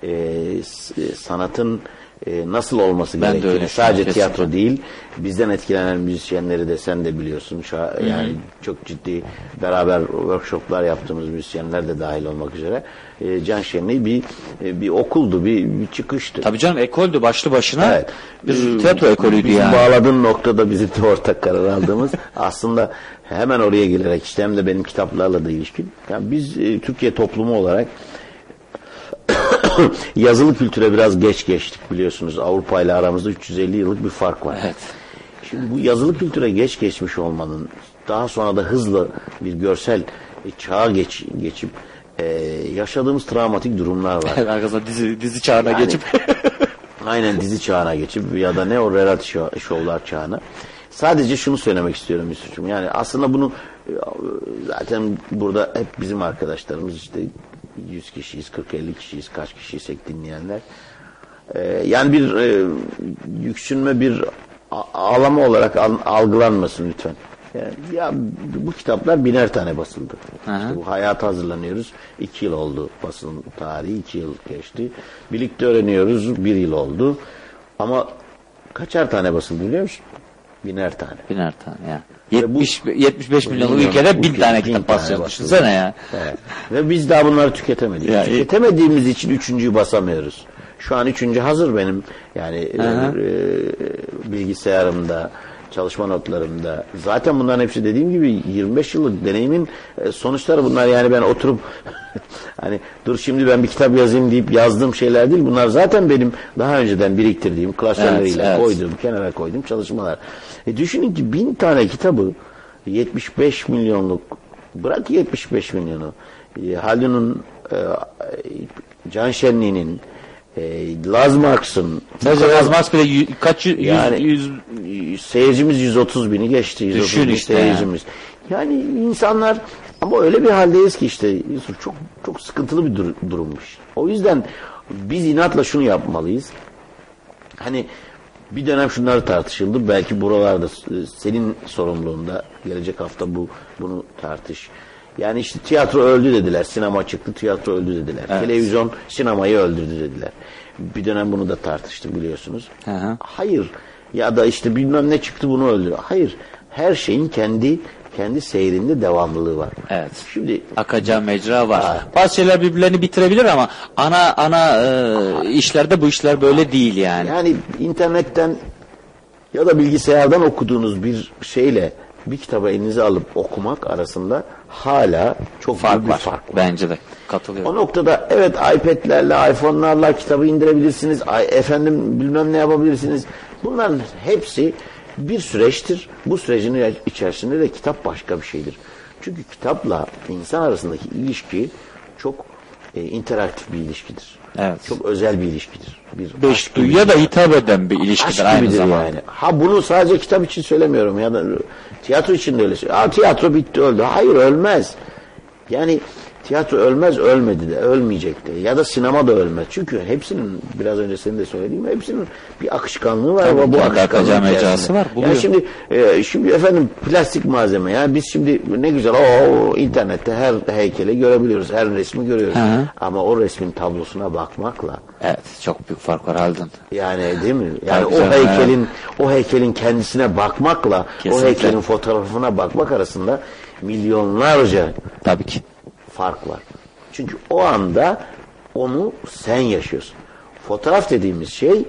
e, e, sanatın e, nasıl olması Ben gerektiğini öyle sadece düşünüyorum, tiyatro değil bizden etkilenen müzisyenleri de sen de biliyorsun. Şu, hı. yani çok ciddi beraber workshoplar yaptığımız müzisyenler de dahil olmak üzere e, Can Şenliği bir e, bir okuldu, bir, bir çıkıştı. Tabii canım ekoldü başlı başına Evet. bir tiyatro ekolüydü bizim yani. bağladığın noktada bizim de ortak karar aldığımız [laughs] aslında hemen oraya gelerek işte hem de benim kitaplarla da ilişkin. Yani biz e, Türkiye toplumu olarak [coughs] yazılı kültüre biraz geç geçtik biliyorsunuz. Avrupa ile aramızda 350 yıllık bir fark var. Evet. Şimdi bu yazılı kültüre geç geçmiş olmanın daha sonra da hızlı bir görsel e, çağa geç, geçip e, yaşadığımız travmatik durumlar var. Arkasında dizi, dizi çağına Yani- geçip [laughs] Aynen dizi çağına geçip ya da ne o reality show, şovlar çağına. Sadece şunu söylemek istiyorum Yusuf'cum. Yani aslında bunu e, zaten burada hep bizim arkadaşlarımız işte 100 kişiyiz, 40-50 kişiyiz, kaç kişiysek dinleyenler. E, yani bir e, yüksünme, bir ağlama olarak al- algılanmasın lütfen. Yani, ya bu kitaplar biner tane basıldı. İşte bu hayata hazırlanıyoruz. İki yıl oldu basın tarihi, iki yıl geçti. Birlikte öğreniyoruz, bir yıl oldu. Ama kaçar tane basıldı biliyor musun? Biner tane. Biner tane ya. 70, 75 milyonluk Milyon ülkede bin tane kitap basıyor. Düşünsene ya. Evet. Ve biz daha bunları tüketemedik. Ya, Tüketemediğimiz için üçüncüyü basamıyoruz. Şu an üçüncü hazır benim. Yani e, e, bilgisayarımda, çalışma notlarımda. Zaten bunların hepsi dediğim gibi 25 yıllık deneyimin e, sonuçları bunlar. Yani ben oturup [laughs] hani dur şimdi ben bir kitap yazayım deyip yazdığım şeyler değil. Bunlar zaten benim daha önceden biriktirdiğim klasörleriyle Evet, evet. koyduğum, kenara koyduğum çalışmalar. E düşünün ki bin tane kitabı 75 milyonluk bırak 75 milyonu e, Haldun'un e, Can Şenli'nin e, Laz Marks'ın Sadece Laz Marks bile yü- kaç yüz, yani yüz, seyircimiz 130 bini geçti. 130 Düşün bin işte seyircimiz. Yani insanlar ama öyle bir haldeyiz ki işte Yusuf çok çok sıkıntılı bir dur- durummuş. O yüzden biz inatla şunu yapmalıyız. Hani bir dönem şunlar tartışıldı. Belki buralarda e, senin sorumluluğunda gelecek hafta bu bunu tartış. Yani işte tiyatro öldü dediler. Sinema çıktı, tiyatro öldü dediler. Evet. Televizyon sinemayı öldürdü dediler. Bir dönem bunu da tartıştık biliyorsunuz. Hayır. Ya da işte bilmem ne çıktı bunu öldürdü. Hayır. Her şeyin kendi kendi seyrinde devamlılığı var. Evet. Şimdi akacağı mecra var. Bazı şeyler birbirlerini bitirebilir ama ana ana e, işlerde bu işler böyle değil yani. Yani internetten ya da bilgisayardan okuduğunuz bir şeyle bir kitabı elinize alıp okumak arasında hala çok Fark büyük bir var. fark var. Bence de. Katılıyorum. O noktada evet iPad'lerle, iPhone'larla kitabı indirebilirsiniz. Efendim bilmem ne yapabilirsiniz. Bunların hepsi bir süreçtir. Bu sürecin içerisinde de kitap başka bir şeydir. Çünkü kitapla insan arasındaki ilişki çok e, interaktif bir ilişkidir. Evet. Çok özel bir ilişkidir. Bir Beş duyuya da hitap eden bir ilişkidir Aşk aynı zamanda. yani. Ha bunu sadece kitap için söylemiyorum ya da tiyatro için de öyle söylüyorum. Aa, tiyatro bitti öldü. Hayır ölmez. Yani tiyatro ölmez ölmedi de ölmeyecek de ya da sinema da ölmez. Çünkü hepsinin biraz önce senin de söylediğin hepsinin bir akışkanlığı var ama bu içerisinde. mecrası var, buluyor. Yani şimdi e, şimdi efendim plastik malzeme ya biz şimdi ne güzel o internette her heykeli görebiliyoruz. Her resmi görüyoruz. Hı hı. Ama o resmin tablosuna bakmakla Evet çok büyük fark var Haldun. yani değil mi? Yani Tabii o canım, heykelin o heykelin kendisine bakmakla Kesinlikle. o heykelin fotoğrafına bakmak arasında milyonlarca tabii ki fark var. Çünkü o anda onu sen yaşıyorsun. Fotoğraf dediğimiz şey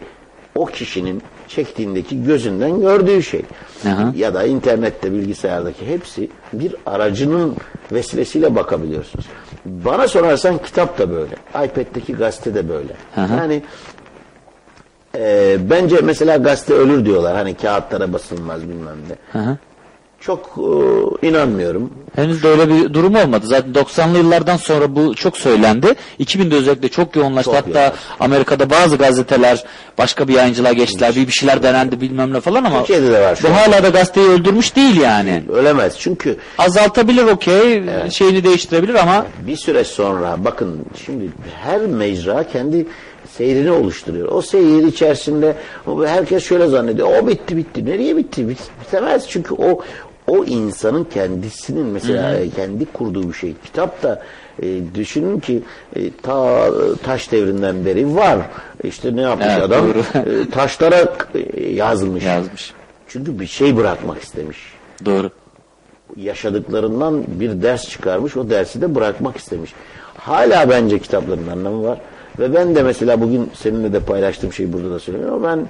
o kişinin çektiğindeki gözünden gördüğü şey. Aha. Ya da internette bilgisayardaki hepsi bir aracının vesilesiyle bakabiliyorsunuz. Bana sorarsan kitap da böyle. iPad'deki gazete de böyle. Aha. Yani e, bence mesela gazete ölür diyorlar. Hani kağıtlara basılmaz bilmem ne. Hı. Çok e, inanmıyorum. Henüz de öyle bir durum olmadı. Zaten 90'lı yıllardan sonra bu çok söylendi. 2000'de özellikle çok yoğunlaştı. Çok Hatta yoğunlaştı. Amerika'da bazı gazeteler başka bir yayıncılığa geçtiler. Bir bir şeyler denendi bilmem ne falan ama Türkiye'de de var bu an. hala da gazeteyi öldürmüş değil yani. Ölemez çünkü Azaltabilir okey, şeyini değiştirebilir ama bir süre sonra bakın şimdi her mecra kendi seyrini oluşturuyor. O seyir içerisinde herkes şöyle zannediyor. O bitti bitti. Nereye bitti? Bit- Bitemez çünkü o o insanın kendisinin mesela Hı hı. e, kendi kurduğu bir şey. Kitap da e, düşünün ki e, ta taş devrinden beri var. İşte ne yapmış Evet, adam? E, taşlara e, yazılmış. Yazmış. Çünkü bir şey bırakmak istemiş doğru. yaşadıklarından bir ders çıkarmış. O dersi de bırakmak istemiş. Hala bence kitapların anlamı var. Ve ben de mesela bugün seninle de paylaştığım şeyi burada da söylüyorum. Ben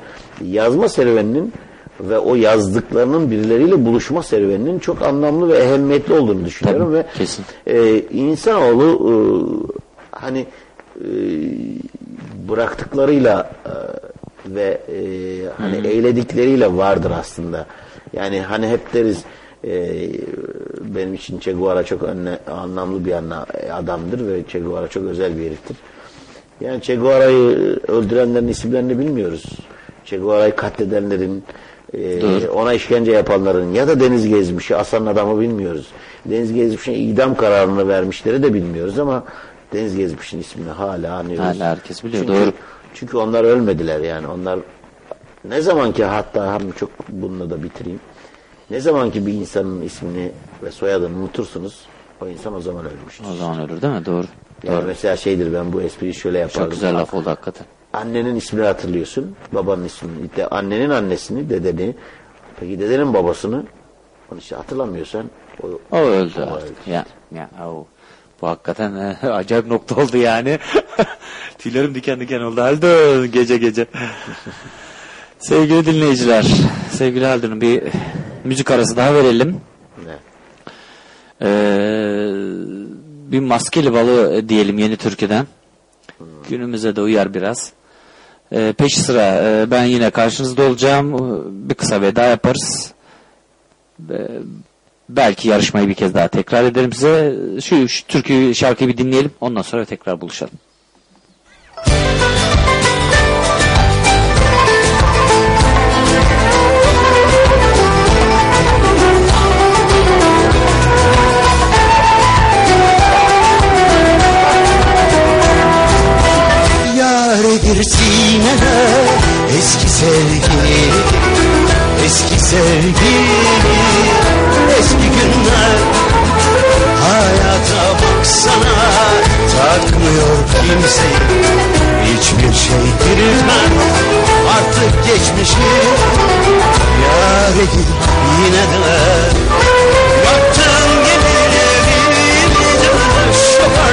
yazma serüveninin ve o yazdıklarının birileriyle buluşma serüveninin çok anlamlı ve ehemmiyetli olduğunu düşünüyorum. ve kesin. E, insanoğlu e, hani e, bıraktıklarıyla e, ve e, hani Hı hı. eyledikleriyle vardır aslında. Yani hani hep deriz e, benim için Che Guevara çok önne, anlamlı bir anla, adamdır ve Che Guevara çok özel bir heriftir. Yani Che Guevara'yı öldürenlerin isimlerini bilmiyoruz. Che Guevara'yı katledenlerin, e, Doğru. ona işkence yapanların ya da Deniz Gezmiş'i asan adamı bilmiyoruz. Deniz Gezmiş'e idam kararını vermişleri de bilmiyoruz ama Deniz Gezmiş'in ismini hala anıyoruz. Hala herkes biliyor, Çünkü, doğru. Çünkü onlar ölmediler yani. Onlar ne zaman ki hatta hem çok bununla da bitireyim. Ne zaman ki bir insanın ismini ve soyadını unutursunuz o insan o zaman ölmüştür. O zaman ölür değil mi? Doğru. Yani Doğru. mesela şeydir ben bu espriyi şöyle yapardım. Çok güzel laf oldu hakikaten. Annenin ismini hatırlıyorsun. Babanın ismini. De, annenin annesini, dedeni. Peki dedenin babasını onu işte hatırlamıyorsan o, O öldü artık. Ya, ya, o. Bu hakikaten e, [laughs] acayip nokta oldu yani. [laughs] Tüylerim diken diken oldu Haldun gece gece. [laughs] sevgili dinleyiciler, sevgili Haldun'un bir müzik arası daha verelim. Ne? Ee, bir maskeli balı diyelim yeni türküden. Günümüze de uyar biraz. Ee, peş sıra e, ben yine karşınızda olacağım. Bir kısa veda yaparız. Ee, belki yarışmayı bir kez daha tekrar ederim size. Şu, şu türkü şarkıyı bir dinleyelim. Ondan sonra tekrar buluşalım. Yaredir sevgili Eski günler Hayata baksana. Takmıyor kimseyi. Hiçbir şey diriltmem Artık geçmişi Yaredir yine de Baktım gemilerin Dönüş yok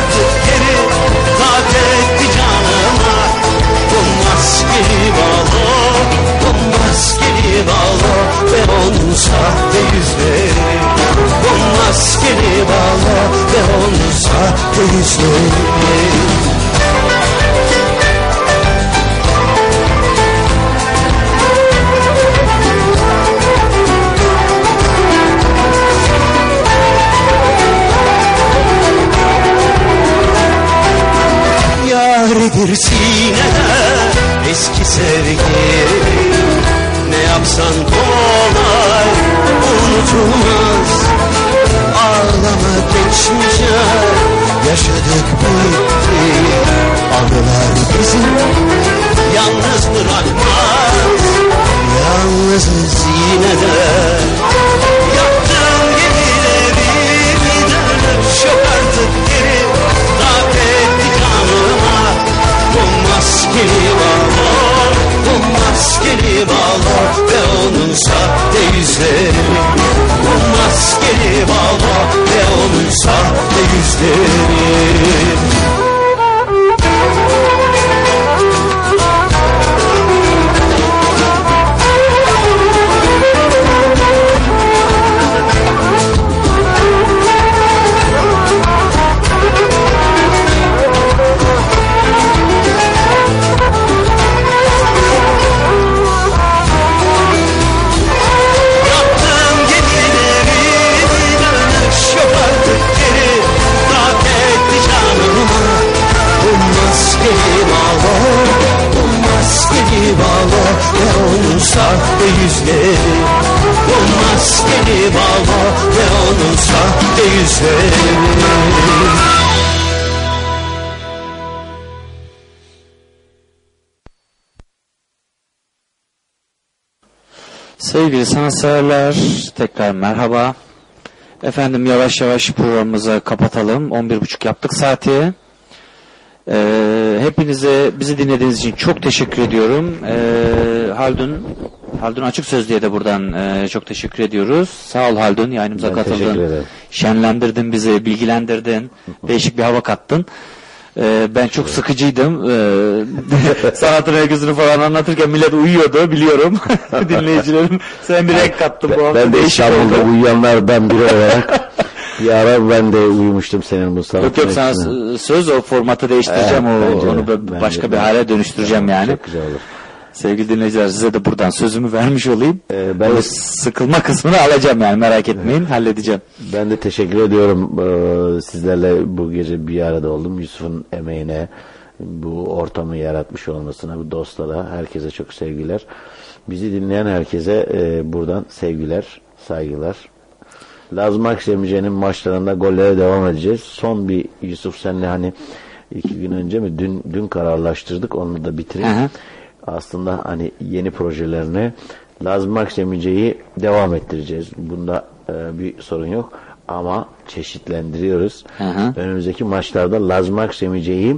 Onun sahte yüzleri Bu maskeni bağla ve onun sahte yüzleri. Sanatseverler, tekrar merhaba. Efendim yavaş yavaş programımızı kapatalım. 11.30 yaptık saati. Ee, hepinize bizi dinlediğiniz için çok teşekkür ediyorum. Ee, Haldun, Haldun Açık Sözlüğe de buradan e, çok teşekkür ediyoruz. Sağ ol Haldun, yayınımıza Ben katıldın. Şenlendirdin bizi, bilgilendirdin. Değişik bir hava kattın. Ee, ben çok sıkıcıydım. Ee, [laughs] sanatın öyküsünü falan anlatırken millet uyuyordu biliyorum. [laughs] Dinleyicilerim. Sen bir renk kattın bu hafta. Ben de İstanbul'da uyuyanlardan biri olarak [laughs] bir ara ben de uyumuştum senin bu sanat Yok yok sana söz o formatı değiştireceğim Evet, o bence onu bence başka de. bir hale dönüştüreceğim yani. Çok güzel olur. Sevgili dinleyiciler size de buradan sözümü vermiş olayım. Ee, ben de- sıkılma kısmını alacağım yani merak etmeyin halledeceğim. Ben de teşekkür ediyorum Ee, sizlerle bu gece bir arada oldum. Yusuf'un emeğine, bu ortamı yaratmış olmasına, bu dostlara, herkese çok sevgiler. Bizi dinleyen herkese e, buradan sevgiler, saygılar. Lazım Akşemci'nin maçlarında gollere devam edeceğiz. Son bir Yusuf senle hani iki gün önce mi dün dün kararlaştırdık onu da bitireyim. Hı hı. Aslında hani yeni projelerine Lazım Akşemci'yi devam ettireceğiz. Bunda e, bir sorun yok ama çeşitlendiriyoruz. Hı hı. Önümüzdeki maçlarda Lazım Akşemci'yi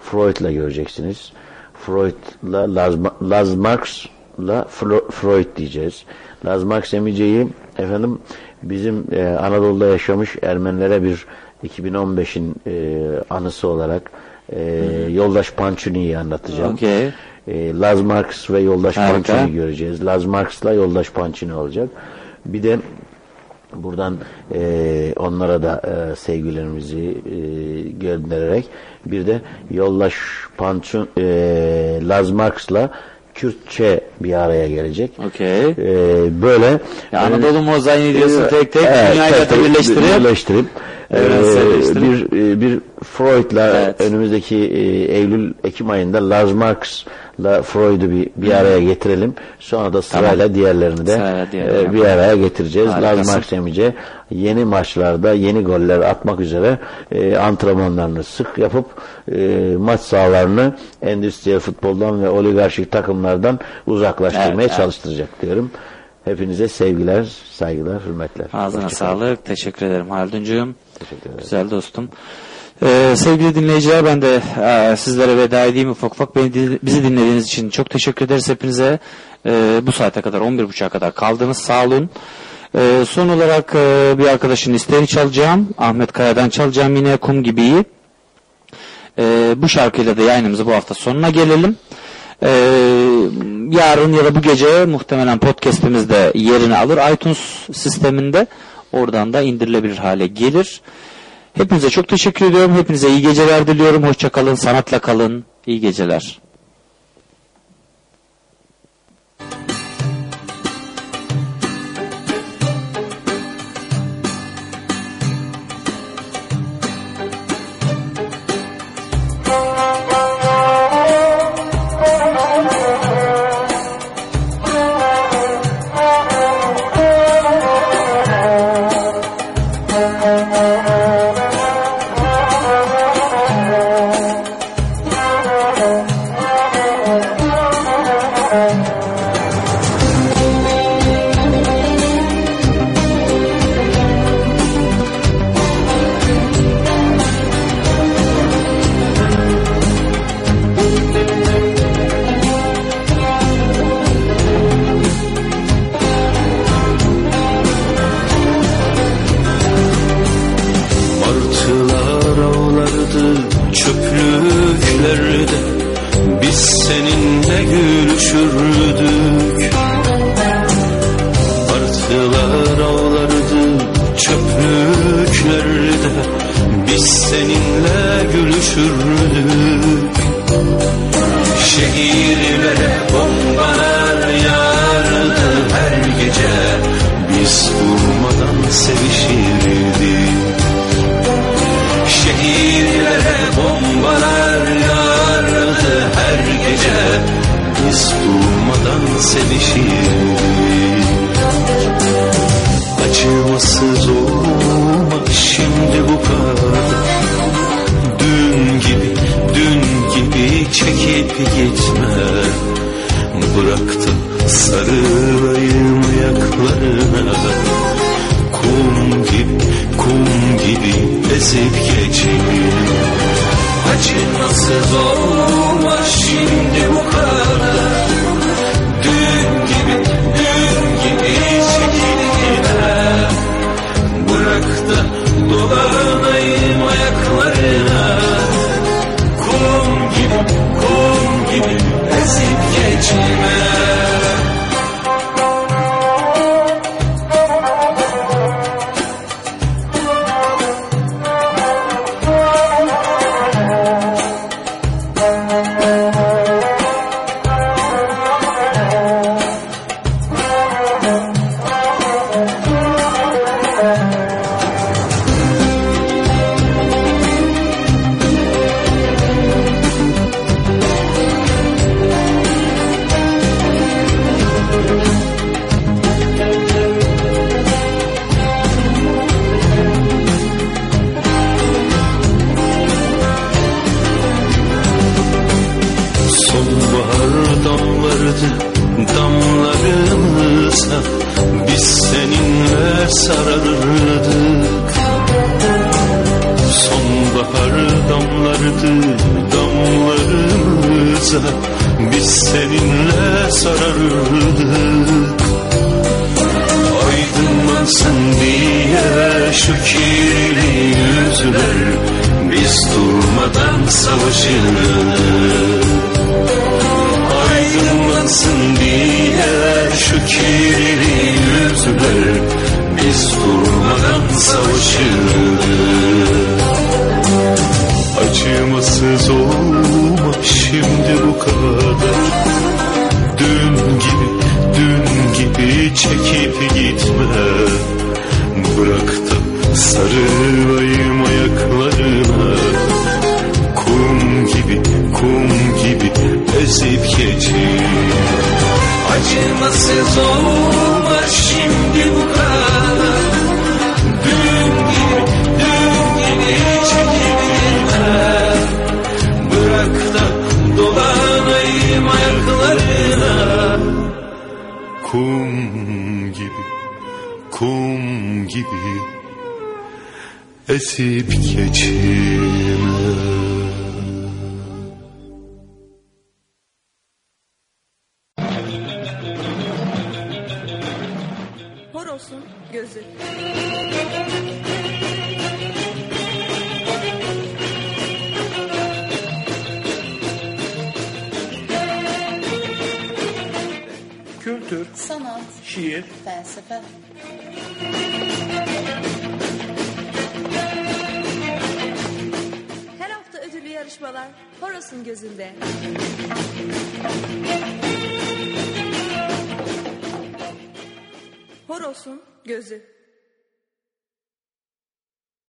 Freud'la göreceksiniz. Freud'la Laz, Marx'la Freud diyeceğiz. Laz Marx Emice'yi efendim bizim e, Anadolu'da yaşamış Ermenilere bir 2015'in e, anısı olarak e, Yoldaş Pançuni'yi anlatacağım. Okey. E, Laz Marx ve Yoldaş Harika. Pançuni göreceğiz. Laz Marx'la Yoldaş Pançuni olacak. Bir de buradan e, onlara da e, sevgilerimizi e, göndererek bir de Yoldaş Pançun e, Laz Marx'la Kürtçe bir araya gelecek. Okey. E, böyle Ya Anadolu mozaiğini diyorsun e, tek tek evet, dünyayla tek birleştirip birleştirip e, Evrenselleştirip. bir e, bir Freud'la önümüzdeki e, Eylül Ekim ayında Lars Marx'la Freud'u bir bir araya getirelim. Sonra da sırayla Tamam. diğerlerini de Sırayla diğerlerini e, bir araya getireceğiz. Harikasın. Lars Marx Emice yeni maçlarda yeni goller atmak üzere e, antrenmanlarını sık yapıp e, maç sahalarını endüstriyel futboldan ve oligarşik takımlardan uzaklaştırmaya Evet, evet. çalıştıracak diyorum. Hepinize sevgiler, saygılar, hürmetler. Ağzına Hoşçakalın. sağlık. Teşekkür ederim Halduncuğum. Güzel dostum. Ee, sevgili dinleyiciler ben de e, sizlere veda edeyim ufak ufak. Beni, bizi dinlediğiniz için çok teşekkür ederiz hepinize. Ee, bu saate kadar 11.30'a kadar kaldınız. Sağ olun. Ee, son olarak e, bir arkadaşın isteğini çalacağım. Ahmet Kaya'dan çalacağım yine Kum Gibi'yi. Ee, bu şarkıyla da yayınımızı bu hafta sonuna gelelim. Ee, yarın ya da bu gece muhtemelen podcast'imiz de yerini alır iTunes sisteminde. Oradan da indirilebilir hale gelir. Hepinize çok teşekkür ediyorum. Hepinize iyi geceler diliyorum. Hoşça kalın, sanatla kalın. İyi geceler.